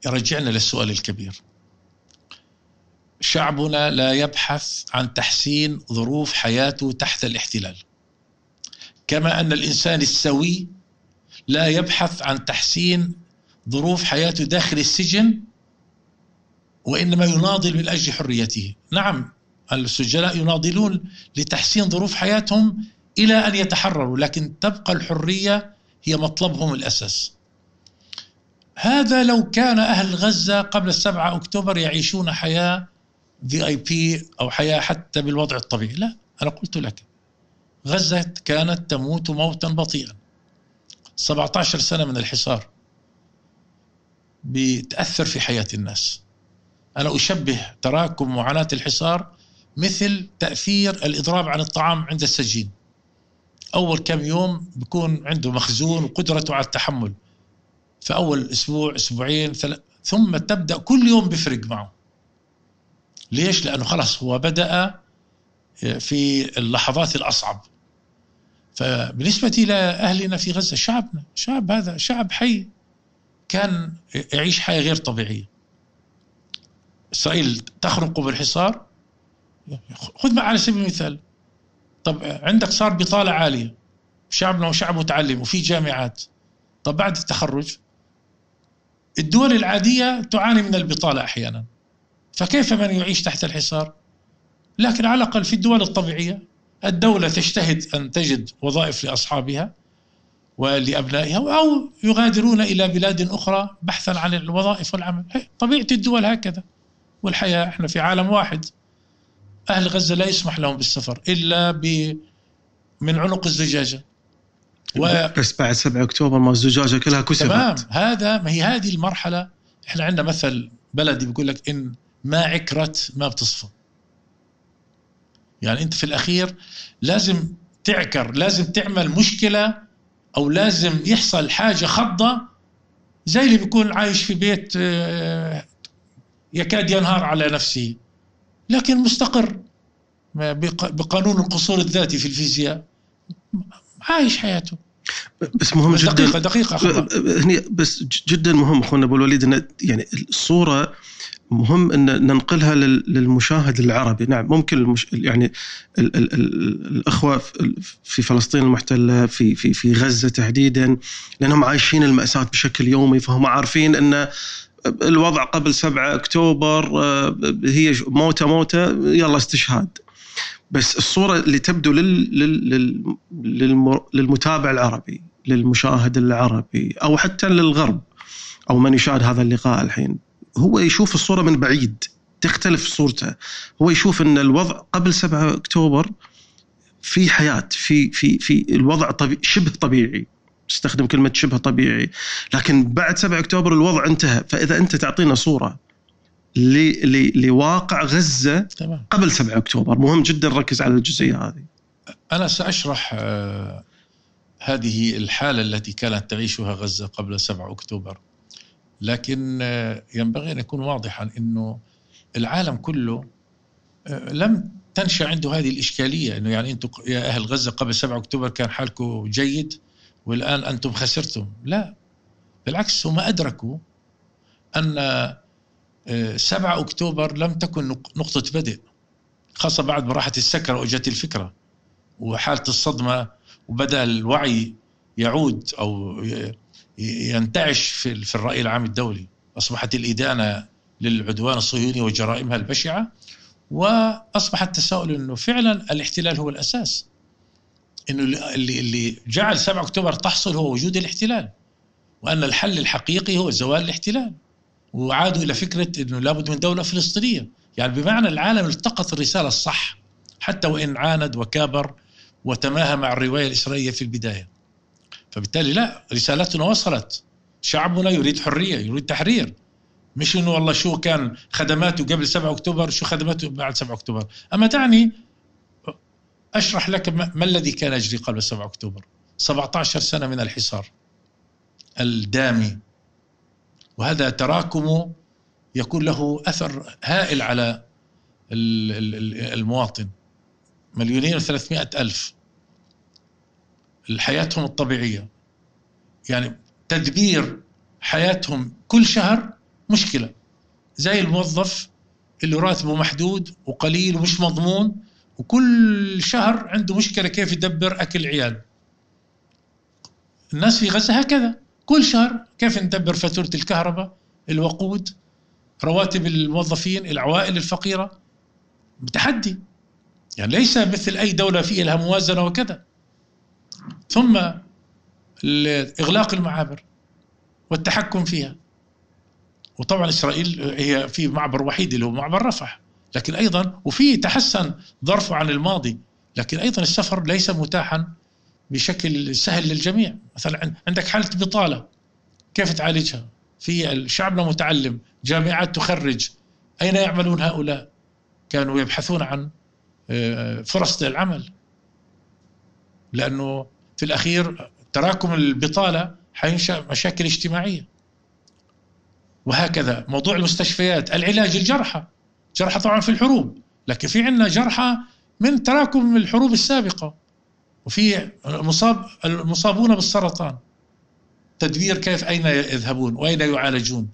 يرجعنا للسؤال الكبير. شعبنا لا يبحث عن تحسين ظروف حياته تحت الاحتلال. كما أن الإنسان السوي لا يبحث عن تحسين ظروف حياته داخل السجن وإنما يناضل من أجل حريته. نعم السجناء يناضلون لتحسين ظروف حياتهم إلى أن يتحرروا لكن تبقى الحرية هي مطلبهم الأساس. هذا لو كان أهل غزة قبل السبعة أكتوبر يعيشون حياة في اي بي أو حياة حتى بالوضع الطبيعي. لا أنا قلت لك. غزة كانت تموت موتا بطيئا. 17 سنة من الحصار بتأثر في حياة الناس. أنا أشبه تراكم معاناة الحصار مثل تأثير الإضراب عن الطعام عند السجين. أول كم يوم بيكون عنده مخزون وقدرته على التحمل. فاول أسبوع أسبوعين ثلاث ثم تبدأ كل يوم بفرق معه. ليش؟ لأنه خلاص هو بدأ في اللحظات الأصعب. فبالنسبة إلى أهلنا في غزة شعبنا شعب هذا شعب حي كان يعيش حياة غير طبيعية. إسرائيل تخرق بالحصار. خذ على سبيل المثال. طب عندك صار بطالة عالية. شعبنا وشعب متعلم وفي جامعات. طب بعد التخرج الدول العادية تعاني من البطالة أحيانا. فكيف من يعيش تحت الحصار؟ لكن على الأقل في الدول الطبيعية الدولة تجتهد أن تجد وظائف لأصحابها ولأبنائها أو يغادرون إلى بلاد أخرى بحثا عن الوظائف والعمل. طبيعة الدول هكذا. والحياة إحنا في عالم واحد. أهل غزة لا يسمح لهم بالسفر إلا ب من عنق الزجاجة. و... بس بعد 7 أكتوبر ما الزجاجة كلها كسرت تمام. هذا ما هي هذه المرحلة. إحنا عندنا مثل بلدي بيقول لك إن ما عكرت ما بتصفى. يعني أنت في الأخير لازم تعكر لازم تعمل مشكلة أو لازم يحصل حاجة خضة زي اللي بيكون عايش في بيت آه، يكاد ينهار على نفسه. لكن مستقر. بقانون القصور الذاتي في الفيزياء. عايش حياته. بس مهم جدا. دقيقة دقيقة هني بس جدا مهم أخونا أبو الوليد إن يعني الصورة مهم إن ننقلها للمشاهد العربي. نعم ممكن المش يعني ال ال ال الأخوة في فلسطين المحتلة في في في غزة تحديدا لأنهم عايشين المأساة بشكل يومي فهم عارفين إن الوضع قبل 7 أكتوبر آه، هي موتة موتة يلا استشهاد. بس الصورة اللي تبدو لل لل لل للمتابع العربي للمشاهد العربي أو حتى للغرب أو من يشاهد هذا اللقاء الحين هو يشوف الصورة من بعيد تختلف صورته. هو يشوف إن الوضع قبل 7 أكتوبر في حياة في في في الوضع طبيعي شبه طبيعي. استخدم كلمة شبه طبيعي. لكن بعد 7 أكتوبر الوضع انتهى. فإذا أنت تعطينا صورة لواقع غزة تمام. قبل 7 أكتوبر. مهم جدا نركز على الجزئية هذه. أنا سأشرح آه، هذه الحالة التي كانت تعيشها غزة قبل 7 أكتوبر. لكن آه، ينبغي أن يكون واضحا إنه العالم كله آه، لم تنشأ عنده هذه الإشكالية. إنه يعني أنتم يا أهل غزة قبل 7 أكتوبر كان حالكم جيد. والآن أنتم خسرتم. لا. بالعكس هم أدركوا أن 7 آه، أكتوبر لم تكن نقطة بدء. خاصة بعد ما راحت السكرة وإجت الفكرة. وحالة الصدمة وبدأ الوعي يعود أو ينتعش في, الرأي العام الدولي. أصبحت الإدانة للعدوان الصهيوني وجرائمها البشعة واصبح التساؤل إنه فعلا الاحتلال هو الأساس. إنه اللي اللي جعل 7 أكتوبر تحصل هو وجود الاحتلال وأن الحل الحقيقي هو زوال الاحتلال وعادوا إلى فكرة إنه لابد من دولة فلسطينية. يعني بمعنى العالم التقط الرسالة الصح حتى وإن عاند وكابر وتماهى مع الرواية الإسرائيلية في البداية. فبالتالي لا رسالتنا وصلت. شعبنا يريد حرية يريد تحرير. مش إنه والله شو كان خدماته قبل 7 أكتوبر شو خدماته بعد 7 أكتوبر. أما دعني أشرح لك ما الذي كان يجري قبل 7 أكتوبر؟ 17 سنة من الحصار الدامي. وهذا تراكمه يكون له أثر هائل على المواطن. مليونين وثلاثمائة ألف. حياتهم الطبيعية. يعني تدبير حياتهم كل شهر مشكلة. زي الموظف اللي راتبه محدود وقليل ومش مضمون وكل شهر عنده مشكلة كيف يدبر أكل عيال الناس في غزة هكذا. كل شهر كيف ندبر فاتورة الكهرباء الوقود رواتب الموظفين العوائل الفقيرة؟ بتحدي. يعني ليس مثل أي دولة فيها لها موازنة وكذا. ثم إغلاق المعابر والتحكم فيها. وطبعا إسرائيل هي في معبر وحيد اللي هو معبر رفح. لكن أيضا وفي تحسن ظرفه عن الماضي لكن أيضا السفر ليس متاحا بشكل سهل للجميع. مثلا عندك حالة بطالة كيف تعالجها؟ في الشعب متعلم جامعات تخرج أين يعملون هؤلاء؟ كانوا يبحثون عن آه، فرص للعمل. لأنه في الأخير تراكم البطالة حينشأ مشاكل اجتماعية. وهكذا موضوع المستشفيات العلاج الجرحى. جرحى طبعا في الحروب لكن في عندنا جرحى من تراكم الحروب السابقة وفي مصاب المصابون بالسرطان. تدبير كيف أين يذهبون وأين يعالجون.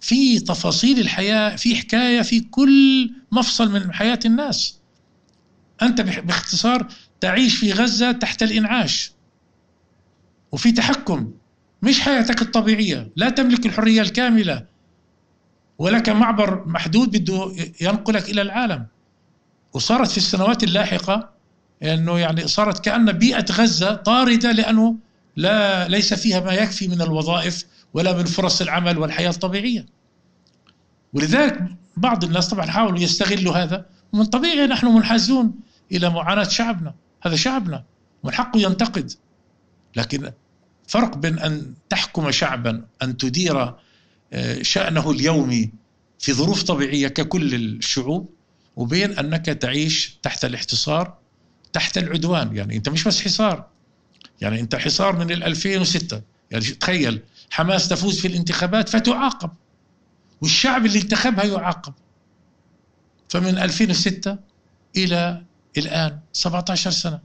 في تفاصيل الحياة في حكاية في كل مفصل من حياة الناس. أنت باختصار تعيش في غزة تحت الإنعاش. وفي تحكم مش حياتك الطبيعية لا تملك الحرية الكاملة. ولك معبر محدود بده ينقلك إلى العالم. وصارت في السنوات اللاحقة إنه يعني صارت كأن بيئة غزة طاردة لأنه لا ليس فيها ما يكفي من الوظائف ولا من فرص العمل والحياة الطبيعية. ولذلك بعض الناس طبعا حاولوا يستغلوا هذا. ومن طبيعي نحن منحازون إلى معاناة شعبنا. هذا شعبنا من حقه ينتقد. لكن فرق بين أن تحكم شعبا أن تدير شأنه اليومي في ظروف طبيعية ككل الشعوب وبين أنك تعيش تحت الاحتصار تحت العدوان. يعني أنت مش بس حصار. يعني أنت حصار من 2006 يعني تخيل حماس تفوز في الانتخابات فتعاقب والشعب اللي انتخبها يعاقب. فمن 2006 إلى الآن 17 سنة.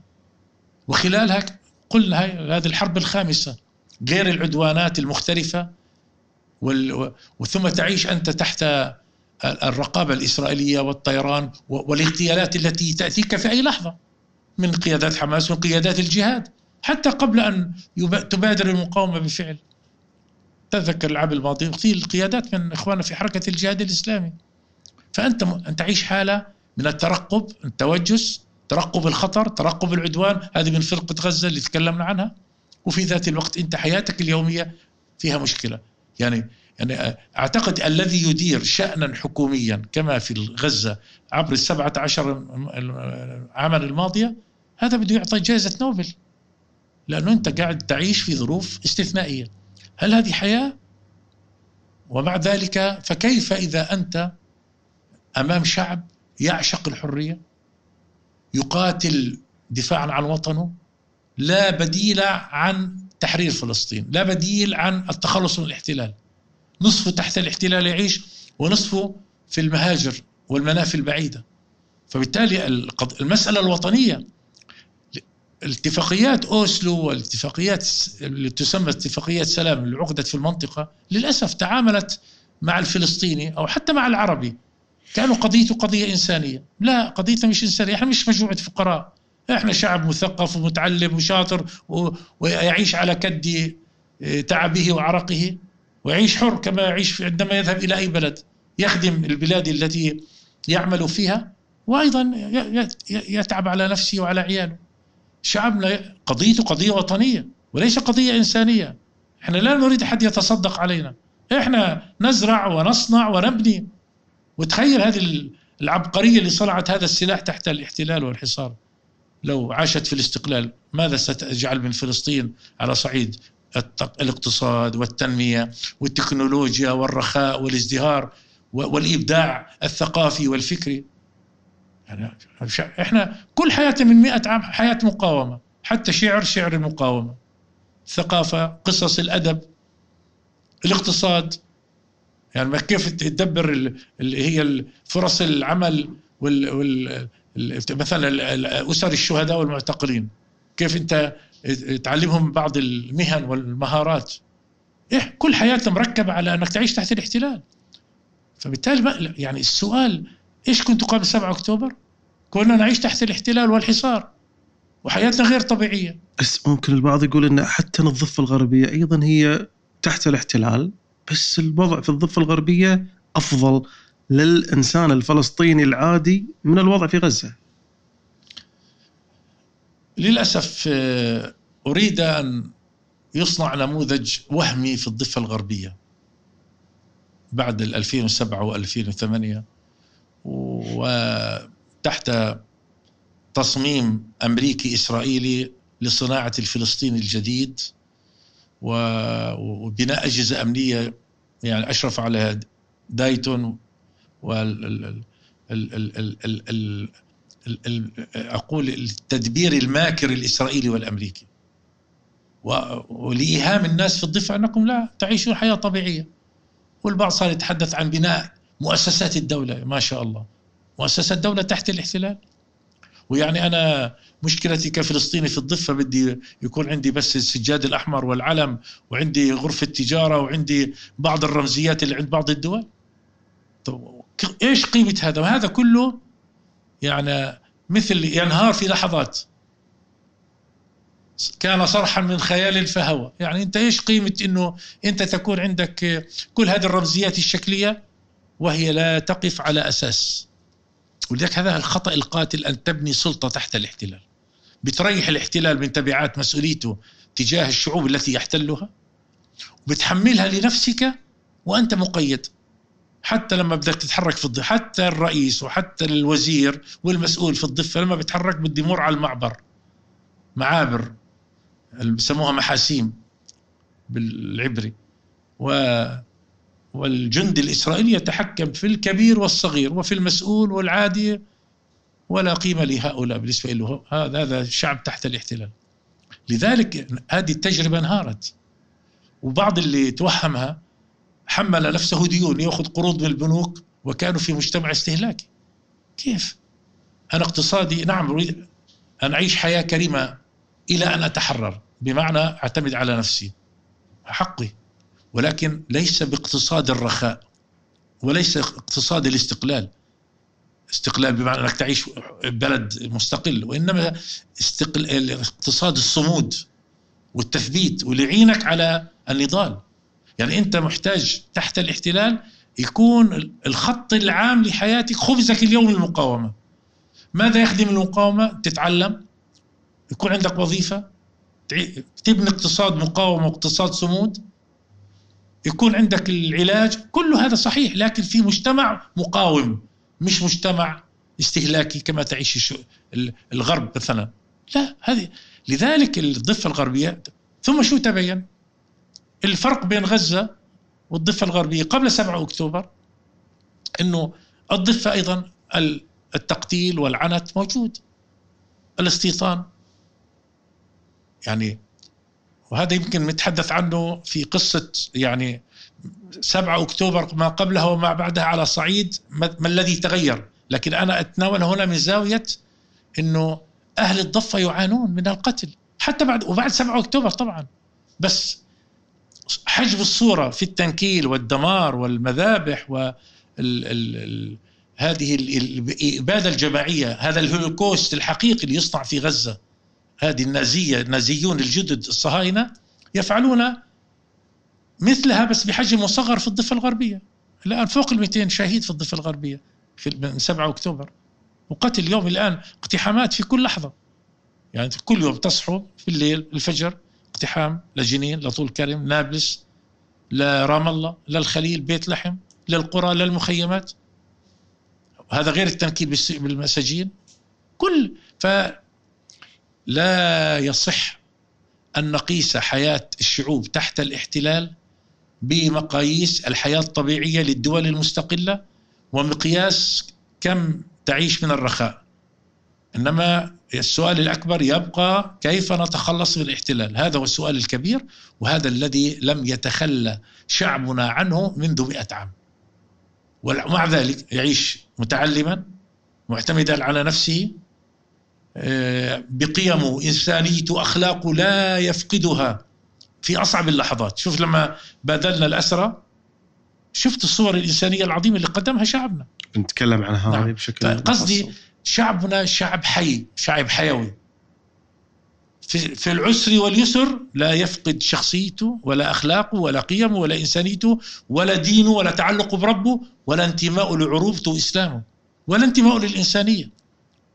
وخلالها قلنا هذه الحرب الخامسة غير العدوانات المختلفة وثم تعيش أنت تحت الرقابة الإسرائيلية والطيران والاغتيالات التي تأتيك في أي لحظة من قيادات حماس ومن قيادات الجهاد حتى قبل أن تبادر المقاومة بفعل. تذكر العام الماضي أغتيل قيادات من إخواننا في حركة الجهاد الإسلامي. فأنت أن تعيش حالة من الترقب التوجس ترقب الخطر ترقب العدوان. هذه من فرقة غزة اللي تكلمنا عنها. وفي ذات الوقت أنت حياتك اليومية فيها مشكلة. يعني يعني أعتقد الذي يدير شأنا حكوميا كما في غزة عبر السبعة عشر عاما الماضية هذا بده يعطي جائزة نوبل. لأنه أنت قاعد تعيش في ظروف استثنائية. هل هذه حياة؟ ومع ذلك فكيف إذا أنت أمام شعب يعشق الحرية يقاتل دفاعا عن وطنه لا بديل عن تحرير فلسطين لا بديل عن التخلص من الاحتلال. نصفه تحت الاحتلال يعيش ونصفه في المهاجر والمنافي البعيدة. فبالتالي المسألة الوطنية اتفاقيات أوسلو والاتفاقيات اللي تسمى اتفاقيات سلام اللي عقدت في المنطقة للأسف تعاملت مع الفلسطيني أو حتى مع العربي كانوا قضيته قضية إنسانية. لا قضيتنا مش إنسانية إحنا مش مجموعة فقراء. إحنا شعب مثقف ومتعلم وشاطر ويعيش على كد تعبه وعرقه ويعيش حر كما يعيش عندما يذهب إلى أي بلد يخدم البلاد التي يعمل فيها وأيضا يتعب على نفسه وعلى عياله. شعبنا قضيته قضية وطنية وليس قضية إنسانية. إحنا لا نريد حد يتصدق علينا. إحنا نزرع ونصنع ونبني. وتخيل هذه العبقرية اللي صنعت هذا السلاح تحت الاحتلال والحصار. لو عاشت في الاستقلال ماذا ستجعل من فلسطين على صعيد الاقتصاد والتنمية والتكنولوجيا والرخاء والازدهار والإبداع الثقافي والفكري؟ يعني إحنا كل حياتنا من مئة عام حياة مقاومة حتى شعر شعر المقاومة. ثقافة قصص الأدب الاقتصاد. يعني كيف تدبر اللي هي فرص العمل وال, مثلا أسر الشهداء والمعتقلين. كيف أنت تعلمهم بعض المهن والمهارات؟ إيه كل حياتنا مركبة على أنك تعيش تحت الاحتلال. فبالتالي يعني السؤال إيش كنت قبل 7 أكتوبر؟ كنا نعيش تحت الاحتلال والحصار. وحياتنا غير طبيعية. بس ممكن البعض يقول أن حتى الضفة الغربية أيضا هي تحت الاحتلال بس الوضع في الضفة الغربية أفضل. للإنسان الفلسطيني العادي من الوضع في غزة. للأسف آه، أريد أن يصنع نموذج وهمي في الضفة الغربية بعد 2007 و2008 وتحت تصميم أمريكي إسرائيلي لصناعة الفلسطيني الجديد وبناء أجهزة أمنية يعني أشرف على دايتون أقول التدبير الماكر الإسرائيلي والأمريكي. ولإيهام الناس في الضفة أنكم لا تعيشون حياة طبيعية. والبعض صار يتحدث عن بناء مؤسسات الدولة ما شاء الله. مؤسسات الدولة تحت الاحتلال. ويعني أنا مشكلتي كفلسطيني في الضفة بدي يكون عندي بس السجاد الأحمر والعلم وعندي غرفة تجارة وعندي بعض الرمزيات اللي عند بعض الدول. طب إيش قيمة هذا؟ وهذا كله يعني مثل ينهار في لحظات. كان صرحا من خيال فهوى. يعني أنت إيش قيمة إنه أنت تكون عندك كل هذه الرمزيات الشكلية وهي لا تقف على أساس. ولذلك هذا الخطأ القاتل أن تبني سلطة تحت الاحتلال. بتريح الاحتلال من تبعات مسؤوليته تجاه الشعوب التي يحتلها وبتحملها لنفسك وأنت مقيد. حتى لما بدك تتحرك في الضفة حتى الرئيس وحتى الوزير والمسؤول في الضفة لما بيتحرك بده يمر على المعبر. معابر. اللي بسموها محاسيم بالعبري. و والجندي الإسرائيلي يتحكم في الكبير والصغير وفي المسؤول والعادي ولا قيمة لهؤلاء بالنسبة له. هذا هذا الشعب تحت الاحتلال. لذلك هذه التجربة انهارت. وبعض اللي توهمها حمل نفسه ديون يأخذ قروض من البنوك وكانوا في مجتمع استهلاكي. كيف؟ أنا اقتصادي نعم أريد أن أعيش حياة كريمة إلى أن أتحرر. بمعنى أعتمد على نفسي. حقي. ولكن ليس باقتصاد الرخاء وليس اقتصاد الاستقلال. استقلال بمعنى أنك تعيش بلد مستقل وإنما استقل... اقتصاد الصمود والتثبيت واللي يعينك على النضال. يعني أنت محتاج تحت الاحتلال يكون الخط العام لحياتك خبزك اليوم المقاومة ماذا يخدم المقاومة؟ تتعلم يكون عندك وظيفة تبني اقتصاد مقاومة واقتصاد صمود يكون عندك العلاج. كل هذا صحيح لكن في مجتمع مقاوم مش مجتمع استهلاكي كما تعيش الغرب مثلا. لا هذه لذلك الضفة الغربية ثم شو تبين؟ الفرق بين غزة والضفة الغربية قبل 7 أكتوبر أنه الضفة أيضا التقتيل والعنت موجود. الاستيطان. يعني وهذا يمكن نتحدث عنه في قصة يعني 7 أكتوبر ما قبلها وما بعدها على صعيد ما الذي تغير. لكن أنا أتناول هنا من زاوية أنه أهل الضفة يعانون من القتل. حتى بعد وبعد 7 أكتوبر طبعا. بس حجب الصورة في التنكيل والدمار والمذابح و ال ال هذه الإبادة الجماعية هذا الهولوكوست الحقيقي اللي يصنع في غزة. هذه النازية النازيون الجدد الصهاينة يفعلون مثلها بس بحجم مصغر في الضفة الغربية. الآن فوق ال 200 شهيد في الضفة الغربية في من 7 أكتوبر. وقتل اليوم الآن اقتحامات في كل لحظة. يعني كل يوم تصحوا في الليل الفجر اقتحام لجنين لطول كرم نابلس لرام الله للخليل بيت لحم للقرى للمخيمات هذا غير التنكيل بالمساجين. كل ف لا يصح أن نقيس حياة الشعوب تحت الاحتلال بمقاييس الحياة الطبيعية للدول المستقلة ومقياس كم تعيش من الرخاء. إنما السؤال الأكبر يبقى كيف نتخلص من الاحتلال؟ هذا هو السؤال الكبير وهذا الذي لم يتخلى شعبنا عنه منذ مئة عام. ومع ذلك يعيش متعلما معتمدا على نفسه آه، بقيمه إنسانيته أخلاقه لا يفقدها في أصعب اللحظات. شوف لما بادلنا الأسرى شفت الصور الإنسانية العظيمة اللي قدمها شعبنا. بنتكلم عن هذه نعم. بشكل قصدي شعبنا شعب حي شعب حيوي. في, في العسر واليسر لا يفقد شخصيته ولا أخلاقه ولا قيمه ولا إنسانيته ولا دينه ولا تعلقه بربه ولا انتماء لعروبته وإسلامه ولا انتماء للإنسانية.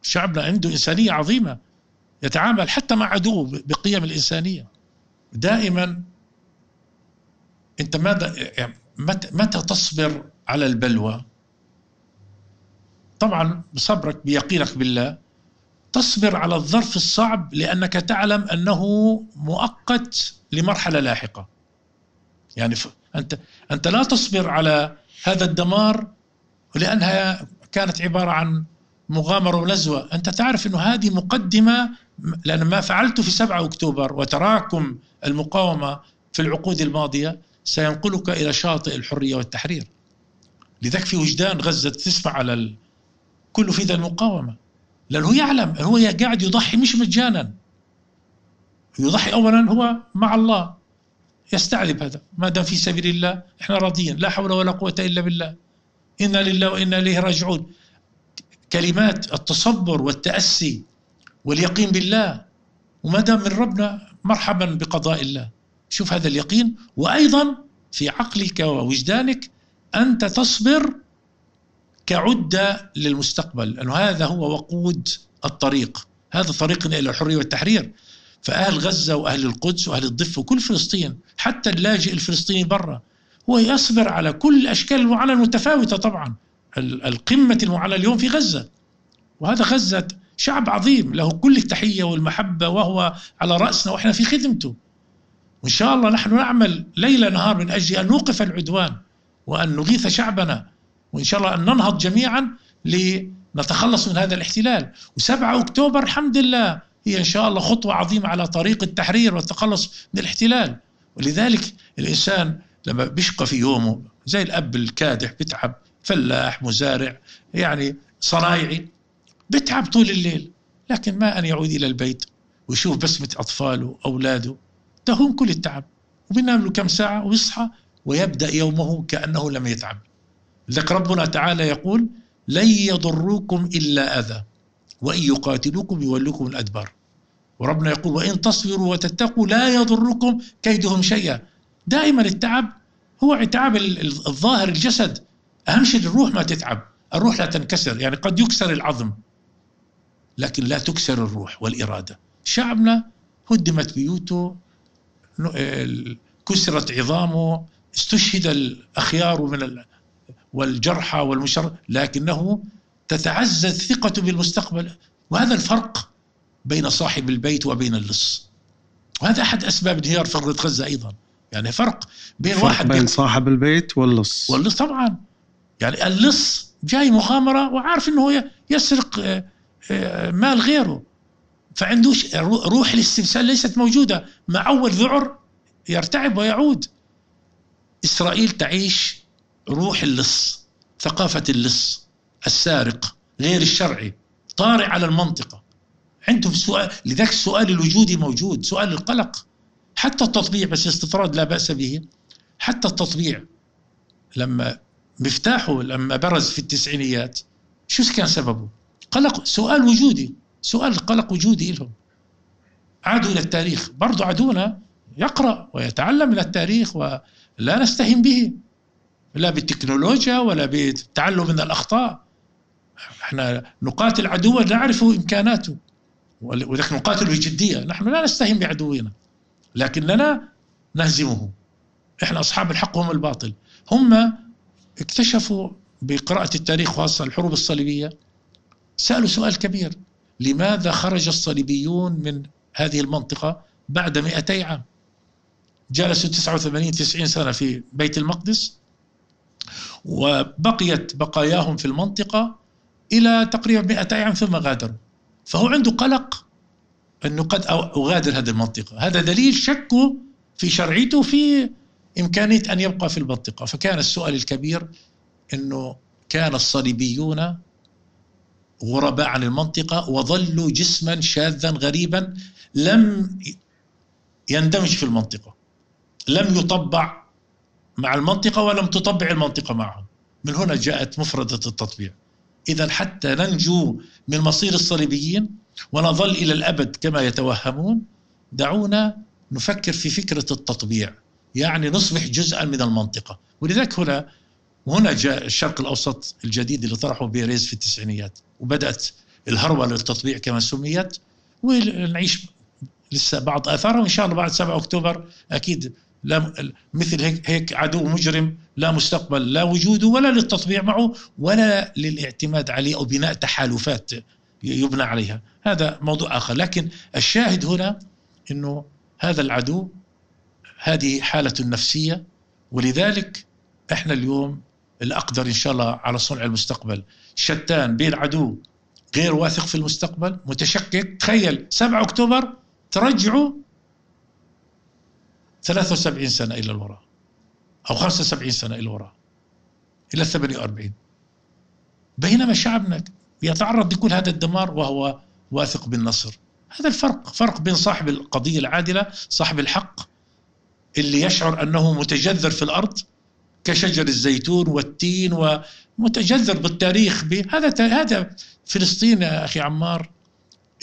شعبنا عنده إنسانية عظيمة يتعامل حتى مع عدوه بقيم الإنسانية. دائما أنت ماذا يعني متى تصبر على البلوى؟ طبعا بصبرك بيقينك بالله تصبر على الظرف الصعب لأنك تعلم أنه مؤقت لمرحلة لاحقة يعني أنت, أنت لا تصبر على هذا الدمار لأنها كانت عبارة عن مغامرة ونزوة أنت تعرف أنه هذه مقدمة لأن ما فعلته في 7 أكتوبر وتراكم المقاومة في العقود الماضية سينقلك إلى شاطئ الحرية والتحرير لذلك في وجدان غزة تسمع على. كله في ذا المقاومة. لأنه يعلم هو قاعد يضحي مش مجانا. يضحي أولا هو مع الله. يستعذب هذا. ما دام في سبيل الله إحنا راضيين. لا حول ولا قوة إلا بالله. إنا لله وإنا إليه راجعون. كلمات التصبر والتأسي واليقين بالله. وما دام من ربنا مرحبا بقضاء الله. شوف هذا اليقين. وأيضا في عقلك ووجدانك أنت تصبر كعدة للمستقبل لأنه هذا هو وقود الطريق. هذا طريقنا إلى الحرية والتحرير. فأهل غزة وأهل القدس وأهل الضفة وكل فلسطين حتى اللاجئ الفلسطيني برا هو يصبر على كل الأشكال المعاناة المتفاوتة طبعا القمة المعاناة اليوم في غزة. وهذا غزة شعب عظيم له كل التحية والمحبة وهو على رأسنا وإحنا في خدمته. وإن شاء الله نحن نعمل ليل نهار من أجل أن نوقف العدوان وأن نغيث شعبنا. وإن شاء الله أن ننهض جميعا لنتخلص من هذا الاحتلال. و7 أكتوبر الحمد لله هي إن شاء الله خطوة عظيمة على طريق التحرير والتخلص من الاحتلال. ولذلك الإنسان لما بيشقى في يومه زي الأب الكادح بتعب فلاح مزارع يعني صنايعي بتعب طول الليل لكن ما أن يعود إلى البيت ويشوف بسمة أطفاله أولاده تهون كل التعب. وبينام له كم ساعة ويصحى ويبدأ يومه كأنه لم يتعب. لذلك ربنا تعالى يقول لن يضروكم إلا أذى وإن يقاتلوكم يولوكم الأدبار. وربنا يقول وإن تصبروا وتتقوا لا يضركم كيدهم شيئا. دائما التعب هو تعب الظاهر الجسد. أهم شيء الروح ما تتعب الروح لا تنكسر يعني قد يكسر العظم لكن لا تكسر الروح والإرادة. شعبنا هدمت بيوته كسرت عظامه استشهد الأخيار من. والجرحى والمشر لكنه تتعزز ثقته بالمستقبل. وهذا الفرق بين صاحب البيت وبين اللص. وهذا أحد أسباب انهيار ثورة غزة أيضا. يعني فرق بين فرق واحد بين صاحب البيت واللص. واللص طبعا. يعني اللص جاي مغامرة وعارف أنه يسرق آه، آه، مال غيره. فعندوش رو- روح الاستبسال ليست موجودة. مع أول ذعر يرتعب ويعود. إسرائيل تعيش روح اللص ثقافة اللص السارق غير الشرعي طارئ على المنطقة. عندهم سؤال لذلك السؤال الوجودي موجود سؤال القلق. حتى التطبيع بس استطراد لا بأس به. حتى التطبيع لما مفتاحه لما برز في التسعينيات شو كان سببه؟ قلق سؤال وجودي سؤال قلق وجودي لهم. عادوا إلى التاريخ. برضو عدونا يقرأ ويتعلم من التاريخ ولا نستهين به. لا بالتكنولوجيا ولا بالتعلم من الأخطاء. إحنا نقاتل عدوا نعرف إمكاناته ولكن نقاتل بجدية نحن لا نستهين بعدونا لكننا نهزمه. إحنا أصحاب الحق وهم الباطل. هم اكتشفوا بقراءة التاريخ خاصة الحروب الصليبية. سألوا سؤال كبير لماذا خرج الصليبيون من هذه المنطقة بعد 200 عام؟ جلسوا 89 90 سنة في بيت المقدس. وبقيت بقاياهم في المنطقة إلى تقريبا 200 عام ثم غادروا. فهو عنده قلق أنه قد أغادر هذه المنطقة. هذا دليل شكه في شرعيته في إمكانية أن يبقى في المنطقة. فكان السؤال الكبير أنه كان الصليبيون غرباء عن المنطقة وظلوا جسما شاذا غريبا لم يندمج في المنطقة. لم يطبع مع المنطقة ولم تطبع المنطقة معهم. من هنا جاءت مفردة التطبيع. إذا حتى ننجو من مصير الصليبيين ونظل إلى الأبد كما يتوهمون دعونا نفكر في فكرة التطبيع يعني نصبح جزءا من المنطقة. ولذلك هنا وهنا جاء الشرق الأوسط الجديد اللي طرحه بيريز في التسعينيات وبدأت الهرولة للتطبيع كما سميت ونعيش لسه بعض آثارها وإن شاء الله بعد 7 أكتوبر أكيد لا مثل هيك, هيك عدو مجرم لا مستقبل لا وجوده ولا للتطبيع معه ولا للاعتماد عليه أو بناء تحالفات يبنى عليها. هذا موضوع آخر. لكن الشاهد هنا أنه هذا العدو هذه حالة نفسية ولذلك إحنا اليوم الأقدر إن شاء الله على صنع المستقبل. شتان بين عدو غير واثق في المستقبل متشكك. تخيل 7 أكتوبر ترجعوا 73 سنة إلى الوراء أو 75 سنة إلى الوراء إلى 48 بينما شعبنا يتعرض لكل هذا الدمار وهو واثق بالنصر. هذا الفرق فرق بين صاحب القضية العادلة صاحب الحق اللي يشعر أنه متجذر في الأرض كشجر الزيتون والتين ومتجذر بالتاريخ هذا هذا فلسطين يا أخي عمار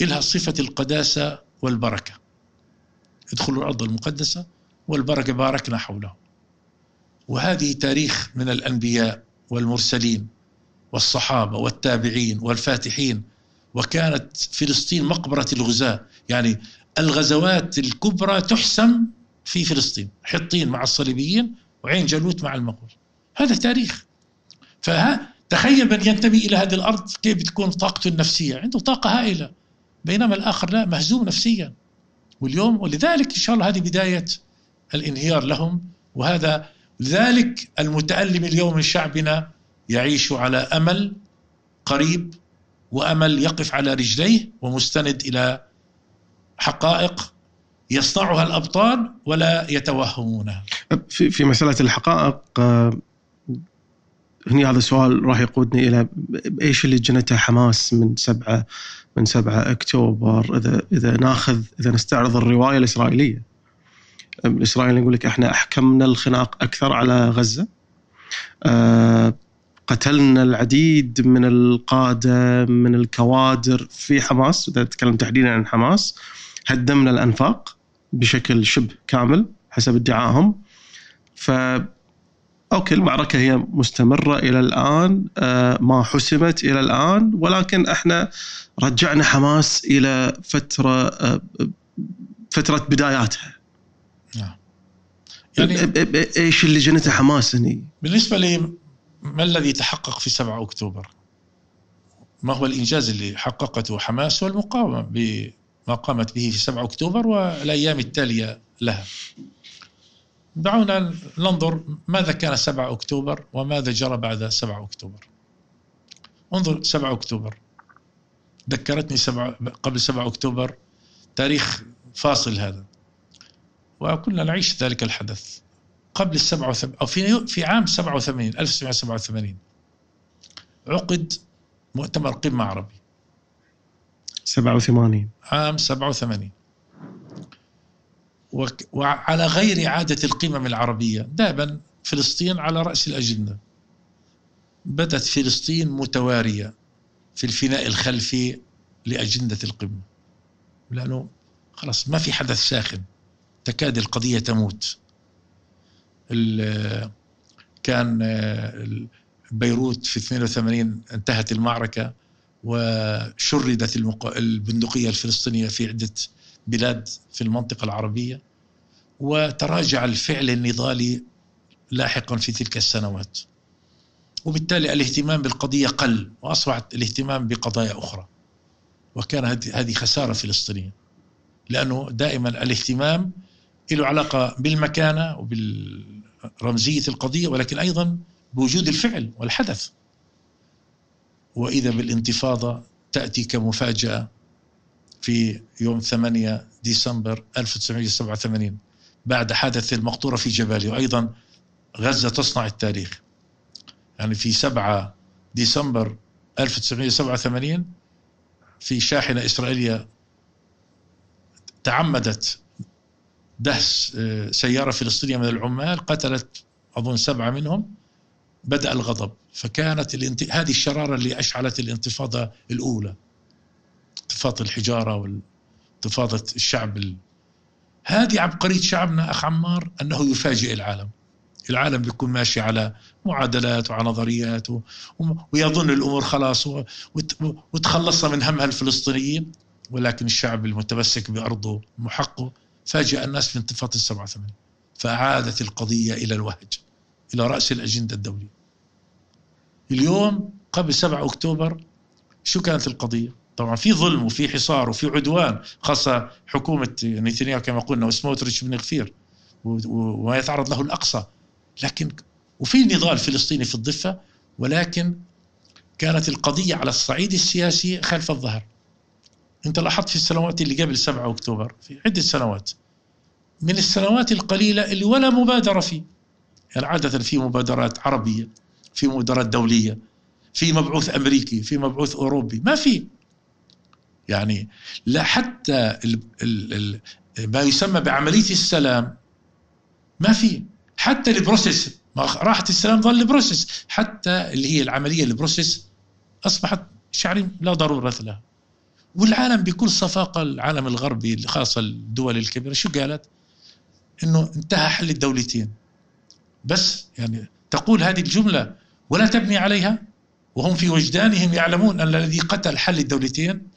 إلها صفة القداسة والبركة. ادخلوا الأرض المقدسة والبركة باركنا حوله. وهذه تاريخ من الأنبياء والمرسلين والصحابة والتابعين والفاتحين. وكانت فلسطين مقبرة الغزاة. يعني الغزوات الكبرى تحسم في فلسطين. حطين مع الصليبيين وعين جالوت مع المغول. هذا تاريخ. فتخيل من ينتمي إلى هذه الأرض كيف بتكون طاقته النفسية. عنده طاقة هائلة. بينما الآخر لا مهزوم نفسيا. واليوم ولذلك إن شاء الله هذه بداية الانهيار لهم وهذا لذلك المتألم اليوم من شعبنا يعيش على أمل قريب وأمل يقف على رجليه ومستند إلى حقائق يصنعها الأبطال ولا يتوهمونها. في في مسألة الحقائق هني هذا السؤال راح يقودني إلى إيش اللي جنته حماس من سبعة من 7 أكتوبر إذا إذا ناخذ إذا نستعرض الرواية الإسرائيلية. الاسرائيلي يقول لك إحنا أحكمنا الخناق أكثر على غزة. أه قتلنا العديد من القادة من الكوادر في حماس إذا نتكلم تحديدا عن حماس. هدمنا الأنفاق بشكل شبه كامل حسب ادعائهم. ف أوكي المعركة هي مستمرة إلى الآن. آه ما حسمت إلى الآن ولكن إحنا رجعنا حماس إلى فترة آه فترة بداياتها. نعم. يعني إيش اللي جنته حماس هني؟ بالنسبة لي ما الذي تحقق في 7 أكتوبر؟ ما هو الإنجاز اللي حققته حماس والمقاومة بما قامت به في 7 أكتوبر والأيام التالية لها؟ دعونا ننظر ماذا كان 7 أكتوبر وماذا جرى بعد 7 أكتوبر. انظر 7 أكتوبر. ذكرتني سبعة قبل 7 أكتوبر تاريخ فاصل هذا. وكنا نعيش ذلك الحدث قبل السبعة وثم... أو في في عام 87 1987 عقد مؤتمر قمة عربي. 87 عام 87 وك... وعلى غير عادة القمم العربية. دائما فلسطين على رأس الأجندة بدت فلسطين متوارية في الفناء الخلفي لأجندة القمة. لأنه خلاص ما في حدث ساخن. تكاد القضية تموت. كان بيروت في 82 انتهت المعركة وشردت البندقية الفلسطينية في عدة بلاد في المنطقة العربية وتراجع الفعل النضالي لاحقا في تلك السنوات. وبالتالي الاهتمام بالقضية قل وأصبحت الاهتمام بقضايا أخرى. وكان هذه خسارة فلسطينية لأنه دائما الاهتمام له علاقة بالمكانة وبالرمزية القضية ولكن أيضا بوجود الفعل والحدث. وإذا بالانتفاضة تأتي كمفاجأة في يوم 8 ديسمبر 1987 بعد حادث المقطورة في جبالي وأيضا غزة تصنع التاريخ. يعني في 7 ديسمبر 1987 في شاحنة إسرائيلية تعمدت دهس آه، سيارة فلسطينية من العمال قتلت أظن سبعة منهم بدأ الغضب. فكانت الانت... هذه الشرارة اللي أشعلت الانتفاضة الأولى انتفاضة الحجارة وانتفاضة الشعب ال... هذه عبقرية شعبنا أخ عمار أنه يفاجئ العالم. العالم بيكون ماشي على معادلات وعلى نظريات و... و- ويظن الأمور خلاص و... وت... وتخلصنا من همها الفلسطينيين ولكن الشعب المتمسك بأرضه محقه. فاجأ الناس في انتفاضة السبعة ثمانية فأعادت القضية إلى الوهج إلى رأس الأجندة الدولية. اليوم قبل 7 أكتوبر شو كانت القضية؟ طبعا في ظلم وفي حصار وفي عدوان خاصة حكومة نتنياهو كما قلنا وسموتريتش بن غفير وما يتعرض له الأقصى. لكن وفي نضال فلسطيني في الضفة ولكن كانت القضية على الصعيد السياسي خلف الظهر. أنت لاحظت في السنوات اللي قبل 7 أكتوبر في عدة سنوات من السنوات القليلة اللي ولا مبادرة فيه. يعني عادة في مبادرات عربية في مبادرات دولية في مبعوث أمريكي في مبعوث أوروبي ما في. يعني لا حتى ال ال ال ما يسمى بعملية السلام ما في. حتى ال process راحت السلام ظل ال process. حتى اللي هي العملية ال process أصبحت شعري لا ضرورة لها. والعالم بكل صفاقة العالم الغربي خاصة الدول الكبيرة شو قالت؟ إنه انتهى حل الدولتين. بس يعني تقول هذه الجملة ولا تبني عليها؟ وهم في وجدانهم يعلمون أن الذي قتل حل الدولتين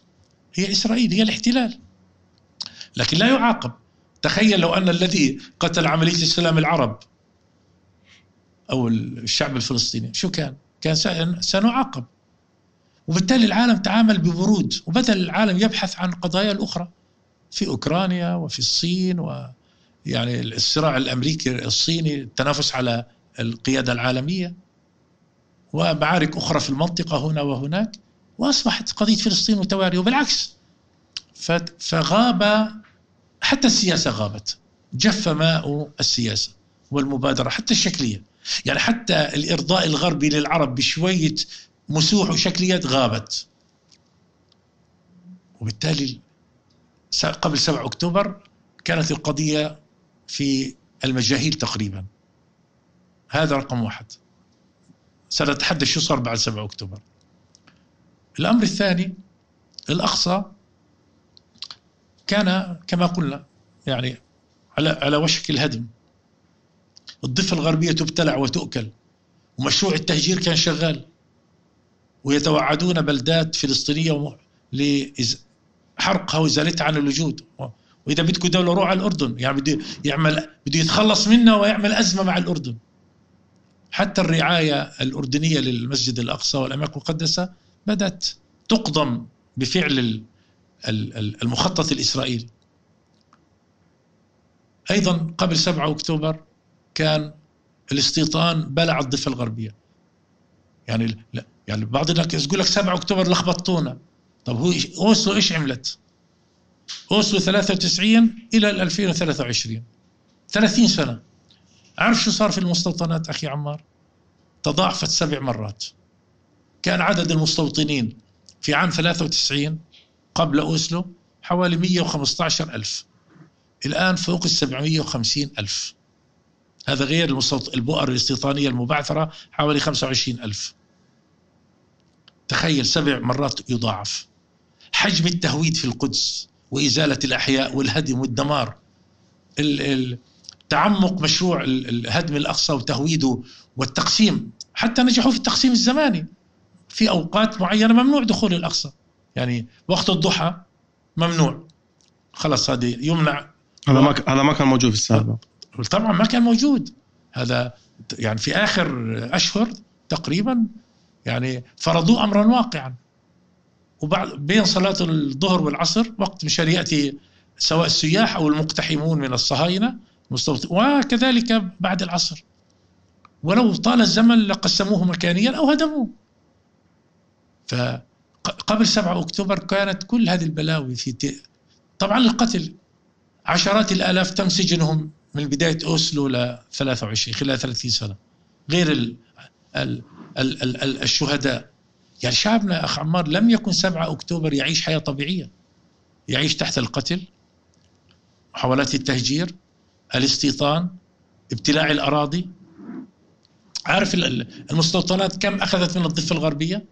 هي إسرائيل هي الاحتلال. لكن لا يعاقب. تخيل لو أن الذي قتل عملية السلام العرب أو الشعب الفلسطيني شو كان؟ كان سنعاقب. وبالتالي العالم تعامل ببرود وبدأ العالم يبحث عن قضايا الأخرى في أوكرانيا وفي الصين ويعني الصراع الأمريكي الصيني التنافس على القيادة العالمية ومعارك أخرى في المنطقة هنا وهناك وأصبحت قضية فلسطين متوارية وبالعكس فغاب حتى السياسة غابت جف ماء السياسة والمبادرة حتى الشكلية. يعني حتى الإرضاء الغربي للعرب بشوية مسوح وشكليات غابت. وبالتالي قبل 7 أكتوبر كانت القضية في المجاهيل تقريبا. هذا رقم واحد. سنتحدث شو صار بعد 7 أكتوبر. الأمر الثاني الأقصى كان كما قلنا يعني على على وشك الهدم. الضفة الغربية تبتلع وتؤكل ومشروع التهجير كان شغال. ويتوعدون بلدات فلسطينية لحرقها وإزالتها عن الوجود وإذا بدكم دوله روح على الأردن يعني بده يعمل بده يتخلص منها ويعمل أزمة مع الأردن. حتى الرعاية الأردنية للمسجد الأقصى والأماكن المقدسة بدأت تقضم بفعل المخطط الإسرائيلي. أيضا قبل 7 أكتوبر كان الاستيطان بلع الضفة الغربية. يعني لا يعني بعض الناس يقول لك 7 أكتوبر لخبطونا طب هو أوسلو إيش عملت؟ اوسلو 93 إلى 2023 30 سنة. عارف شو صار في المستوطنات أخي عمار؟ تضاعفت سبع مرات. كان عدد المستوطنين في عام 93 قبل أوسلو حوالي 115 ألف. الآن فوق ال 750 ألف. هذا غير المستوط... البؤر الاستيطانية المبعثرة حوالي 25 ألف. تخيل سبع مرات يضاعف. حجم التهويد في القدس. وإزالة الأحياء والهدم والدمار. تعمق مشروع الهدم الأقصى وتهويده والتقسيم. حتى نجحوا في التقسيم الزماني. في أوقات معينة ممنوع دخول الأقصى. يعني وقت الضحى ممنوع. خلاص هذه يمنع. هذا ما هذا ما كان موجود في السابق. طبعا ما كان موجود. هذا يعني في آخر أشهر تقريبا يعني فرضوه امرا واقعا. وبعد بين صلاة الظهر والعصر وقت مشان يأتي سواء السياح أو المقتحمون من الصهاينة وكذلك بعد العصر. ولو طال الزمن لقسموه مكانيا أو هدموه. فقبل 7 أكتوبر كانت كل هذه البلاوي في طبعا القتل عشرات الآلاف تم سجنهم من بداية أوسلو ل 23 خلال 30 سنة. غير ال ال ال ال الشهداء. يعني شعبنا أخ عمار لم يكن 7 أكتوبر يعيش حياة طبيعية. يعيش تحت القتل محاولات التهجير الاستيطان ابتلاع الأراضي. عارف المستوطنات كم أخذت من الضفة الغربية؟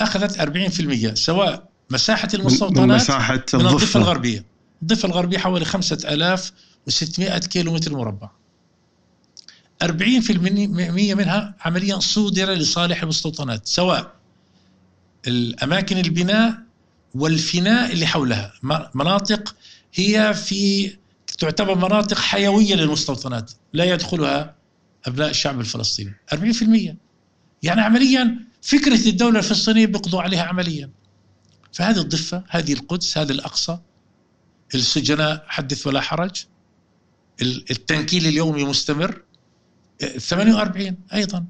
أخذت 40% سواء مساحة المستوطنات من مساحة من الضفة الغربية. الضفة الغربية حوالي 5600 كيلو متر مربع. 40% منها عمليا صودر لصالح المستوطنات سواء الأماكن البناء والفناء اللي حولها. مناطق هي في تعتبر مناطق حيوية للمستوطنات لا يدخلها أبناء الشعب الفلسطيني. 40% يعني عمليا فكرة الدولة الفلسطينية بيقضوا عليها عمليا. فهذه الضفة هذه القدس هذا الأقصى السجناء حدث ولا حرج التنكيل اليومي مستمر. 48 أيضا.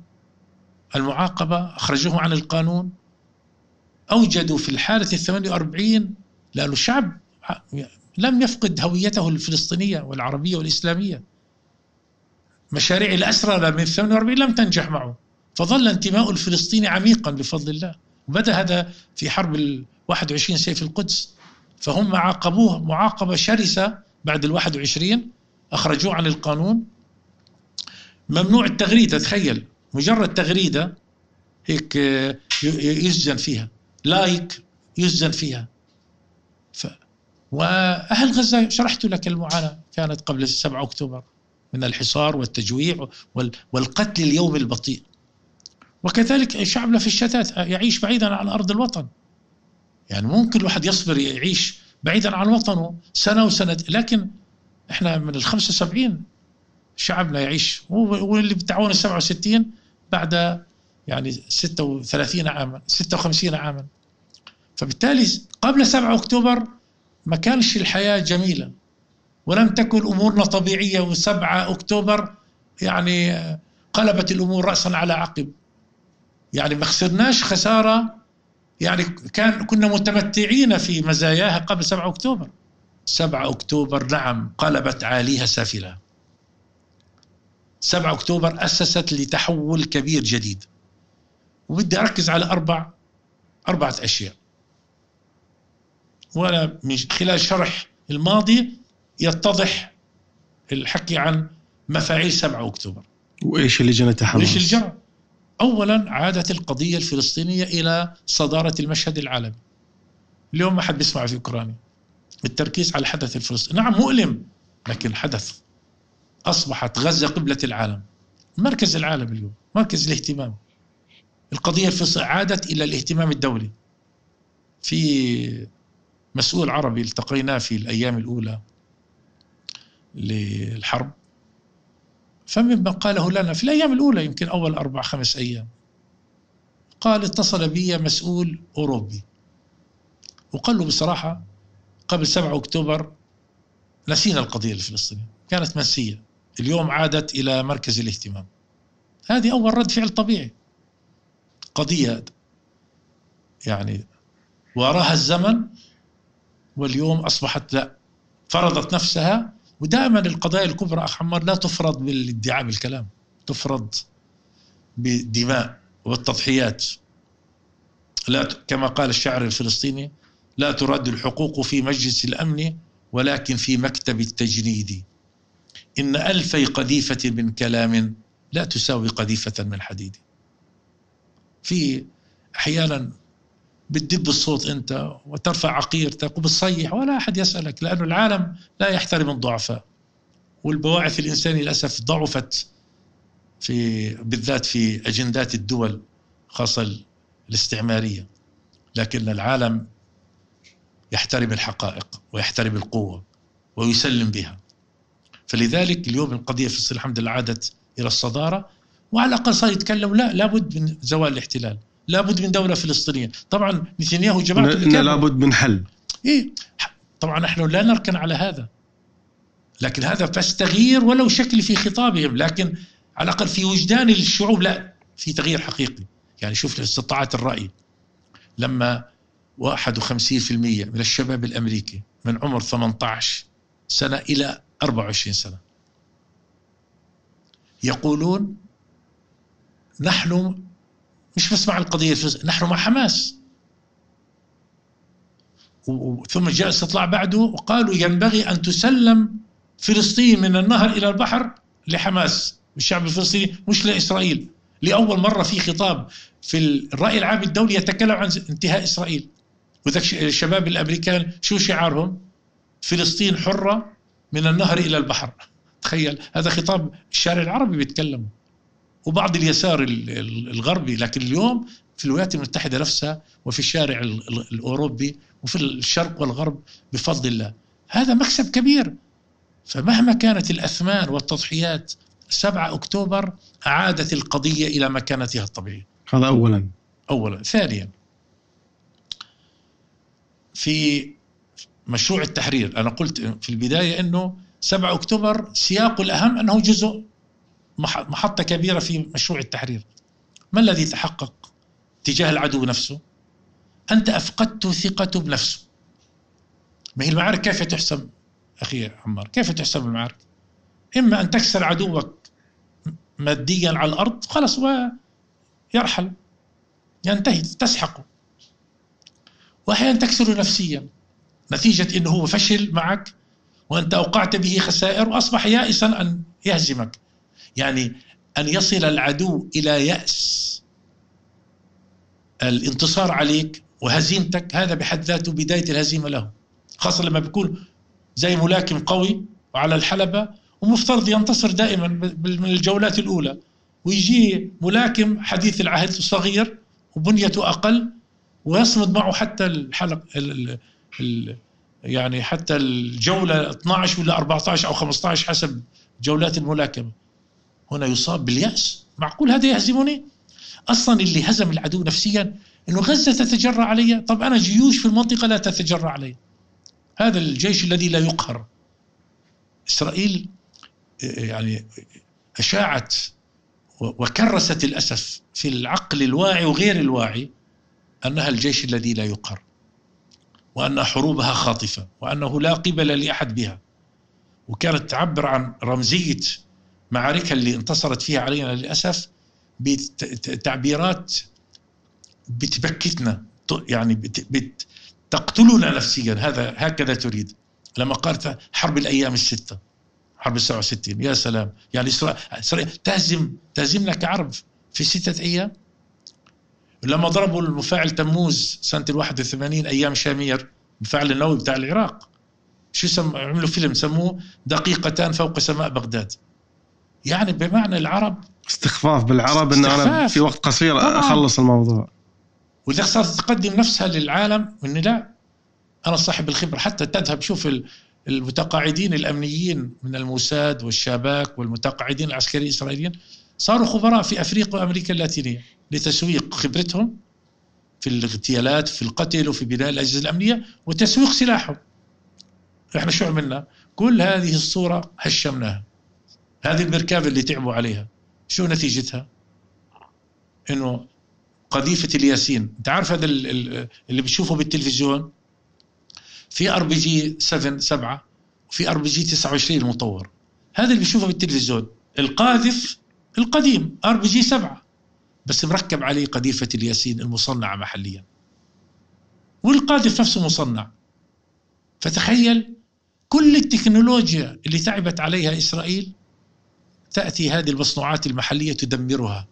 المعاقبة أخرجوه عن القانون. أوجدوا في الحالة ال 48 لأن الشعب لم يفقد هويته الفلسطينية والعربية والإسلامية. مشاريع الأسرى من 48 لم تنجح معه. فظل انتماء الفلسطيني عميقا بفضل الله. وبدأ هذا في حرب ال 21 سيف القدس. فهم عاقبوه معاقبة شرسة بعد ال 21 أخرجوه عن القانون. ممنوع التغريدة تخيل. مجرد تغريدة هيك يسجن فيها. لايك يسجن فيها. ف وأهل غزة شرحت لك المعاناة. كانت قبل 7 أكتوبر من الحصار والتجويع والقتل اليوم البطيء. وكذلك شعبنا في الشتات يعيش بعيدا عن أرض الوطن. يعني ممكن الواحد يصبر يعيش بعيدا عن وطنه سنة وسنة. لكن إحنا من ال 75 شعبنا يعيش. واللي بتعاون ال 67 بعد يعني 36 عاما 56 عاما. فبالتالي قبل 7 أكتوبر ما كانش الحياة جميلة. ولم تكن أمورنا طبيعية و7 أكتوبر يعني قلبت الأمور راسا على عقب. يعني ما خسرناش خسارة يعني كان كنا متمتعين في مزاياها قبل 7 أكتوبر. 7 أكتوبر نعم قلبت عاليها سافلة. 7 أكتوبر أسست لتحول كبير جديد. وبدي أركز على أربع أربعة أشياء. وأنا من خلال شرح الماضي يتضح الحكي عن مفاعيل 7 أكتوبر. وإيش اللي جنى تحمس وإيش اللي جرى؟ اولا عادت القضية الفلسطينية إلى صدارة المشهد العالمي. اليوم ما حد بيسمع في أوكرانيا. التركيز على الحدث الفلسطيني، نعم مؤلم لكن حدث أصبحت غزة قبلة العالم. مركز العالم اليوم، مركز الاهتمام. الفلسطينيه عادت إلى الاهتمام الدولي. في مسؤول عربي التقيناه في الأيام الأولى للحرب فمما قاله لنا في الأيام الأولى يمكن أول أربع خمس أيام قال اتصل بي مسؤول أوروبي وقال له بصراحة قبل 7 أكتوبر نسينا القضية الفلسطينية كانت منسية اليوم عادت إلى مركز الاهتمام. هذه أول رد فعل طبيعي. قضية يعني وراها الزمن واليوم أصبحت لا فرضت نفسها ودائما القضايا الكبرى أخ عمار لا تفرض بالادعاء بالكلام تفرض بالدماء والتضحيات. لا كما قال الشاعر الفلسطيني لا ترد الحقوق في مجلس الأمن ولكن في مكتب التجنيد إن ألفي قذيفة من كلام لا تساوي قذيفة من حديد. في أحيانا بتدب الصوت أنت وترفع عقيرتك وبتصيح ولا أحد يسألك لأنه العالم لا يحترم الضعفاء والبواعث الإنسانية للأسف ضعفت في بالذات في أجندات الدول خاصة الاستعمارية. لكن العالم يحترم الحقائق ويحترم القوة ويسلم بها. فلذلك اليوم القضية في الحمد لله عادت إلى الصدارة وعلى الأقل صار يتكلم لا لابد من زوال الاحتلال لابد من دولة فلسطينية. طبعا نتنياهو جماعته إن لابد من حل. إيه طبعا نحن لا نركن على هذا لكن هذا بس تغيير ولو شكل في خطابهم لكن على الأقل في وجدان الشعوب لا في تغيير حقيقي. يعني شوف استطاعت الرأي. لما 51% من الشباب الأمريكي من عمر 18 سنة إلى 24 سنة. يقولون نحن مش بس مع القضية نحن مع حماس. ثم جاء استطلاع بعده وقالوا ينبغي أن تسلم فلسطين من النهر إلى البحر لحماس الشعب الفلسطيني مش لإسرائيل. لأول مرة في خطاب في الرأي العام الدولي يتكلم عن انتهاء إسرائيل. وذاك الشباب الأمريكان شو شعارهم؟ فلسطين حرة من النهر إلى البحر. تخيل هذا خطاب الشارع العربي بيتكلم وبعض اليسار الغربي لكن اليوم في الولايات المتحدة نفسها وفي الشارع الأوروبي وفي الشرق والغرب بفضل الله. هذا مكسب كبير. فمهما كانت الأثمان والتضحيات 7 أكتوبر أعادت القضية إلى مكانتها الطبيعية. هذا أولا. أولا. ثانيا في مشروع التحرير. أنا قلت في البداية أنه 7 أكتوبر سياقه الأهم أنه جزء محطة كبيرة في مشروع التحرير. ما الذي تحقق تجاه العدو نفسه؟ أنت أفقدت ثقته بنفسه. ما هي المعارك؟ كيف تحسم أخي عمار؟ كيف تحسم المعارك؟ إما أن تكسر عدوك ماديا على الأرض خلص ويرحل. ينتهي تسحقه. وأحيانا تكسره نفسيا. نتيجة أنه هو فشل معك وأنت أوقعت به خسائر وأصبح يائسا أن يهزمك. يعني أن يصل العدو إلى يأس. الانتصار عليك وهزيمتك هذا بحد ذاته بداية الهزيمة له. خاصة لما بيكون زي ملاكم قوي وعلى الحلبة ومفترض ينتصر دائما من الجولات الأولى. ويجي ملاكم حديث العهد صغير وبنيته أقل ويصمد معه حتى الحلق ال ال يعني حتى الجولة 12 ولا 14 أو 15 حسب جولات الملاكمة. هنا يصاب باليأس. معقول هذا يهزمني؟ أصلا اللي هزم العدو نفسيا أنه غزة تتجرع علي. طب أنا جيوش في المنطقة لا تتجرع علي. هذا الجيش الذي لا يقهر. إسرائيل يعني أشاعت وكرست الأسف في العقل الواعي وغير الواعي أنها الجيش الذي لا يقهر. وأن حروبها خاطفة وأنه لا قبل لأحد بها. وكانت تعبر عن رمزية معاركها اللي انتصرت فيها علينا للأسف بتعبيرات بتبكتنا يعني بت تقتلنا نفسيا. هذا هكذا تريد. لما قالت حرب الأيام الستة حرب 67 يا سلام. يعني إسرائيل تهزم تهزمنا كعرب في ستة أيام؟ لما ضربوا المفاعل تموز سنة ال 81 أيام شامير المفاعل النووي بتاع العراق. شو سم... عملوا فيلم سموه دقيقتان فوق سماء بغداد. يعني بمعنى العرب استخفاف بالعرب إن أنا في وقت قصير طبعا. أخلص الموضوع. وإذا صارت تقدم نفسها للعالم ان لا أنا صاحب الخبرة. حتى تذهب شوف المتقاعدين الأمنيين من الموساد والشاباك والمتقاعدين العسكريين الإسرائيليين صاروا خبراء في أفريقيا وأمريكا اللاتينية. لتسويق خبرتهم في الاغتيالات في القتل وفي بناء الأجهزة الأمنية وتسويق سلاحهم. إحنا شو عملنا؟ كل هذه الصورة هشمناها. هذه المركبة اللي تعبوا عليها. شو نتيجتها؟ إنه قذيفة الياسين. أنت عارف هذا اللي بتشوفه بالتلفزيون؟ في أر بي جي 7 7 وفي أر بي جي 29 المطور. هذا اللي بيشوفه بالتلفزيون. القاذف القديم أر بي جي 7 بس مركب عليه قذيفة الياسين المصنعه محليا. والقاذف نفسه مصنع. فتخيل كل التكنولوجيا اللي تعبت عليها إسرائيل تأتي هذه المصنوعات المحلية تدمرها.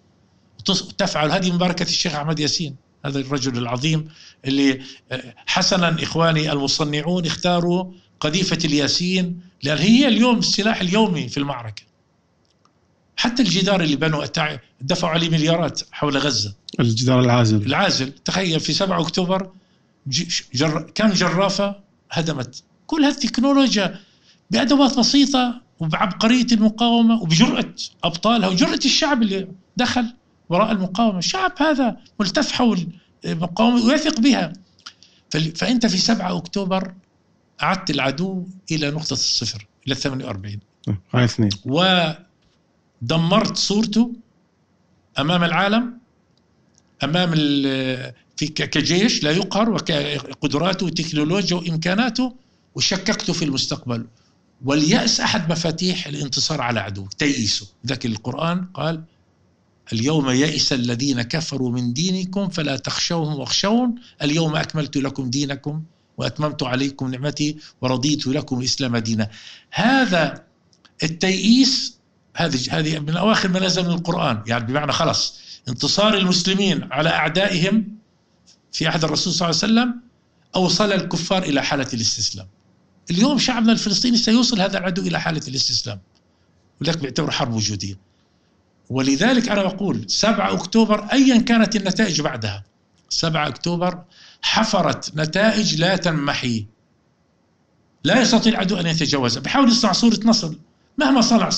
وتفعل هذه مباركة الشيخ أحمد ياسين هذا الرجل العظيم اللي آه، حسنا إخواني المصنعون اختاروا قذيفة الياسين لأن هي اليوم السلاح اليومي في المعركة. حتى الجدار اللي بنوا دفعوا عليه مليارات حول غزة. الجدار العازل. العازل. تخيل في 7 أكتوبر جر كم جرافة هدمت كل هالتكنولوجيا بأدوات بسيطة وبعبقرية المقاومة وبجرأة أبطالها وجرأة الشعب اللي دخل وراء المقاومة. الشعب هذا ملتف حول المقاومة ويثق بها. فأنت في 7 أكتوبر أعدت العدو إلى نقطة الصفر إلى 48 هاي اثنين. ودمرت صورته أمام العالم أمام في كجيش لا يقهر وقدراته وتكنولوجيا وإمكاناته وشككته في المستقبل. واليأس أحد مفاتيح الانتصار على عدو تيئسه ذاك القرآن قال اليوم يئس الذين كفروا من دينكم فلا تخشوهم واخشون اليوم أكملت لكم دينكم وأتممت عليكم نعمتي ورضيت لكم الإسلام دينا. هذا التيئيس هذه هذه من أواخر ما نزل من القرآن. يعني بمعنى خلص انتصار المسلمين على أعدائهم في عهد الرسول صلى الله عليه وسلم أوصل الكفار إلى حالة الاستسلام. اليوم شعبنا الفلسطيني سيوصل هذا العدو إلى حالة الاستسلام. ولذلك بيعتبر حرب وجودية. ولذلك أنا أقول 7 أكتوبر أيا كانت النتائج بعدها. 7 أكتوبر حفرت نتائج لا تنمحي. لا يستطيع العدو أن يتجاوزها. بحاول يصنع صورة نصر. مهما صنع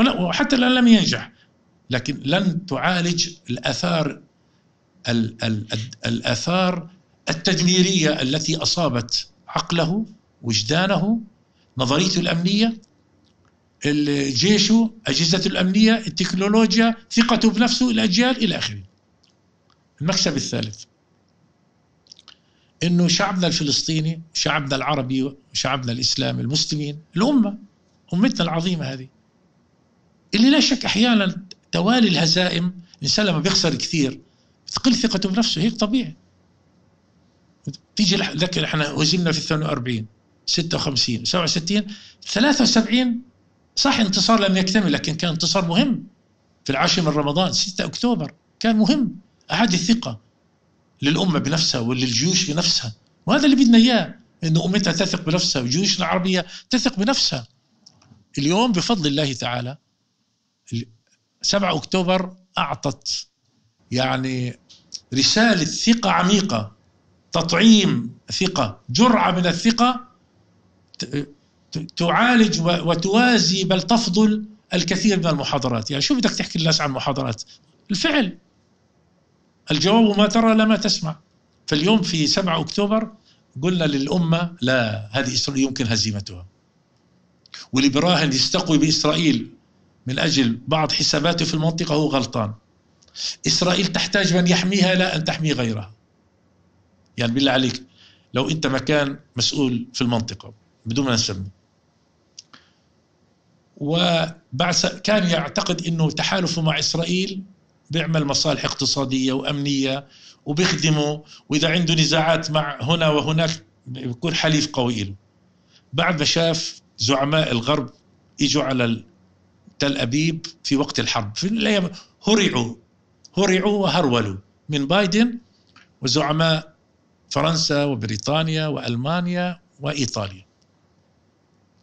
وحتى الآن لم ينجح لكن لن تعالج الآثار الآثار التدميرية التي أصابت عقله وجدانه نظريته الأمنية جيشه أجهزته الأمنية التكنولوجيا ثقته بنفسه الأجيال إلى آخره. المكسب الثالث إنه شعبنا الفلسطيني شعبنا العربي شعبنا الإسلامي المسلمين الأمة أمتنا العظيمة هذه اللي لا شك أحيانا توالي الهزائم الإنسان لما بيخسر كثير بتقل ثقته بنفسه هيك طبيعي. تيجي ذكر إحنا هزمنا في 48 56 67 73 صح انتصار لم يكتمل لكن كان انتصار مهم. في العاشر من رمضان 6 أكتوبر كان مهم. أعاد الثقة للأمة بنفسها وللجيوش بنفسها. وهذا اللي بدنا إياه أنه أمتها تثق بنفسها وجيوشنا العربية تثق بنفسها. اليوم بفضل الله تعالى 7 أكتوبر أعطت يعني رسالة ثقة عميقة تطعيم ثقة جرعة من الثقة تعالج وتوازي بل تفضل الكثير من المحاضرات. يعني شو بدك تحكي للناس عن محاضرات؟ الفعل. الجواب ما ترى لما تسمع. فاليوم في 7 أكتوبر قلنا للأمة لا هذه إسرائيل يمكن هزيمتها. واللي براهن يستقوي بإسرائيل. من أجل بعض حساباته في المنطقة هو غلطان. إسرائيل تحتاج من يحميها لا أن تحمي غيرها. يعني بالله عليك لو أنت مكان مسؤول في المنطقة بدون ما نسمي. وبعد كان يعتقد إنه تحالفه مع إسرائيل بيعمل مصالح اقتصادية وأمنية وبيخدمه وإذا عنده نزاعات مع هنا وهناك بيكون حليف قوي له. بعد ما شاف زعماء الغرب إجوا على تل أبيب في وقت الحرب. في الأيام هرعوا هرعوا وهرولوا من بايدن وزعماء فرنسا وبريطانيا وألمانيا وإيطاليا.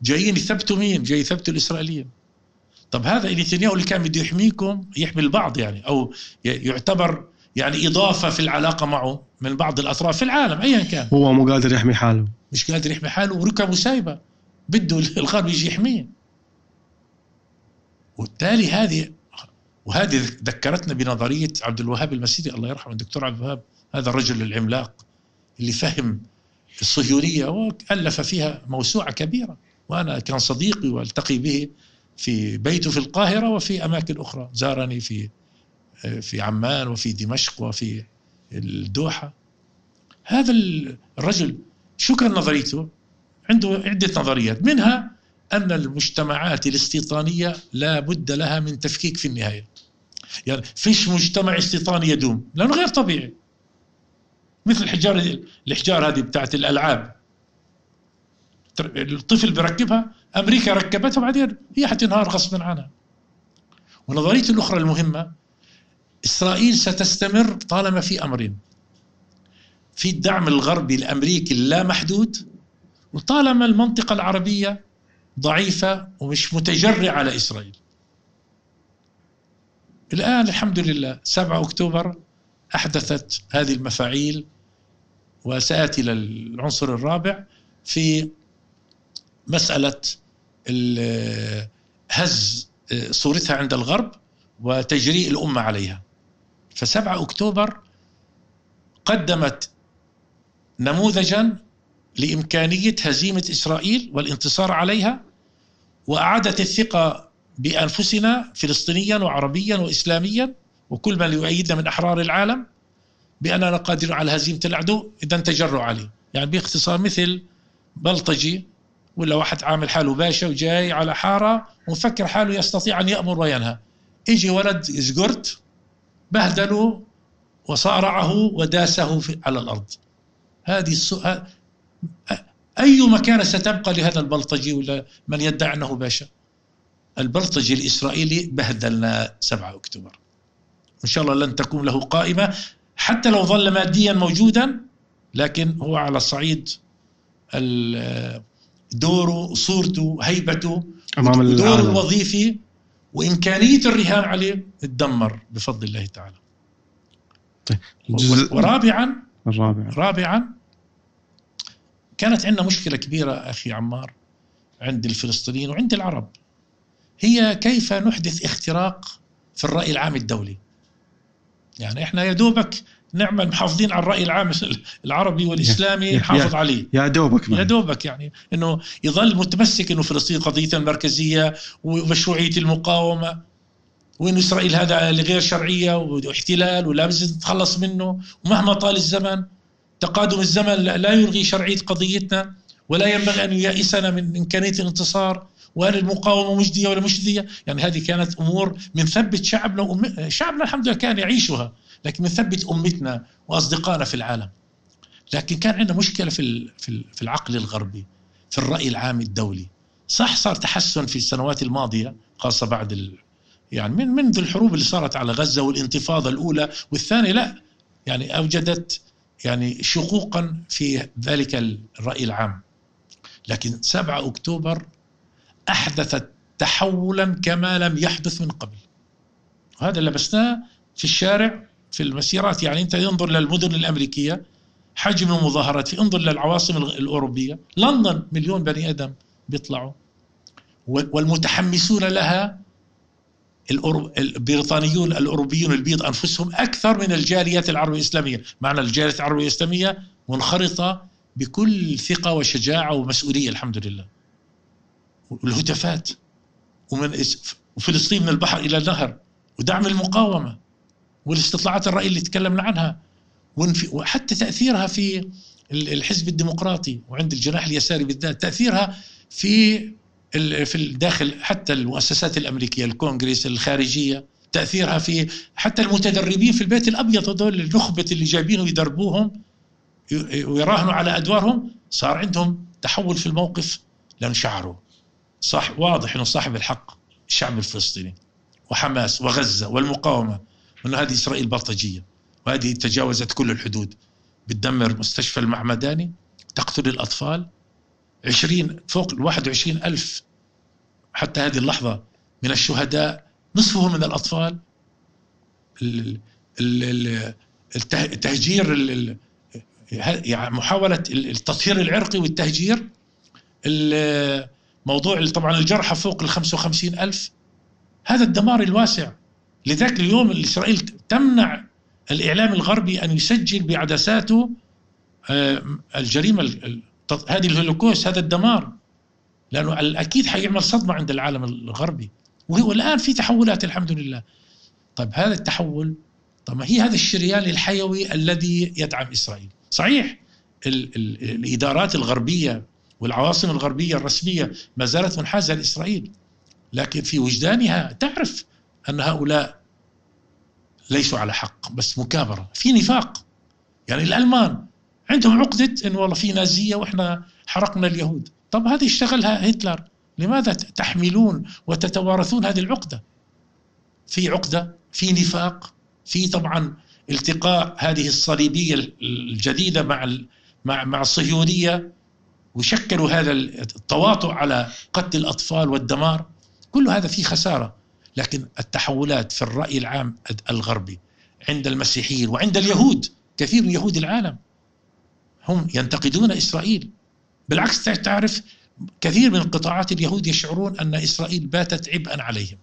جايين يثبتوا مين؟ جاي يثبتوا الاسرائيليين طب هذا نتنياهو اللي كان بده يحميكم يحمي البعض يعني أو يعتبر يعني إضافة في العلاقة معه من بعض الأطراف في العالم ايا كان. هو مو قادر يحمي حاله. مش قادر يحمي حاله وركبه سايبة. بده الغرب يجي يحميه. وبالتالي هذه وهذه ذكرتنا بنظرية عبد الوهاب المسيري. الله يرحمه الدكتور عبد الوهاب هذا الرجل العملاق اللي فهم الصهيونية وألف فيها موسوعة كبيرة. وأنا كان صديقي وألتقي به في بيته في القاهرة وفي أماكن أخرى. زارني في في عمان وفي دمشق وفي الدوحة. هذا الرجل شو كان نظريته؟ عنده عدة نظريات. منها أن المجتمعات الاستيطانية لا بد لها من تفكيك في النهاية. يعني فيش مجتمع استيطاني يدوم لأنه غير طبيعي. مثل الحجار الحجار هذه بتاعت الألعاب. الطفل بيركبها أمريكا ركبتها وبعدين هي حتنهار غصبا عنها. ونظريته الأخرى المهمة إسرائيل ستستمر طالما في أمرين. في الدعم الغربي الأمريكي اللامحدود وطالما المنطقة العربية ضعيفة ومش متجرئه على إسرائيل. الآن الحمد لله 7 أكتوبر أحدثت هذه المفاعيل وسآتي للعنصر الرابع في مسألة هز صورتها عند الغرب وتجريء الأمة عليها. فسبعة أكتوبر قدمت نموذجا لإمكانية هزيمة إسرائيل والانتصار عليها وأعادت الثقة بأنفسنا فلسطينيا وعربيا واسلاميا وكل من يؤيدنا من أحرار العالم باننا قادرون على هزيمة العدو اذا تجروا عليه. يعني باختصار مثل بلطجي ولا واحد عامل حاله باشا وجاي على حارة ومفكر حاله يستطيع أن يأمر وينهى. إجي ولد زقرت بهدله وصارعه وداسه على الأرض. هذه السؤال أي مكانه ستبقى لهذا البلطجي ولا من يدعي أنه باشا؟ البلطجي الإسرائيلي بهدلنا 7 أكتوبر. إن شاء الله لن تكون له قائمة حتى لو ظل ماديا موجودا لكن هو على الصعيد دوره صورته هيبته أمام دوره الوظيفي وإمكانية الرهان عليه تدمر بفضل الله تعالى. الجزء ورابعا الرابع رابعا كانت عندنا مشكلة كبيرة أخي عمار عند الفلسطينيين وعند العرب. هي كيف نحدث اختراق في الرأي العام الدولي؟ يعني إحنا يا دوبك نعمل محافظين على الرأي العام العربي والإسلامي نحافظ عليه يا دوبك يا. دوبك يعني. إنه يظل متمسك إنه فلسطين قضيته المركزية ومشروعية المقاومة وإنه إسرائيل هذا لغير شرعية واحتلال ولا بد نتخلص منه ومهما طال الزمن. تقادم الزمن لا يلغي شرعية قضيتنا ولا ينبغي أن ييأسنا من امكانيه الانتصار وهل المقاومة مجدية ولا مجدية؟ يعني هذه كانت أمور من ثبت شعبنا وأم... شعبنا الحمد لله كان يعيشها لكن من ثبت أمتنا وأصدقائنا في العالم. لكن كان عندنا مشكلة في في العقل الغربي في الرأي العام الدولي. صح صار تحسن في السنوات الماضية خاصة بعد ال... يعني من منذ الحروب اللي صارت على غزة والانتفاضة الأولى والثانية لا يعني أوجدت يعني شقوقا في ذلك الرأي العام. لكن 7 أكتوبر أحدثت تحولا كما لم يحدث من قبل. هذا لبسناه في الشارع في المسيرات يعني أنت انظر للمدن الأمريكية حجم المظاهرات في انظر للعواصم الأوروبية لندن مليون بني آدم بيطلعوا والمتحمسون لها البريطانيون الأوروبيون البيض أنفسهم أكثر من الجاليات العربية الإسلامية، معنى الجاليات العربية الإسلامية منخرطة بكل ثقة وشجاعة ومسؤولية الحمد لله. والهتافات. ومن وفلسطين من البحر إلى النهر. ودعم المقاومة. والاستطلاعات الرأي اللي تكلمنا عنها. وحتى تأثيرها في الحزب الديمقراطي. وعند الجناح اليساري بالذات. تأثيرها في في الداخل حتى المؤسسات الأمريكية الكونغرس الخارجية تأثيرها في حتى المتدربين في البيت الأبيض هذول النخبه اللي جايبينهم يدربوهم ويراهنوا على أدوارهم صار عندهم تحول في الموقف لأن شعروا صح واضح إنه صاحب الحق الشعب الفلسطيني وحماس وغزة والمقاومة وإنه هذه إسرائيل بلطجية وهذه تجاوزت كل الحدود. بتدمر مستشفى المعمداني تقتل الأطفال عشرين فوق ال 21 ألف حتى هذه اللحظة من الشهداء نصفهم من الأطفال. ال ال ال التهجير محاولة التطهير العرقي والتهجير. موضوع طبعا الجرحى فوق ال 55 ألف. هذا الدمار الواسع. لذلك اليوم إسرائيل تمنع الإعلام الغربي أن يسجل بعدساته آه، الجريمة هذه الهولوكوست هذا الدمار. لأنه أكيد حيعمل صدمة عند العالم الغربي. وهو الآن في تحولات الحمد لله. طيب هذا التحول طب ما هي هذا الشريان الحيوي الذي يدعم إسرائيل؟ صحيح ال ال الإدارات الغربية والعواصم الغربية الرسمية ما زالت منحازة لإسرائيل. لكن في وجدانها تعرف أن هؤلاء ليسوا على حق بس مكابرة. في نفاق. يعني الألمان عندهم عقدة أنه والله في نازية وإحنا حرقنا اليهود. طب هذه اشتغلها هتلر. لماذا تحملون وتتوارثون هذه العقدة؟ في عقدة في نفاق في طبعا التقاء هذه الصليبية الجديدة مع مع مع الصهيونية. وشكلوا هذا التواطؤ على قتل الأطفال والدمار. كل هذا فيه خسارة. لكن التحولات في الرأي العام الغربي عند المسيحيين وعند اليهود كثير من يهود العالم هم ينتقدون إسرائيل. بالعكس تعرف كثير من قطاعات اليهود يشعرون أن إسرائيل باتت عبئا عليهم.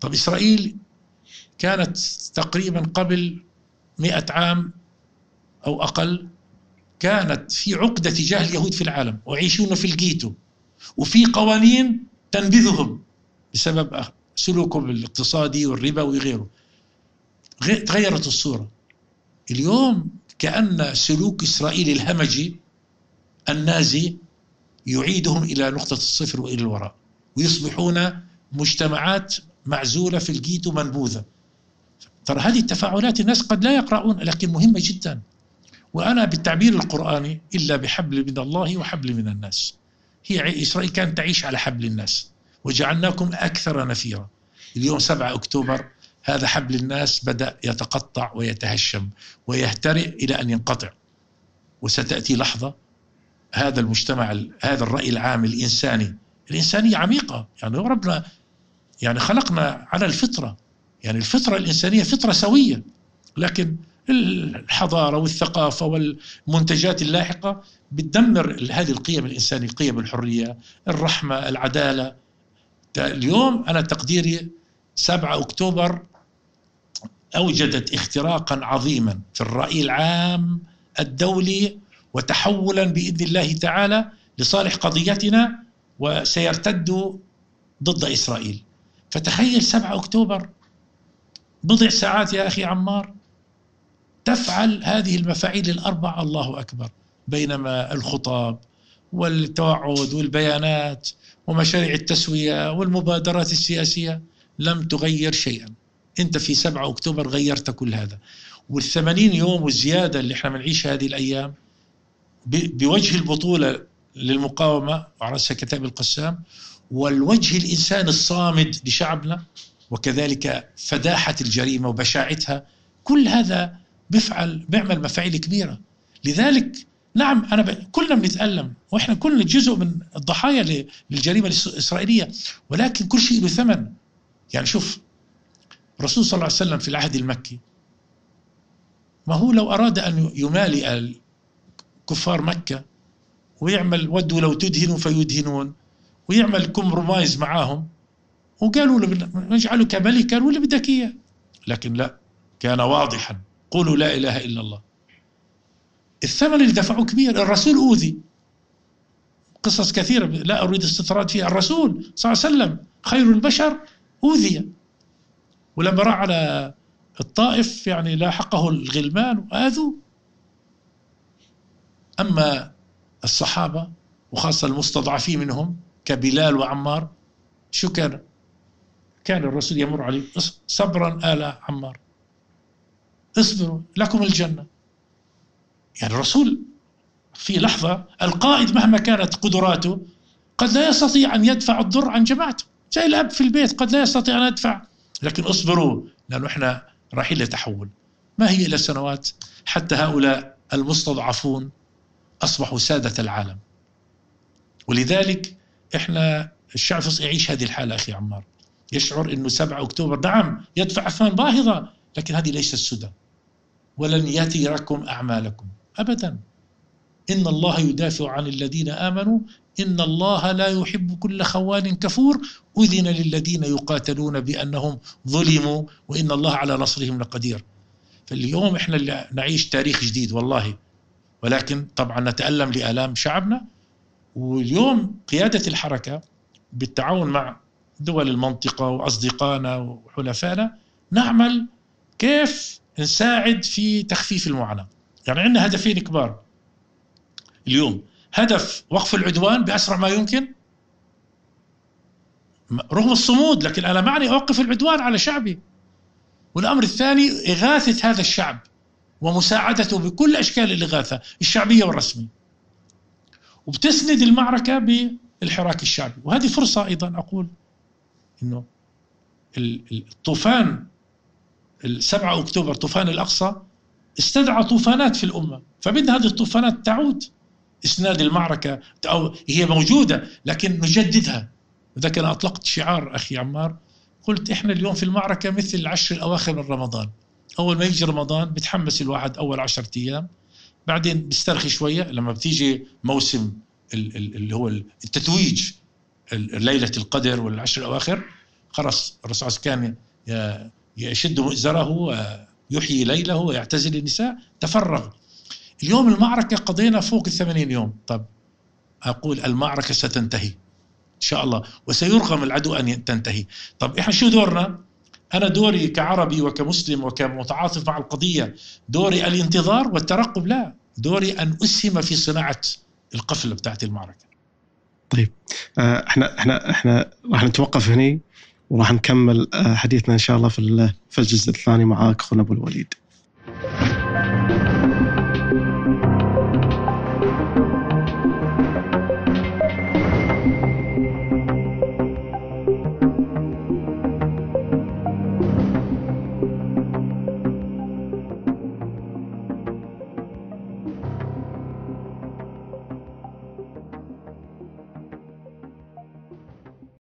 طب إسرائيل كانت تقريبا قبل مئة عام أو أقل كانت في عقدة تجاه اليهود في العالم ويعيشون في الجيتو وفي قوانين تنبذهم بسبب سلوكهم الاقتصادي والربا وغيره. تغيرت الصورة. اليوم كأن سلوك إسرائيل الهمجي النازي يعيدهم إلى نقطة الصفر وإلى الوراء. ويصبحون مجتمعات معزولة في الجيتو منبوذة. ترى هذه التفاعلات الناس قد لا يقرؤون لكن مهمة جدا. وأنا بالتعبير القرآني إلا بحبل من الله وحبل من الناس. هي إسرائيل كانت تعيش على حبل الناس. وجعلناكم أكثر نفيرا. اليوم 7 أكتوبر هذا حبل الناس بدأ يتقطع ويتهشم ويهترئ إلى أن ينقطع. وستأتي لحظة هذا المجتمع هذا الرأي العام الإنساني. الإنسانية عميقة. يعني ربنا يعني خلقنا على الفطرة. يعني الفطرة الإنسانية فطرة سوية. لكن الحضارة والثقافة والمنتجات اللاحقة بتدمر هذه القيم الإنسانية. قيم الحرية الرحمة العدالة. اليوم أنا تقديري 7 أكتوبر أوجدت اختراقا عظيما في الرأي العام الدولي وتحولا بإذن الله تعالى لصالح قضيتنا وسيرتد ضد إسرائيل. فتخيل 7 أكتوبر. بضع ساعات يا أخي عمار. تفعل هذه المفاعيل الأربع الله أكبر بينما الخطاب والتوعد والبيانات ومشاريع التسوية والمبادرات السياسية لم تغير شيئا. أنت في 7 أكتوبر غيرت كل هذا. والثمانين يوم والزيادة اللي إحنا بنعيش هذه الأيام بوجه البطولة للمقاومة وعرسها كتاب القسام والوجه الإنسان الصامد لشعبنا وكذلك فداحة الجريمة وبشاعتها كل هذا بيفعل بيعمل مفاعيل كبيرة. لذلك نعم أنا ب... كلنا بنتألم وإحنا كلنا جزء من الضحايا للجريمة الإسرائيلية ولكن كل شيء له ثمن. يعني شوف الرسول صلى الله عليه وسلم في العهد المكي ما هو لو أراد أن يمالئ كفار مكة ويعمل ودوا لو تدهنوا فيدهنون ويعمل كومبرومايز معاهم. وقالوا نجعلك ملكا ولا بدك إياه. لكن لا كان واضحا. قولوا لا إله إلا الله. الثمن اللي دفعوه كبير. الرسول أوذي. قصص كثيرة لا أريد استطراد فيها. الرسول صلى الله عليه وسلم خير البشر أوذي. ولما راح على الطائف يعني لاحقه الغلمان وأذوه. أما الصحابة وخاصة المستضعفين منهم كبلال وعمار شو كان كان الرسول يمر عليه صبرا آل عمار اصبروا لكم الجنة. يعني الرسول في لحظة القائد مهما كانت قدراته قد لا يستطيع أن يدفع الضر عن جماعته. زي الأب في البيت قد لا يستطيع أن يدفع. لكن اصبروا لأنه إحنا رايحين لتحول. ما هي إلا سنوات؟ حتى هؤلاء المستضعفون أصبحوا سادة العالم. ولذلك إحنا الشعب يعيش هذه الحالة أخي عمار. يشعر أنه 7 أكتوبر نعم يدفع أثمان باهظة لكن هذه ليست السودان ولن يتركم أعمالكم. أبدا. إن الله يدافع عن الذين آمنوا إن الله لا يحب كل خوان كفور. أذن للذين يقاتلون بأنهم ظلموا وإن الله على نصرهم لقدير. فاليوم إحنا نعيش تاريخ جديد والله. ولكن طبعا نتألم لآلام شعبنا. واليوم قيادة الحركة بالتعاون مع دول المنطقة وأصدقائنا وحلفائنا نعمل كيف نساعد في تخفيف المعاناة. يعني عندنا هدفين كبار. اليوم هدف وقف العدوان بأسرع ما يمكن. رغم الصمود لكن أنا معني أوقف العدوان على شعبي. والأمر الثاني إغاثة هذا الشعب. ومساعدته بكل أشكال الإغاثة الشعبية والرسمية. وبتسند المعركة بالحراك الشعبي. وهذه فرصة أيضا أقول أنه الطوفان السبعة أكتوبر طوفان الأقصى استدعى طوفانات في الأمة. فبدها هذه الطوفانات تعود إسناد المعركة أو هي موجودة لكن نجددها. ذاك أنا أطلقت شعار أخي عمار قلت إحنا اليوم في المعركة مثل العشر الأواخر من رمضان. أول ما يجي رمضان بتحمس الواحد أول عشرة أيام بعدين بيسترخي شوية لما بتيجي موسم اللي هو التتويج ليلة القدر والعشر الأواخر خلاص الرسول كان يشد مئزره ويحيي ليله ويعتزل النساء تفرغ. اليوم المعركة قضينا فوق الثمانين يوم. طب أقول المعركة ستنتهي إن شاء الله وسيرغم العدو أن تنتهي. طب إحنا شو دورنا؟ أنا دوري كعربي وكمسلم وكمتعاطف مع القضية دوري الانتظار والترقب لا دوري أن أسهم في صناعة القفلة بتاعت المعركة طيب آه، إحنا إحنا إحنا راح نتوقف هنا وراح نكمل آه، حديثنا إن شاء الله في في الجزء الثاني معاك أخونا أبو الوليد.